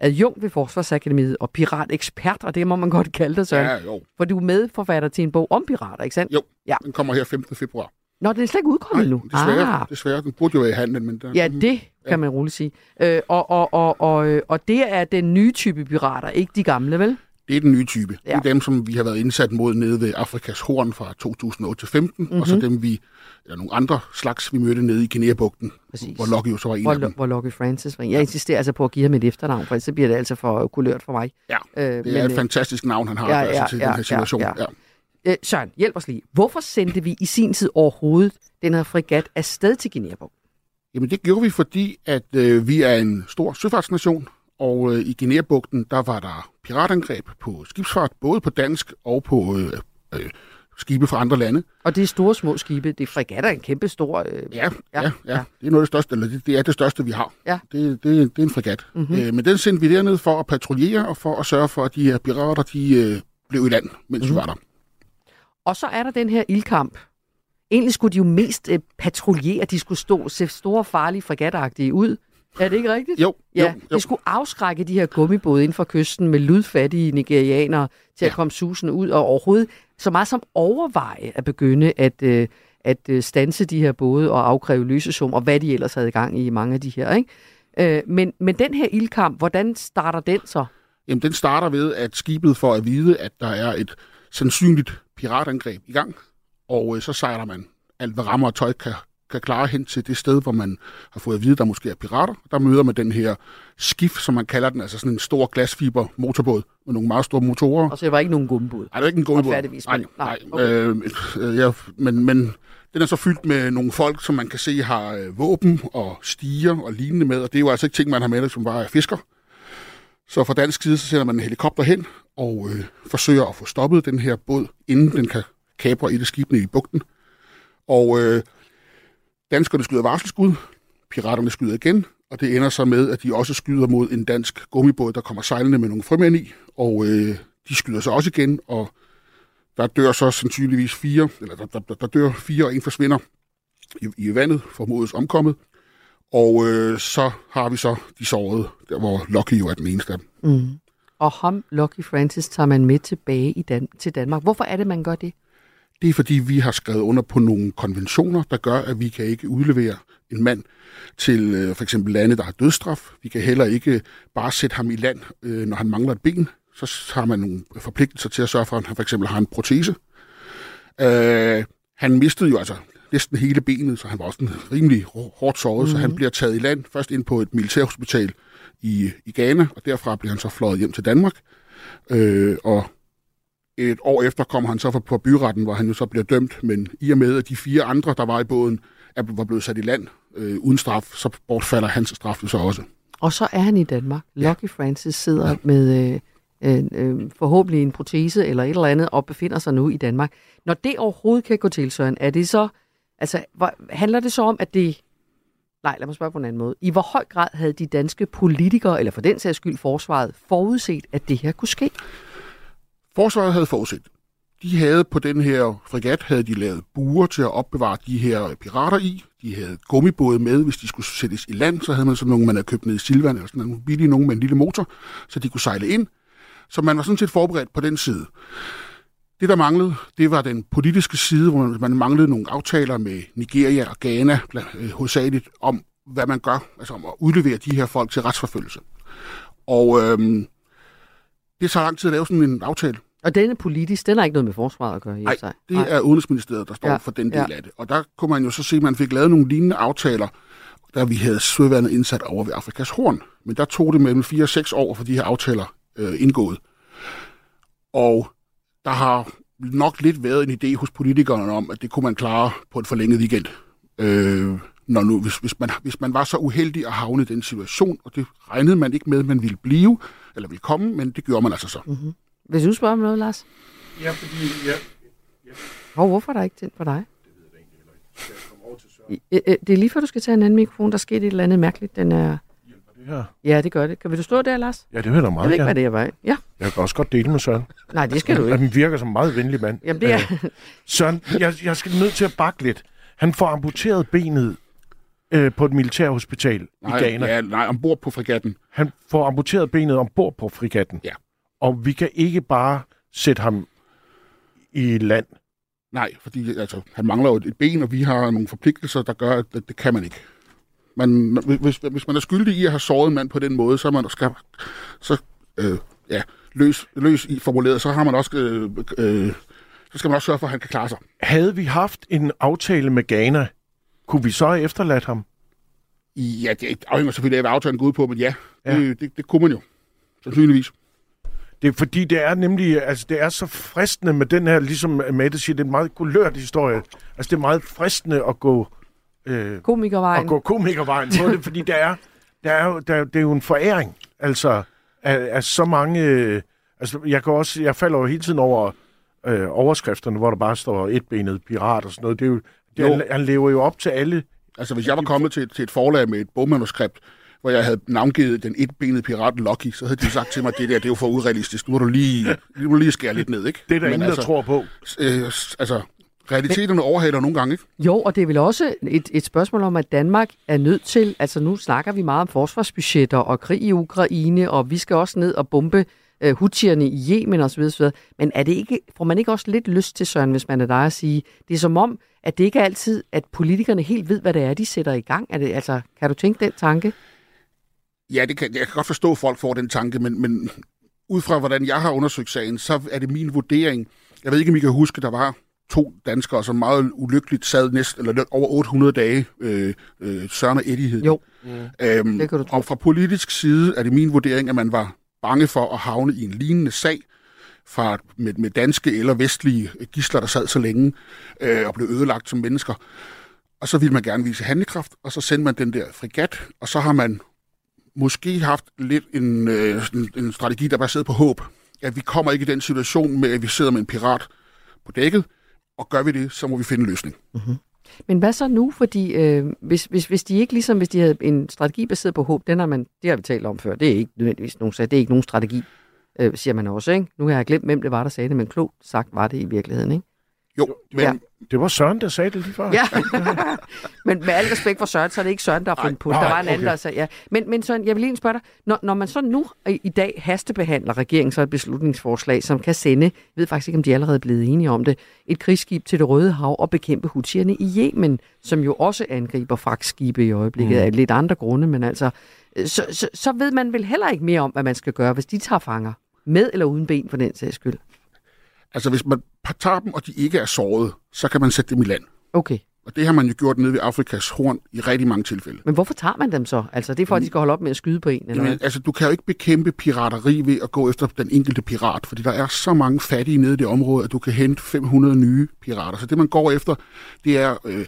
Adjunkt ved Forsvarsakademiet og piratekspert, og det må man godt kalde dig, Søren. Ja, jo. For du er medforfatter til en bog om pirater, ikke sandt? Jo, ja. den kommer her 15. februar. Nå, den er slet ikke udkommet nu. Desværre, Ah. desværre. Den burde jo være i handlen, men der, Ja, det kan man roligt sige. Øh, og, og, og, og, øh, og det er den nye type pirater, ikke de gamle, vel? det er den nye type. Ja. Ja. Det er dem, som vi har været indsat mod nede ved Afrikas Horn fra 2008 til 15, mm-hmm. og så Mhm. dem, vi, eller nogle andre slags, vi mødte nede i Guinea-bugten, hvor Lucky jo så var en Hvor, af dem. hvor Lucky Francis var. Jeg insisterer altså på at give ham et efternavn, for ellers så bliver det altså for kulørt for mig. Ja, øh, Det er et fantastisk navn, han har ja, altså, til den her situation. Ja, Ja, ja. Øh, Søren, hjælp os lige. Hvorfor sendte vi i sin tid overhovedet den her frigat afsted til Guinea-bugten? Jamen det gjorde vi, fordi at øh, vi er en stor søfartsnation, og øh, i Guinea-bugten, der var der piratangreb på skibsfart, både på dansk og på øh, øh, skibe fra andre lande. Og det er store små skibe. Det er fregatter, en kæmpe stor... Øh, ja, ja, ja, ja. Det er noget af det største, eller det, det er det største, vi har. Ja. Det, det, det er en fregat. Mhm. Mm-hmm. Øh, men den sendte vi derned for at patruljere og for at sørge for, at de her pirater, de øh, blev i land, mens mm-hmm. vi var der. Og så er der den her ildkamp. Egentlig skulle de jo mest øh, patruljere. De skulle stå, se store, farlige fregatagtige ud. Er det ikke rigtigt? Jo, Ja, jo, jo. de skulle afskrække de her gummibåde inden for kysten med ludfattige nigerianere til ja. at komme susende ud og overhovedet så meget som overveje at begynde at, øh, at øh, stanse de her både og afkræve løsesum og hvad de ellers havde i gang i mange af de her. Ikke? Øh, men, men den her ildkamp, hvordan starter den så? Jamen, den starter ved, at skibet får at vide, at der er et sandsynligt piratangreb i gang, og øh, så sejler man alt, hvad rammer og tøj kan, kan klare hen til det sted, hvor man har fået at vide, der måske er pirater. Der møder man den her skif, som man kalder den, altså sådan en stor glasfiber motorbåd med nogle meget store motorer. Og så det var ikke nogen gummibåd? Nej, det er ikke en gummibåd. Nej, nej. nej, Øh, øh, ja, men, men den er så fyldt med nogle folk, som man kan se har øh, våben og stiger og lignende med, og det er jo altså ikke ting, man har med, som bare er fisker. Så fra dansk side, så sender man en helikopter hen og øh, forsøger at få stoppet den her båd, inden den kan kapre et af skibene i bugten. Og øh, danskerne skyder varselskud, piraterne skyder igen, og det ender så med, at de også skyder mod en dansk gummibåd, der kommer sejlende med nogle frømænd i, og øh, de skyder så også igen, og der dør så sandsynligvis fire, eller der, der, der dør fire, og en forsvinder i, i vandet, formodes omkommet. Og øh, så har vi så de sårede, der hvor Lucky jo er den eneste af dem. Mm. Og ham, Lucky Francis, tager man med tilbage i Dan- til Danmark. Hvorfor er det, man gør det? Det er fordi, vi har skrevet under på nogle konventioner, der gør, at vi kan ikke udlevere en mand til øh, for eksempel lande, der har dødsstraf. Vi kan heller ikke bare sætte ham i land, øh, når han mangler et ben. Så har man nogle forpligtelser til at sørge for, at han for eksempel har en protese. Øh, han mistede jo altså, næsten hele benet, så han var også en rimelig hår- hårdt såret, mm. så han Mhm. bliver taget i land, først ind på et militærhospital i, i Ghana, og derfra bliver han så fløjet hjem til Danmark. Øh, og et år efter kommer han så fra- på byretten, hvor han jo så bliver dømt, men i og med, at de fire andre, der var i båden, er, var blevet sat i land øh, uden straf, så bortfalder hans straf jo så også. Og så er han i Danmark. Lucky Francis sidder ja. med øh, øh, øh, forhåbentlig en protese eller et eller andet, og befinder sig nu i Danmark. Når det overhovedet kan gå til, Søren, er det så, altså, hvor, handler det så om, at det, nej, lad mig spørge på en anden måde, i hvor høj grad havde de danske politikere, eller for den sags skyld forsvaret, forudset, at det her kunne ske? Forsvaret havde forudset. De havde på den her fregat, havde de lavet buer til at opbevare de her pirater i. De havde gummibåde med, hvis de skulle sættes i land. Så havde man sådan nogle, man havde købt ned i Silvan, eller sådan nogle billige nogen med en lille motor, så de kunne sejle ind. Så man var sådan set forberedt på den side. Det, der manglede, det var den politiske side, hvor man- man manglede nogle aftaler med Nigeria og Ghana, øh, hovedsageligt, om hvad man gør, altså om at udlevere de her folk til retsforfølgelse. Og øhm, det tager lang tid at lave sådan en aftale. Og denne politisk, den har ikke noget med forsvaret at gøre i Nej, sig. det er Udenrigsministeriet, der står Ja, for den del ja. af det. Og der kunne man jo så se, at man fik lavet nogle lignende aftaler, da vi havde søværnet indsat over ved Afrikas Horn. Men der tog det mellem 4 og 6 år for de her aftaler øh, indgået. Og der har nok lidt været en idé hos politikerne om, at det kunne man klare på en forlænget weekend. Øh, når nu, hvis, hvis, man, hvis man var så uheldig at havne i den situation, og det regnede man ikke med, at man ville blive, eller ville komme, men det gjorde man altså så. Mm-hmm. Hvis du spørger om noget, Lars? Ja, fordi... Ja, Og hvorfor er der ikke tændt på dig? I- øh, øh, Det er lige før, du skal tage en anden mikrofon. Der skete et eller andet mærkeligt. Den er... Det her. Ja, det gør det. Kan vil du stå der, Lars? Ja, det vil jeg da meget Jeg ved ikke, gerne. hvad det er vej. Ja. Jeg kan også godt dele med Søren. Nej, det skal du ikke. Han [LAUGHS] virker som en meget venlig mand. Jamen, det er... Øh, Søren, jeg, jeg skal nødt til at bakke lidt. Han får amputeret benet øh, på et militærhospital Nej, i Ghana. ja, nej, ombord på fregatten. Han får amputeret benet ombord på frigatten. Ja. Og vi kan ikke bare sætte ham i land. Nej, fordi altså, han mangler jo et ben, og vi har nogle forpligtelser, der gør, at det, det kan man ikke. Man, hvis, hvis man er skyldig i at have såret en mand på den måde, så er man skal, så, øh, ja, løs, løs i formuleret, så har man også, øh, øh, så skal man også sørge for, at han kan klare sig. Havde vi haft en aftale med Ghana, kunne vi så have efterladt ham? Ja, det afhænger selvfølgelig af, hvad aftalen går ud på, men ja, Ja. Det, det, det kunne man jo. Sandsynligvis. Det er fordi, det er nemlig, altså det er så fristende med den her, ligesom Mette siger, det er en meget kulørt historie. Altså det er meget fristende at gå... Øh, Komikervejen. At gå komikervejen på det, fordi der er, der er jo, der, det er jo en foræring, altså, af, af så mange... Øh, altså, jeg kan også, jeg falder jo hele tiden over øh, overskrifterne, hvor der bare står etbenet pirat og sådan noget. Det er jo, det, Jo. han, han lever jo op til alle... Altså, hvis jeg var kommet til, til et forlag med et bogmanuskript, hvor jeg havde navngivet den etbenede pirat Lucky, så havde de sagt til mig, det der, det er jo for urealistisk. Nu må du lige, nu må du lige skære lidt ned, ikke? Det er der Men ingen, der tror på. Øh, altså, realiteterne overhaler nogle gange, ikke? Jo, og det er vel også et, et spørgsmål om, at Danmark er nødt til, altså nu snakker vi meget om forsvarsbudgetter og krig i Ukraine, og vi skal også ned og bombe øh, hutierne i Yemen osv. osv. Men er det ikke, får man ikke også lidt lyst til, Søren, hvis man er dig at sige, det er som om, at det ikke er altid, at politikerne helt ved, hvad det er, de sætter i gang? Er det, altså, kan du tænke den tanke? Ja, det kan, jeg kan godt forstå, at folk får den tanke, men, men ud fra, hvordan jeg har undersøgt sagen, så er det min vurdering. Jeg ved ikke, om I kan huske, der var to danskere, som meget ulykkeligt sad næsten, eller over 800 dage, øh, øh, Søren og Eddie hed. Jo, Øhm, det kan du tro. og fra politisk side er det min vurdering, at man var bange for at havne i en lignende sag fra, med, med danske eller vestlige gisler, der sad så længe øh, og blev ødelagt som mennesker. Og så ville man gerne vise handlekraft, og så sendte man den der frigat, og så har man måske haft lidt en, øh, en, en strategi, der er baseret på håb. At vi kommer ikke i den situation med, at vi sidder med en pirat på dækket, og gør vi det, så må vi finde en løsning. Mm-hmm. Men hvad så nu? Fordi øh, hvis, hvis, hvis de ikke ligesom, hvis de havde en strategi baseret på håb, den har man, det har vi talt om før, det er ikke nødvendigvis nogen, det er ikke nogen strategi, øh, siger man også, ikke? Nu har jeg glemt, hvem det var, der sagde det, men klogt sagt var det i virkeligheden, ikke? Jo, men Ja. Det var Søren, der sagde det lige før. Ja, [LAUGHS] [LAUGHS] men med al respekt for Søren, så er det ikke Søren, der har fundet på det. Der var en anden, okay. der sagde, ja. Men, men Søren, jeg vil lige spørge dig, når, når man så nu i i dag hastebehandler regeringen så et beslutningsforslag, som kan sende, jeg ved faktisk ikke, om de allerede er blevet enige om det, et krigsskib til det Røde Hav og bekæmpe hutierne i Yemen, som jo også angriber fragtskibe i øjeblikket Mm. af lidt andre grunde, men altså, øh, så, så, så ved man vel heller ikke mere om, hvad man skal gøre, hvis de tager fanger. Med eller uden ben, for den sags skyld. Altså, hvis man tager dem, og de ikke er såret, så kan man sætte dem i land. Okay. Og det har man jo gjort nede ved Afrikas horn i rigtig mange tilfælde. Men hvorfor tager man dem så? Altså, det er for, at de skal holde op med at skyde på en, eller Jamen, hvad? altså, du kan jo ikke bekæmpe pirateri ved at gå efter den enkelte pirat, fordi der er så mange fattige nede i det område, at du kan hente 500 nye pirater. Så det, man går efter, det er øh,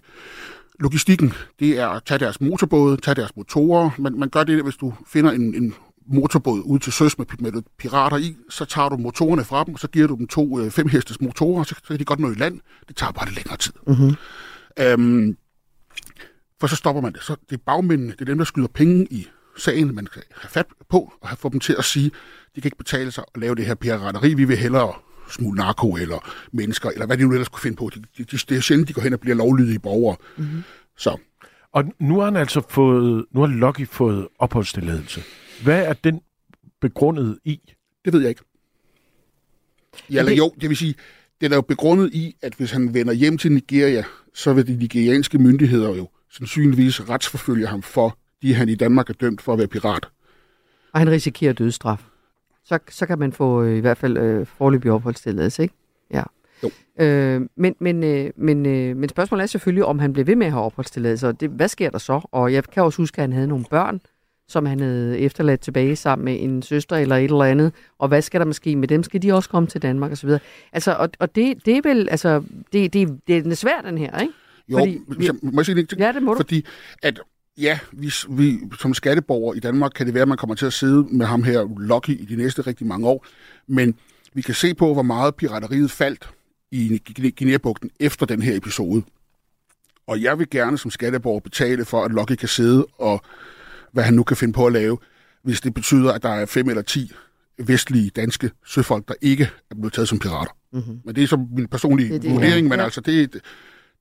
logistikken. Det er at tage deres motorbåde, tage deres motorer. Man, man gør det, hvis du finder en, en motorbåd ud til søs med, med pirater i, så tager du motorerne fra dem, og så giver du dem to øh, femhestes motorer, så, så kan de godt nå i land. Det tager bare lidt længere tid. Mm-hmm. Øhm, for så stopper man det. Så det er bagmændene, det er dem, der skyder penge i sagen, man kan have fat på, og have få dem til at sige, de kan ikke betale sig at lave det her pirateri, vi vil hellere smule narko eller mennesker, eller hvad de nu ellers kunne finde på. De, de, de, det er sjældent, de går hen og bliver lovlydige borgere. Mm-hmm. Så. Og nu har han altså fået, nu har Lucky fået opholdstilladelse. Hvad er den begrundet i? Det ved jeg ikke. Ja, eller jo, det vil sige, det er jo begrundet i, at hvis han vender hjem til Nigeria, så vil de nigerianske myndigheder jo sandsynligvis retsforfølge ham for de, han i Danmark er dømt for at være pirat. Og han risikerer dødsstraf. Så, så kan man få øh, i hvert fald øh, forløbig opholdstilladelse, ikke? Ja. Jo. Øh, men, men, øh, men, øh, men spørgsmålet er selvfølgelig, om han bliver ved med at have opholdstilladelse, og det, hvad sker der så? Og jeg kan også huske, at han havde nogle børn, som han havde efterladt tilbage sammen med en søster eller et eller andet, og hvad skal der måske med dem? Skal de også komme til Danmark osv.? Altså, og, og det, det er vel, altså, det, det, det er svært, den her, ikke? Jo, Fordi, vi, må jeg sige ting? Ja, det må du. Fordi at ja, vi, vi, som skatteborger i Danmark kan det være, at man kommer til at sidde med ham her, Lucky, i de næste rigtig mange år. Men vi kan se på, hvor meget pirateriet faldt i Guinea-bugten efter den her episode. Og jeg vil gerne som skatteborger betale for, at Lucky kan sidde og hvad han nu kan finde på at lave, hvis det betyder, at der er fem eller ti vestlige danske søfolk, der ikke er blevet taget som pirater. Mm-hmm. Men det er som min personlige Det det, er vurdering, ja. men Ja. altså det, det,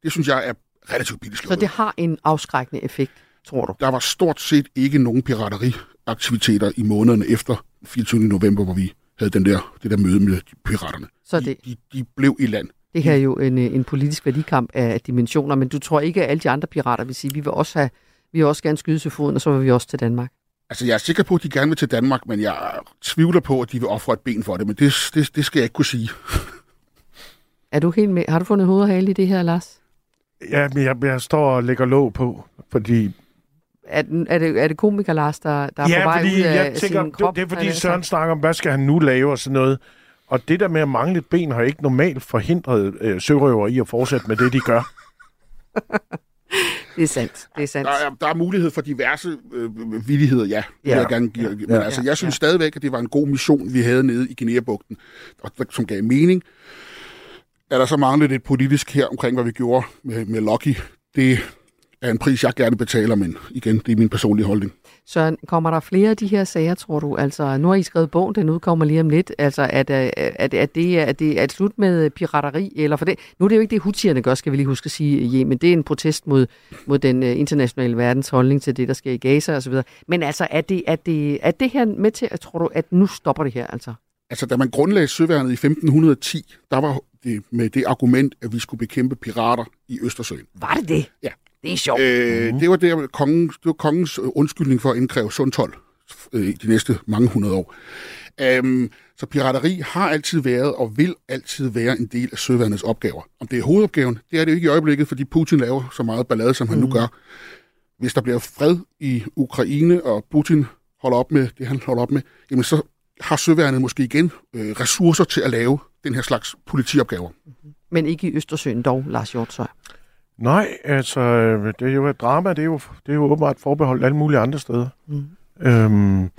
det synes jeg er relativt billigt Så slået. det har en afskrækkende effekt, tror du? Der var stort set ikke nogen pirateriaktiviteter i månederne efter 24. november, hvor vi havde den der, det der møde med piraterne. Så det, De, de blev i land. det her er jo en, øh, en politisk værdikamp af dimensioner, men du tror ikke, at alle de andre pirater vil sige, at vi vil også have vil også gerne skyde til foden, og så vil vi også til Danmark. Altså, jeg er sikker på, at de gerne vil til Danmark, men jeg tvivler på, at de vil ofre et ben for det, men det, det, det skal jeg ikke kunne sige. [LAUGHS] Er du helt med? Har du fundet hoved og hale i det her, Lars? Ja, men jeg, jeg står og lægger låg på, fordi... Er, den- er, det, er det komiker Lars, der, der er ja, på vej fordi ud af jeg tænker, sin krop? det, det er fordi Søren sagt? snakker om, hvad skal han nu lave og sådan noget. Og det der med at mangle et ben har ikke normalt forhindret øh, sørøver i at fortsætte med det, de gør. [LAUGHS] Det er sandt, det er sandt. Der er, der er mulighed for diverse øh, villigheder, ja. Ja. jeg gerne give. Men Ja. altså, Ja. jeg synes stadigvæk, at det var en god mission, vi havde nede i Guinea-bugten, og som gav mening. Er der så manglet lidt politisk her omkring, hvad vi gjorde med, med Lucky? Det er en pris, jeg gerne betaler, men igen, det er min personlige holdning. Søren, kommer der flere af de her sager, tror du? Altså, nu har I skrevet bogen, den udkommer lige om lidt. Altså, det, er det, er det, er det, er det slut med pirateri? Eller for det, nu er det jo ikke det, hutierne gør, skal vi lige huske at sige, men det er en protest mod, mod den uh, internationale verdens holdning til det, der sker i Gaza osv. Men altså, er det, er, det, er det her med til, at tror du, at nu stopper det her, altså? Altså, da man grundlagde Søværnet i 1510, der var det med det argument, at vi skulle bekæmpe pirater i Østersøen. Var det det? Ja. Det er sjovt. Øh, det, var der, kongen, det var kongens øh, undskyldning for at indkræve sundtol øh, de næste mange hundrede år. Øhm, så pirateri har altid været og vil altid være en del af søværnets opgaver. Om det er hovedopgaven, det er det jo ikke i øjeblikket, fordi Putin laver så meget ballade, som han nu gør. Hvis der bliver fred i Ukraine, og Putin holder op med det, han holder op med, jamen så har søværnet måske igen øh, ressourcer til at lave den her slags politiopgaver. Men ikke i Østersøen dog, Lars Hjortøj. Nej, altså, øh, det er jo et drama, det er jo, det er jo åbenbart forbeholdt alle mulige andre steder. Mm. Øhm,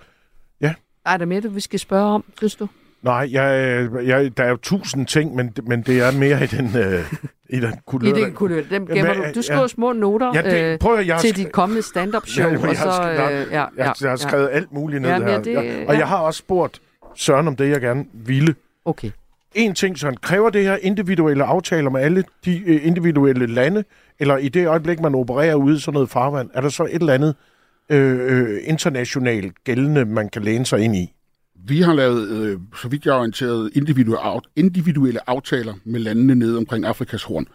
ja. Er der mere, du vi skal spørge om, synes du? Nej, jeg, jeg, der er jo tusind ting, men, men det er mere i den, øh, i den [LAUGHS] kulør. I kunne det, dem gemmer Jamen, du. Du skriver små noter Ja, det- øh, prøv at- jeg har til sk- dit kommende stand-up show. [LAUGHS] Ja, og jeg, har, så, skrevet, øh, ja, jeg, ja, jeg har skrevet ja. alt muligt ned Ja, her. det- Ja, og ja. jeg har også spurgt Søren om det, jeg gerne ville. Okay. En ting, Søren, kræver det her individuelle aftaler med alle de øh, individuelle lande, eller i det øjeblik, man opererer ude i sådan noget farvand, er der så et eller andet øh, øh internationalt gældende, man kan læne sig ind i? Vi har lavet, øh, så vidt jeg er orienteret, individuelle, individuelle aftaler med landene nede omkring Afrikas horn.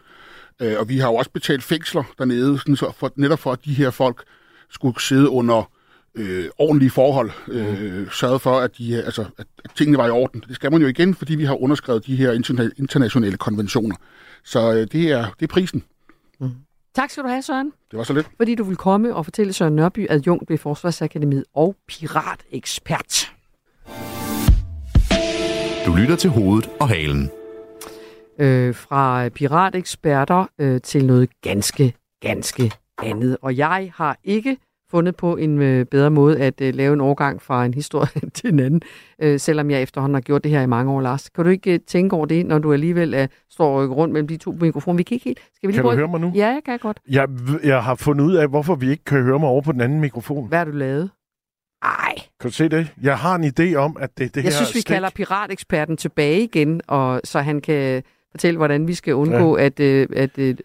Øh, og vi har jo også betalt fængsler dernede, sådan så for, netop for, at de her folk skulle sidde under øh, ordentlige forhold. Øh, sørget for, at, de, altså, at, at tingene var i orden. Det skal man jo igen, fordi vi har underskrevet de her interna- internationale konventioner. Så øh, det, er, det er prisen. Tak skal du have, Søren. Det var så lidt. Fordi du vil komme og fortælle Søren Nørby, adjunkt ved Forsvarsakademiet og piratekspert. Du lytter til hovedet og halen. øh, fra pirateksperter øh, til noget ganske, ganske andet. Og jeg har ikke fundet på en øh, bedre måde at øh, lave en overgang fra en historie [LAUGHS] til en anden, øh, selvom jeg efterhånden har gjort det her i mange år, Lars. Kan du ikke øh, tænke over det, når du alligevel øh, står og rykker rundt mellem de to mikrofoner? Vi kan ikke helt... Skal vi lige Kan du prøve- høre mig nu? Ja, jeg kan godt. Jeg, jeg har fundet ud af, hvorfor vi ikke kan høre mig over på den anden mikrofon. Hvad har du lavet? Ej. Kan du se det? Jeg har en idé om, at det, det jeg her synes, vi stik, kalder pirateksperten tilbage igen, og så han kan fortælle, hvordan vi skal undgå, ja. at, øh, at øh,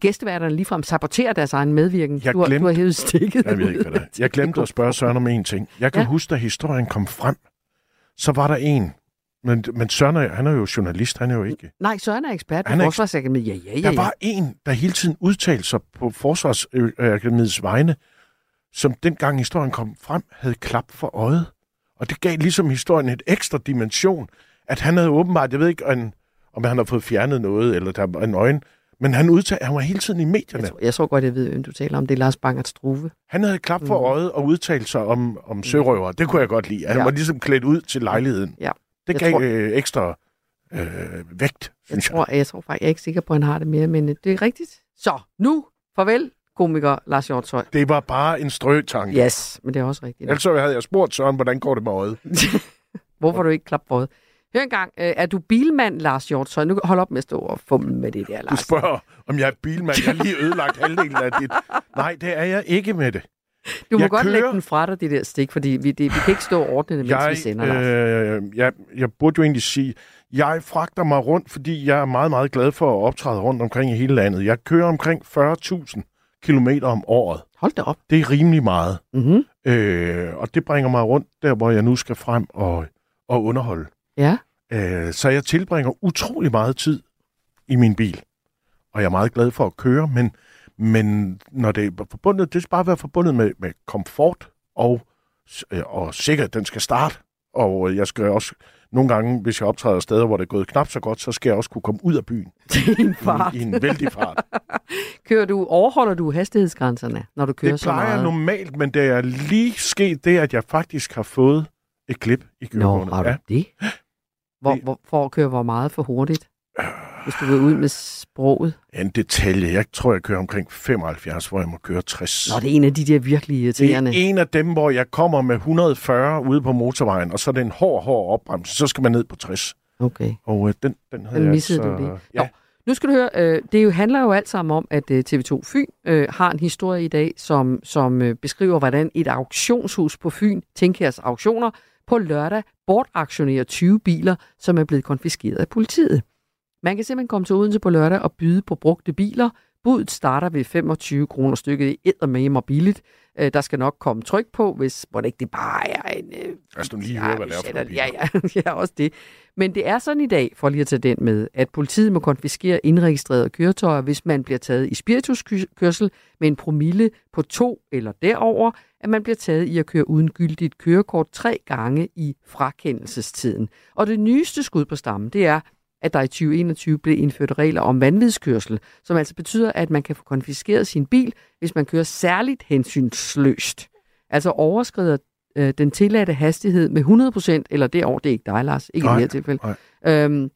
gæsteværterne ligefrem saboterer deres egen medvirken. Jeg du, har, glemte- du har hævet stikket. Jeg ved ikke, hvad det er. Jeg glemte at spørge Søren om en ting. Jeg kan Ja. huske, da historien kom frem, så var der en, men, men Søren er, han er jo journalist, han er jo ikke. Nej, Søren er ekspert på er Forsvarsakademiet. Ja, ja, ja. Der var en, der hele tiden udtalte sig på Forsvarsakademiets vegne, som dengang historien kom frem, havde klap for øjet. Og det gav ligesom historien et ekstra dimension, at han havde åbenbart, jeg ved ikke, en, om han har fået fjernet noget, eller der var en øjen, men han udtalte, han var hele tiden i medierne. Jeg tror, jeg tror godt, jeg ved, hvem du taler om. Det er Lars Bangert Struve. Han havde klap for Mm. øjet og udtalt sig om, om sørøver. Det kunne jeg godt lide. Han Ja. var ligesom klædt ud til lejligheden. Ja. Det Jeg gav tror- øh, ekstra øh, vægt, Jeg synes jeg. tror, jeg tror faktisk, jeg er ikke sikker på, at han har det mere, men øh, det er rigtigt. Så, nu, farvel, komiker Lars Hjortshøj. Det var bare en strøtanke. Yes, men det er også rigtigt. Ellers havde jeg spurgt Søren, hvordan går det med øjet? [LAUGHS] Hvorfor du ikke klap på Hør engang, øh, er du bilmand, Lars Hjortshøj? Nu hold op med at stå og fumle med det der, Du Lars. spørger, om jeg er bilmand. Jeg har lige ødelagt halvdelen af dit. Nej, det er jeg ikke med det. Du må jeg godt kører- lægge den fra dig, det der stik, fordi vi, det, vi kan ikke stå og ordne det, mens Jeg, vi sender, Lars. øh, jeg, jeg burde jo egentlig sige, jeg fragter mig rundt, fordi jeg er meget, meget glad for at optræde rundt omkring i hele landet. Jeg kører omkring 40.000 kilometer om året. Hold da op. Det er rimelig meget. Mm-hmm. Øh, og det bringer mig rundt der, hvor jeg nu skal frem og, og underholde. Ja. Øh, så jeg tilbringer utrolig meget tid i min bil. Og jeg er meget glad for at køre, men, men når det er forbundet, det skal bare være forbundet med, med komfort og, øh, og sikkerhed. Den skal starte. Og jeg skal også nogle gange, hvis jeg optræder steder, hvor det er gået knap så godt, så skal jeg også kunne komme ud af byen. [LAUGHS] I en fart. I, i en vældig fart. [LAUGHS] Kører du, overholder du hastighedsgrænserne, når du kører det så plejer meget? jeg normalt, men det er lige sket det, at jeg faktisk har fået et klip i Nå, kørekortet. har du det? [LAUGHS] Hvor, hvor, for at køre hvor meget for hurtigt? Hvis du vil ud med sproget. En detalje. Jeg tror, jeg kører omkring 75, hvor jeg må køre 60. Nå, det er en af de der virkelig Det irriterende. er en af dem, hvor jeg kommer med 140 ude på motorvejen, og så er det en hård, hård opbremse. Så skal man ned på 60. Okay. Og øh, den, den havde Den jeg missede altså, du lige. Ja. Nu skal du høre, øh, det jo handler jo alt sammen om, at øh, TV2 Fyn øh, har en historie i dag, som, som øh, beskriver, hvordan et auktionshus på Fyn, Tinkers Auktioner, på lørdag bortaktionerer 20 biler, som er blevet konfiskeret af politiet. Man kan simpelthen komme til Odense på lørdag og byde på brugte biler. Budet starter ved 25 kroner stykket. Det er med og billigt. Øh, der skal nok komme tryk på, hvis hvor det ikke det bare er en... Øh, Altså, nu lige høre, hvad det er for Ja, ja, [LAUGHS] ja, også det. Men det er sådan i dag, for lige at tage den med, at politiet må konfiskere indregistrerede køretøjer, hvis man bliver taget i spirituskørsel med en promille på to eller derover, at man bliver taget i at køre uden gyldigt kørekort tre gange i frakendelsestiden. Og det nyeste skud på stammen, det er, at der i 2021 blev indført regler om vanvidskørsel, som altså betyder, at man kan få konfiskeret sin bil, hvis man kører særligt hensynsløst. Altså overskrider øh, den tilladte hastighed med 100% eller derover, det er ikke dig, Lars, ikke i Nej, det her tilfælde. nej. Øhm,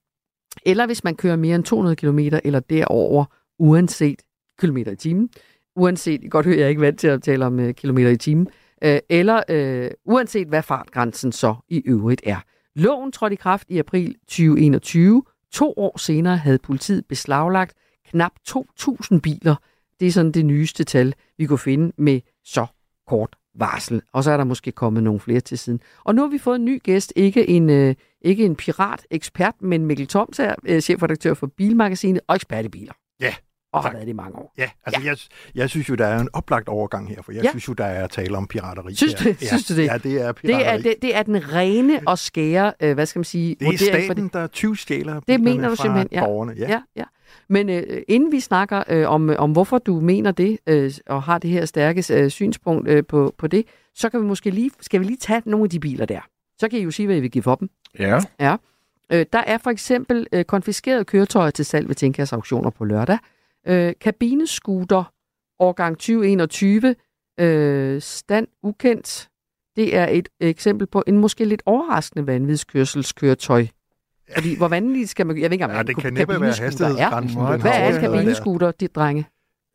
eller hvis man kører mere end 200 km eller derover, uanset kilometer i timen, uanset, godt høre, jeg er ikke vant til at tale om øh, kilometer i timen, øh, eller øh, uanset hvad fartgrænsen så i øvrigt er. Loven trådte i kraft i april 2021. To år senere havde politiet beslaglagt knap 2.000 biler. Det er sådan det nyeste tal, vi kunne finde med så kort varsel. Og så er der måske kommet nogle flere til siden. Og nu har vi fået en ny gæst, ikke en, øh, ikke en pirat-ekspert, men Mikkel Toms øh, chefredaktør for Bilmagasinet og ekspert i biler. Ja. Og har været det i mange år. Ja, altså ja. Jeg, jeg synes jo, der er en oplagt overgang her, for jeg Ja. synes jo, der er tale om pirateri. Synes du, ja. synes du det? Ja, det er det pirateri. er, det, det er den rene og skære, øh, hvad skal man sige, det er staten, der 20 stjæler Det mener du fra simpelthen, ja. borgerne. Ja. ja, ja. Men øh, inden vi snakker øh, om, om, hvorfor du mener det, øh, og har det her stærke øh, synspunkt øh, på, på det, så kan vi måske lige, skal vi lige tage nogle af de biler der. Så kan I jo sige, hvad I vil give for dem. Ja. Ja. Øh, der er for eksempel øh, konfiskeret køretøjer til salg ved Tinkers auktioner på lørdag. Øh, kabinescooter årgang 2021, øh, stand ukendt. Det er et eksempel på en måske lidt overraskende vanvidskørselskøretøj. Fordi hvor vanvittigt skal man... Jeg ved ikke, om Ja, det kan næppe være er. hastighedsgrænsen, Hvad er en kabinescooter, det drenge?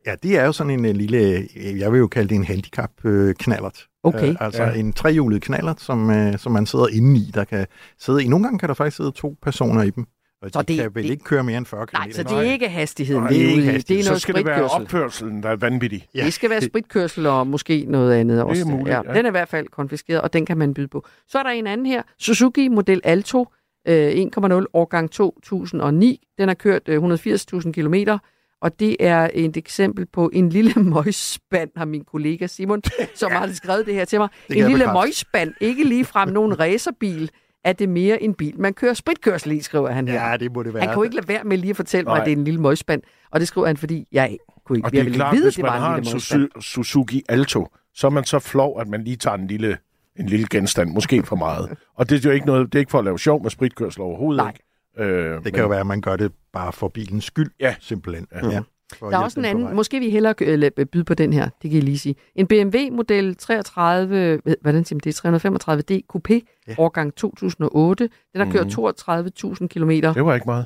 Ja, det er jo sådan en, øh, lille, øh, jeg vil jo kalde det en handicap-knallert. Okay. altså Ja. en trehjulet knallert, som, øh, som man sidder inde i. Der kan sidde i. Nogle gange kan der faktisk sidde to personer i dem. Og Så de det- kan vel det- ikke køre mere end 40 km. Nej, så det er ikke hastigheden, Nej, det er er ikke ude i. hastighed. Det er Så noget skal det være opførselen, der er vanvittig. Ja. Det skal være spritkørsel og måske noget andet også. muligt, ja. Den er i hvert fald konfiskeret, og den kan man byde på. Så er der en anden her. Suzuki Model Alto øh, 1,0 årgang 2009. Den har kørt øh, 180.000 kilometer, og det er et eksempel på en lille [LAUGHS] møgspand, har min kollega Simon, som har skrevet det her til mig. En lille møgspand, ikke lige frem nogen racerbil, er det mere en bil. Man kører spritkørsel i, skriver han her. Ja, det må det være. Han kunne ikke lade være med lige at fortælle mig, Nej. at det er en lille møgspand. Og det skriver han, fordi jeg kunne ikke, Og det jeg er ville klart, ikke vide, hvis det man var en har lille en. Suzu- Suzuki Alto, så er man så flov, at man lige tager en lille, en lille genstand, måske for meget. Og det er jo ikke noget, det er ikke for at lave sjov med spritkørsel overhovedet. Nej. Ikke? Øh, Det kan jo være, at man gør det bare for bilens skyld, ja. simpelthen. Ja. For at Der er også en anden, måske vi hellere øh, byde på den her, det kan jeg lige sige. En BMW model 33, hvad- hvordan siger man det, 335D Coupé, ja. årgang 2008. Den har kørt Mhm. 32.000 kilometer. Det var ikke meget.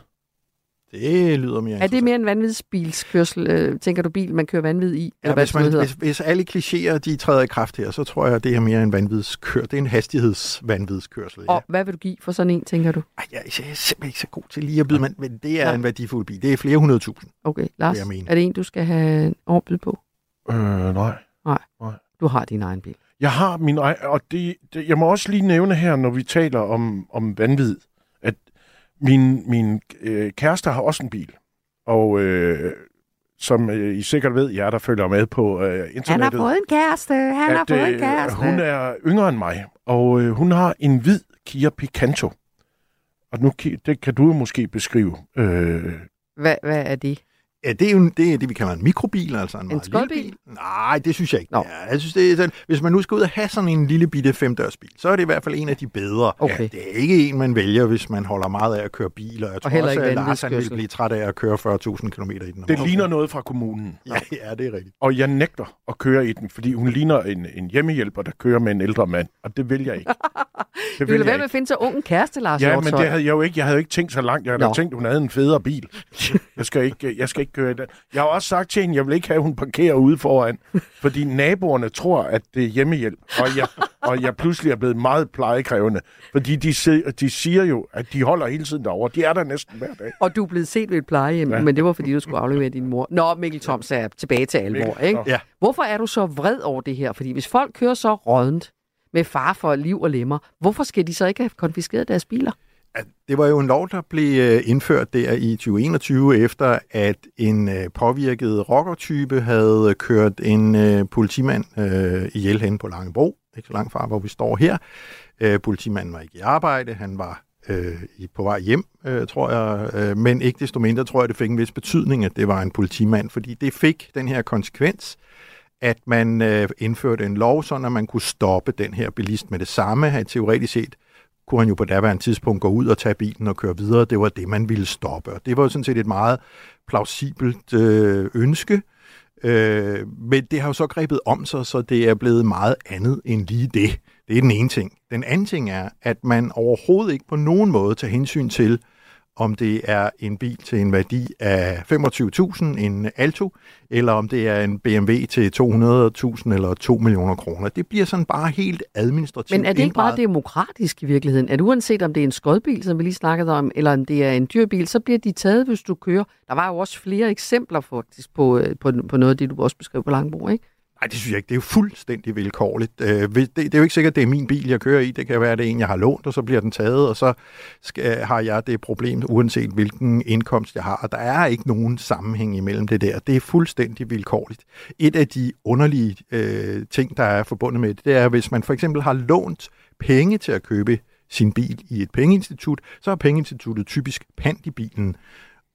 Det lyder mere Er det mere en vanvidsbilskørsel, øh, tænker du bil, man kører vanvid i? Ja, Eller hvad hvis, sådan man, noget hvis, hedder? hvis alle klichéer de træder i kraft her, så tror jeg, at det er mere en vanvidskør. Det er en hastighedsvanvidskørsel. Ja. Og hvad vil du give for sådan en, tænker du? Ej, jeg er simpelthen ikke så god til lige at byde, men, men det er Nej. en værdifuld bil. Det er flere hundrede tusind. Okay, Lars, jeg mene. er det en, du skal have en overbyde på? Øh, nej. Nej. Nej. Du har din egen bil. Jeg har min egen, og det, det, jeg må også lige nævne her, når vi taler om, om vanvid, at min, min øh, kæreste har også en bil. Og øh, som øh, I sikkert ved, jer der følger med på øh, internettet. Han har fået en kæreste, han har at, fået en øh, kæreste. Hun er yngre end mig, og øh, hun har en hvid Kia Picanto. Og nu det kan du måske beskrive. Øh, Hvad, hvad er det? Ja, det er jo det, er det vi kalder en mikrobil, altså en, En meget lille bil. Nej, det synes jeg ikke. Ja, jeg synes, det er sådan, hvis man nu skal ud og have sådan en lille bitte femdørsbil, så er det i hvert fald en af de bedre. Okay. Det er ikke en, man vælger, hvis man holder meget af at køre bil, og jeg tror heller også, ikke at Lars han vil vanvidskørsel. blive træt af at køre 40.000 km i den. det ligner noget fra kommunen. Ja, ja, det er rigtigt. Og jeg nægter at køre i den, fordi hun ligner en, en hjemmehjælper, der kører med en ældre mand. Og det vil jeg ikke. [LAUGHS] Du ville være med at finde så ung en kæreste, Lars Ja, men Hjortshøj. det havde jeg jo ikke. Jeg havde jo ikke tænkt så langt. Jeg havde tænkt, hun havde en federe bil. [LAUGHS] Jeg skal ikke, jeg skal ikke køre den. Jeg har også sagt til hende, jeg vil ikke have, at hun parkerer ude foran. Fordi naboerne tror, at det er hjemmehjælp. Og jeg, og jeg pludselig er blevet meget plejekrævende. Fordi de, se- de siger jo, at de holder hele tiden derovre. De er der næsten hver dag. Og du er blevet set ved et plejehjem, ja. Men det var, fordi du skulle aflevere din mor. Nå, Mikkel Toms er tilbage til alvor, Mikkel, ikke? Ja. Hvorfor er du så vred over det her? Fordi hvis folk kører så rådent med far for liv og lemmer, hvorfor skal de så ikke have konfiskeret deres biler? Det var jo en lov, der blev øh, indført der i 2021, efter at en øh, påvirket rockertype havde øh, kørt en politimand i ihjel hen på Langebro, ikke så langt fra, hvor vi står her. Politimanden var ikke i arbejde, han var øh, på vej hjem, øh, tror jeg, øh, men ikke desto mindre tror jeg, det fik en vis betydning, at det var en politimand, fordi det fik den her konsekvens, at man øh, indførte en lov, så at man kunne stoppe den her bilist med det samme. Han teoretisk set kunne han jo på daværende tidspunkt gå ud og tage bilen og køre videre. Det var det, man ville stoppe. Og det var jo sådan set et meget plausibelt øh, ønske. Øh, men det har jo så grebet om sig, så det er blevet meget andet end lige det. Det er den ene ting. Den anden ting er, at man overhovedet ikke på nogen måde tager hensyn til, om det er en bil til en værdi af 25.000, en Alto, eller om det er en BMW til 200.000 eller 2 millioner kroner. Det bliver sådan bare helt administrativt Men er det ikke meget inddraget. demokratisk i virkeligheden? At uanset om det er en skodbil, som vi lige snakkede om, eller om det er en dyrbil, så bliver de taget, hvis du kører. Der var jo også flere eksempler faktisk på, øh, på, på noget af det, du også beskrev på Langebro, ikke? Nej, det synes jeg ikke. Det er jo fuldstændig vilkårligt. Øh, det, det er jo ikke sikkert, at det er min bil, jeg kører i. Det kan være, at det er en, jeg har lånt, og så bliver den taget, og så skal, har jeg det problem, uanset hvilken indkomst jeg har. Og der er ikke nogen sammenhæng imellem det der. Det er fuldstændig vilkårligt. Et af de underlige øh, ting, der er forbundet med det, det er, hvis man for eksempel har lånt penge til at købe sin bil i et pengeinstitut, så har pengeinstituttet typisk pant i bilen.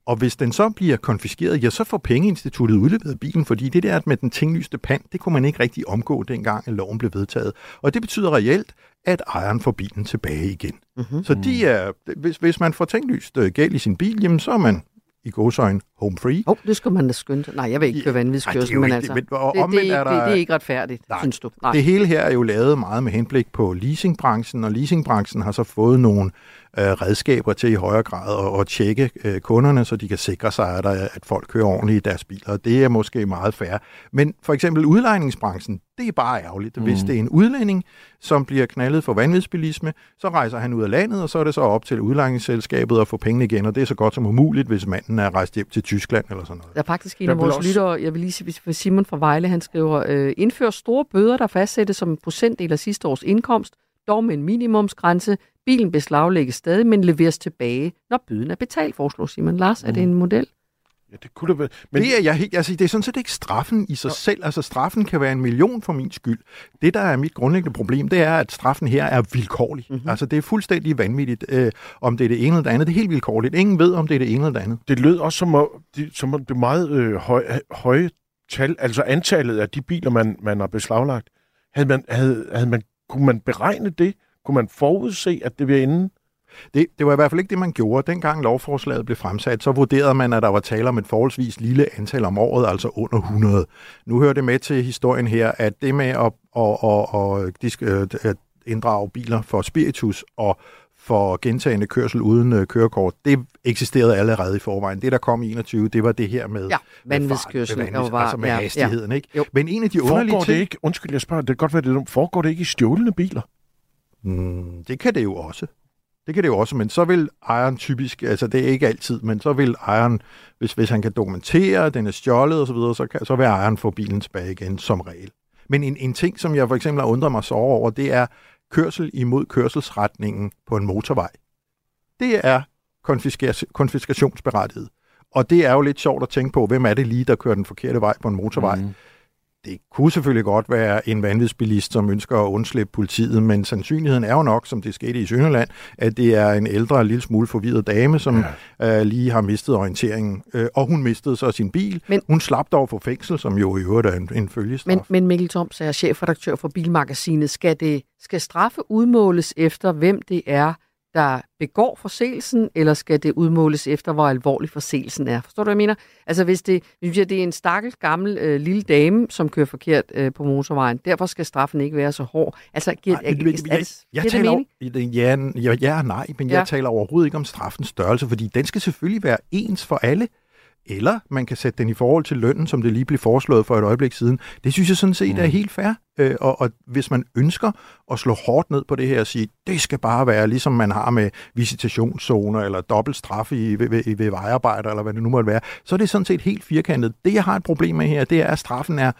Og hvis den så bliver konfiskeret, ja, så får pengeinstituttet udleveret bilen, fordi det der med den tinglyste pant, det kunne man ikke rigtig omgå, dengang at loven blev vedtaget. Og det betyder reelt, at ejeren får bilen tilbage igen. Mhm. Mm-hmm. Så de er, hvis, hvis man får tinglyst øh, gæld i sin bil, jamen, så er man i godsøjen home free. Oh, det skal man da skynde. Nej, jeg vil ikke køre vanvidskørsel, men altså, det, og det, det, er der- det, det er ikke retfærdigt, Nej, synes du? Nej. Det hele her er jo lavet meget med henblik på leasingbranchen, og leasingbranchen har så fået nogle øh, redskaber til i højere grad at, at tjekke øh, kunderne, så de kan sikre sig, at, der, at folk kører ordentligt i deres biler. Det er måske meget fair. Men for eksempel udlejningsbranchen, det er bare ærgerligt. Mm. Hvis det er en udlænding, som bliver knaldet for vanvidsbilisme, så rejser han ud af landet, og så er det så op til udlejningsselskabet at få pengene igen, og det er så godt som umuligt, hvis manden er rejst hjem til Tyskland eller sådan noget. Der er faktisk en af vores også- lyttere, jeg vil lige sige, for Simon fra Vejle, han skriver, øh, indfør store bøder, der fastsættes som en procentdel af sidste års indkomst, dog med en minimumsgrænse. Bilen beslaglægges stadig, men leveres tilbage, når bøden er betalt, foreslår Simon. Lars, er det en model? Ja, det kunne det være. Men det er, jeg, helt- altså, det er sådan set ikke straffen i sig ja. selv. Altså, straffen kan være en million for min skyld. Det, der er mit grundlæggende problem, det er, at straffen her er vilkårlig. Mhm. Mm-hmm. Altså, det er fuldstændig vanvittigt, øh, om det er det ene eller det andet. Det er helt vilkårligt. Ingen ved, om det er det ene eller det andet. Det lød også som, om, de, som om det meget øh, høj, høje tal, altså antallet af de biler, man, man har beslaglagt. Havde man, havde, havde man, kunne man beregne det? Kunne man forudse, at det ville ende? Det, det var i hvert fald ikke det, man gjorde. Dengang lovforslaget blev fremsat, så vurderede man, at der var tale om et forholdsvis lille antal om året, altså under 100. Nu hører det med til historien her, at det med at, at, at, at, at inddrage biler for spiritus og for gentagende kørsel uden øh, kørekort, det eksisterede allerede i forvejen. Det, der kom i 21, det var det her med Ja, med vanvidskørsel. fart, med vanvids, Og var- altså med ja, ja. hastigheden. Ikke? Jo. Men en af de underlige Foregår det ting... ikke, undskyld, jeg spørger, det kan godt være, det dumt. foregår det ikke i stjålne biler? Mm, det kan det jo også. Det kan det jo også, men så vil ejeren typisk, altså det er ikke altid, men så vil ejeren, hvis, hvis han kan dokumentere, at den er stjålet osv., så, så, kan, så vil ejeren få bilen tilbage igen som regel. Men en, en ting, som jeg for eksempel har undret mig så over, det er kørsel imod kørselsretningen på en motorvej. Det er konfiskationsberettiget. Og det er jo lidt sjovt at tænke på, hvem er det lige, der kører den forkerte vej på en motorvej. Mm. Det kunne selvfølgelig godt være en vanvidsbilist, som ønsker at undslippe politiet, men sandsynligheden er jo nok, som det skete i Sønderland, at det er en ældre, en lille smule forvirret dame, som ja. øh, lige har mistet orienteringen. Øh, og hun mistede så sin bil. Men, hun slap dog for fængsel, som jo i øvrigt er en, en følgestraf. Men, men Mikkel Toms er chefredaktør for Bilmagasinet. Skal, det, skal straffe udmåles efter, hvem det er, der begår forseelsen, eller skal det udmåles efter, hvor alvorlig forseelsen er? Forstår du, hvad jeg mener? Altså, hvis det, hvis det er en stakkels gammel øh, lille dame, som kører forkert øh, på motorvejen, derfor skal straffen ikke være så hård. Altså, giver, Nej, er, men- er, jeg, det- jeg det taler over, ja, ja, ja nej, men. Ja. jeg taler overhovedet ikke om straffens størrelse, fordi den skal selvfølgelig være ens for alle. Eller man kan sætte den i forhold til lønnen, som det lige blev foreslået for et øjeblik siden. Det synes jeg sådan set mm. er helt fair. Øh, og, og hvis man ønsker at slå hårdt ned på det her og sige, det skal bare være ligesom man har med visitationszoner eller dobbelt straf i, ved, ved, ved vejarbejder, eller hvad det nu måtte være, så er det sådan set helt firkantet. Det, jeg har et problem med her, det er, at straffen er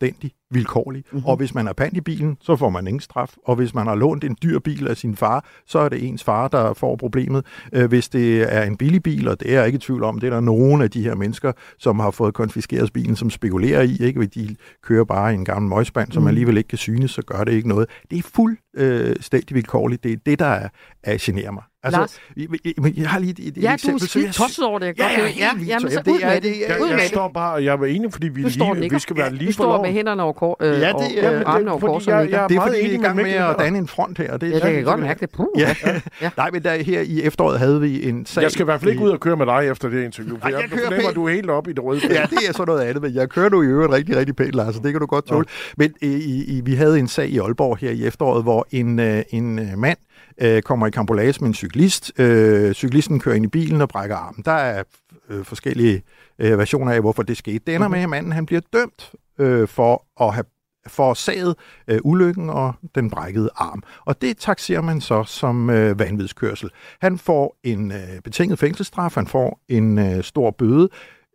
fuldstændig vilkårlig. Mhm. Mm-hmm. Og hvis man er pant i bilen, så får man ingen straf. Og hvis man har lånt en dyr bil af sin far, så er det ens far, der får problemet. Øh, Hvis det er en billig bil, og det er jeg ikke i tvivl om, det er der nogle af de her mennesker, som har fået konfiskeret bilen, som spekulerer i, ikke? De kører bare i en gammel møgspand, som Mhm. alligevel ikke kan synes, så gør det ikke noget. Det er fuldstændig vilkårligt. Det er det, der er, er generer mig. Lars? jeg, jeg, jeg har lige et, et Ja, du er eksempel. så skide jeg- tosset over det. Jeg Ja, ja, vildt. ja, jamen, så Det ud er- med det. er- Jeg, jeg det. står bare, og jeg var enig, fordi vi, Du står lige, vi skal være Ja, lige du for står loven. med hænderne over, kor, øh, Ja, det er- øh, armene over fordi korset. jeg- jeg- Det er fordi, vi er i gang med at danne en front her. Det, Ja, det kan jeg godt mærke det. Puh, Ja. ja. Ja. Nej, men der, her i efteråret havde vi en sag... Jeg skal i hvert fald ikke ud og køre med dig efter det interview, for jeg, jeg jeg kører fornemmer, du er helt oppe i det røde. Ja, det er så noget andet, men jeg kører nu i øvrigt rigtig, rigtig pænt, Lars, så det kan du godt tåle. Men øh, vi havde en sag i Aalborg her i efteråret, hvor en, øh, en øh, mand øh, kommer i kambolage med en cyklist. Øh, cyklisten kører ind i bilen og brækker armen. Der er øh, forskellige øh, versioner af, hvorfor det skete. Det ender med, at manden han bliver dømt øh, for at have forårsaget øh, ulykken og den brækkede arm. Og det taxerer man så som øh, vanvidskørsel. Han får en øh, betinget fængselsstraf, han får en øh, stor bøde.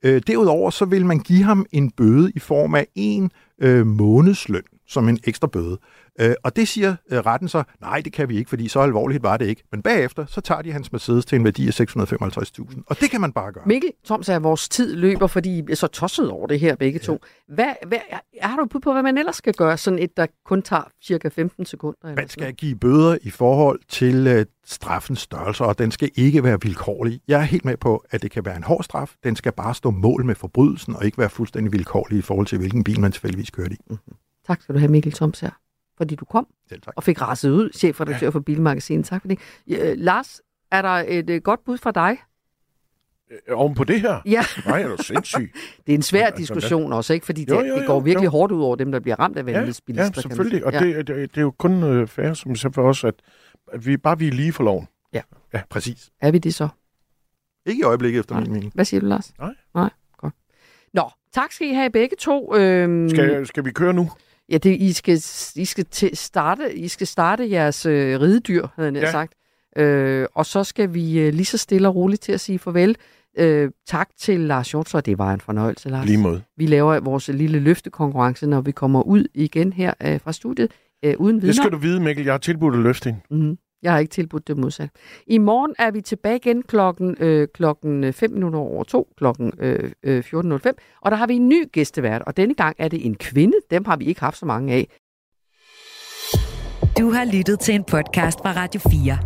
Øh, derudover så vil man give ham en bøde i form af en øh, månedsløn som en ekstra bøde. Øh, og det siger øh, retten så, nej, det kan vi ikke, fordi så alvorligt var det ikke. Men bagefter, så tager de hans Mercedes til en værdi af 655.000. Og det kan man bare gøre. Mikkel, Tom sagde, at vores tid løber, fordi I er så tosset over det her begge to. Hvad, hvad, har du bud på, hvad man ellers skal gøre, sådan et, der kun tager cirka 15 sekunder? Eller Man skal give bøder i forhold til øh, straffens størrelse, og den skal ikke være vilkårlig. Jeg er helt med på, at det kan være en hård straf. Den skal bare stå mål med forbrydelsen, og ikke være fuldstændig vilkårlig i forhold til, hvilken bil man tilfældigvis kørte i. Mm-hmm. Tak skal du have, Mikkel Toms her, fordi du kom Selv tak. og fik rasset ud, chefredaktør ja. for Bilmagasinet. Tak for det. Ja, øh, Lars, er der et øh, godt bud fra dig? Øh, Oven på det her? Ja. Nej, er du sindssyg? [LAUGHS] Det er en svær Altså, diskussion hvad- også, ikke? Fordi Jo, det, jo, det går jo, virkelig jo. hårdt ud over dem, der bliver ramt af Ja, vanvidsbilister. ja, man selvfølgelig. Og Ja. det, det, det er jo kun øh, fair, som sagde for os, at, at vi bare vi er lige for loven. Ja. Ja, præcis. Er vi det så? Ikke i øjeblikket, efter min mening. Hvad siger du, Lars? Nej. Nej, godt. Nå, tak skal I have begge to. Øhm, Skal, skal vi køre nu? Ja, det, I skal, I skal til starte, I skal starte jeres øh, ridedyr, havde jeg Ja. sagt. Øh, og så skal vi øh, lige så stille og roligt til at sige farvel. Øh, tak til Lars Hjortser, det var en fornøjelse, Lars. Lige måde. Vi laver vores lille løftekonkurrence, når vi kommer ud igen her øh, fra studiet, øh, uden vidner. Det skal du vide, Mikkel. Jeg har tilbudt at løfte hende. Mm-hmm. Jeg har ikke tilbudt det modsat. I morgen er vi tilbage igen klokken, øh, klokken 5 minutter over 2, klokken øh, øh, 14.05, og der har vi en ny gæstevært, og denne gang er det en kvinde. Dem har vi ikke haft så mange af. Du har lyttet til en podcast fra Radio 4.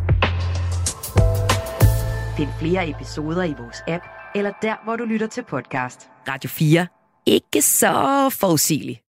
Find flere episoder i vores app, eller der, hvor du lytter til podcast. Radio 4. Ikke så forudsigeligt.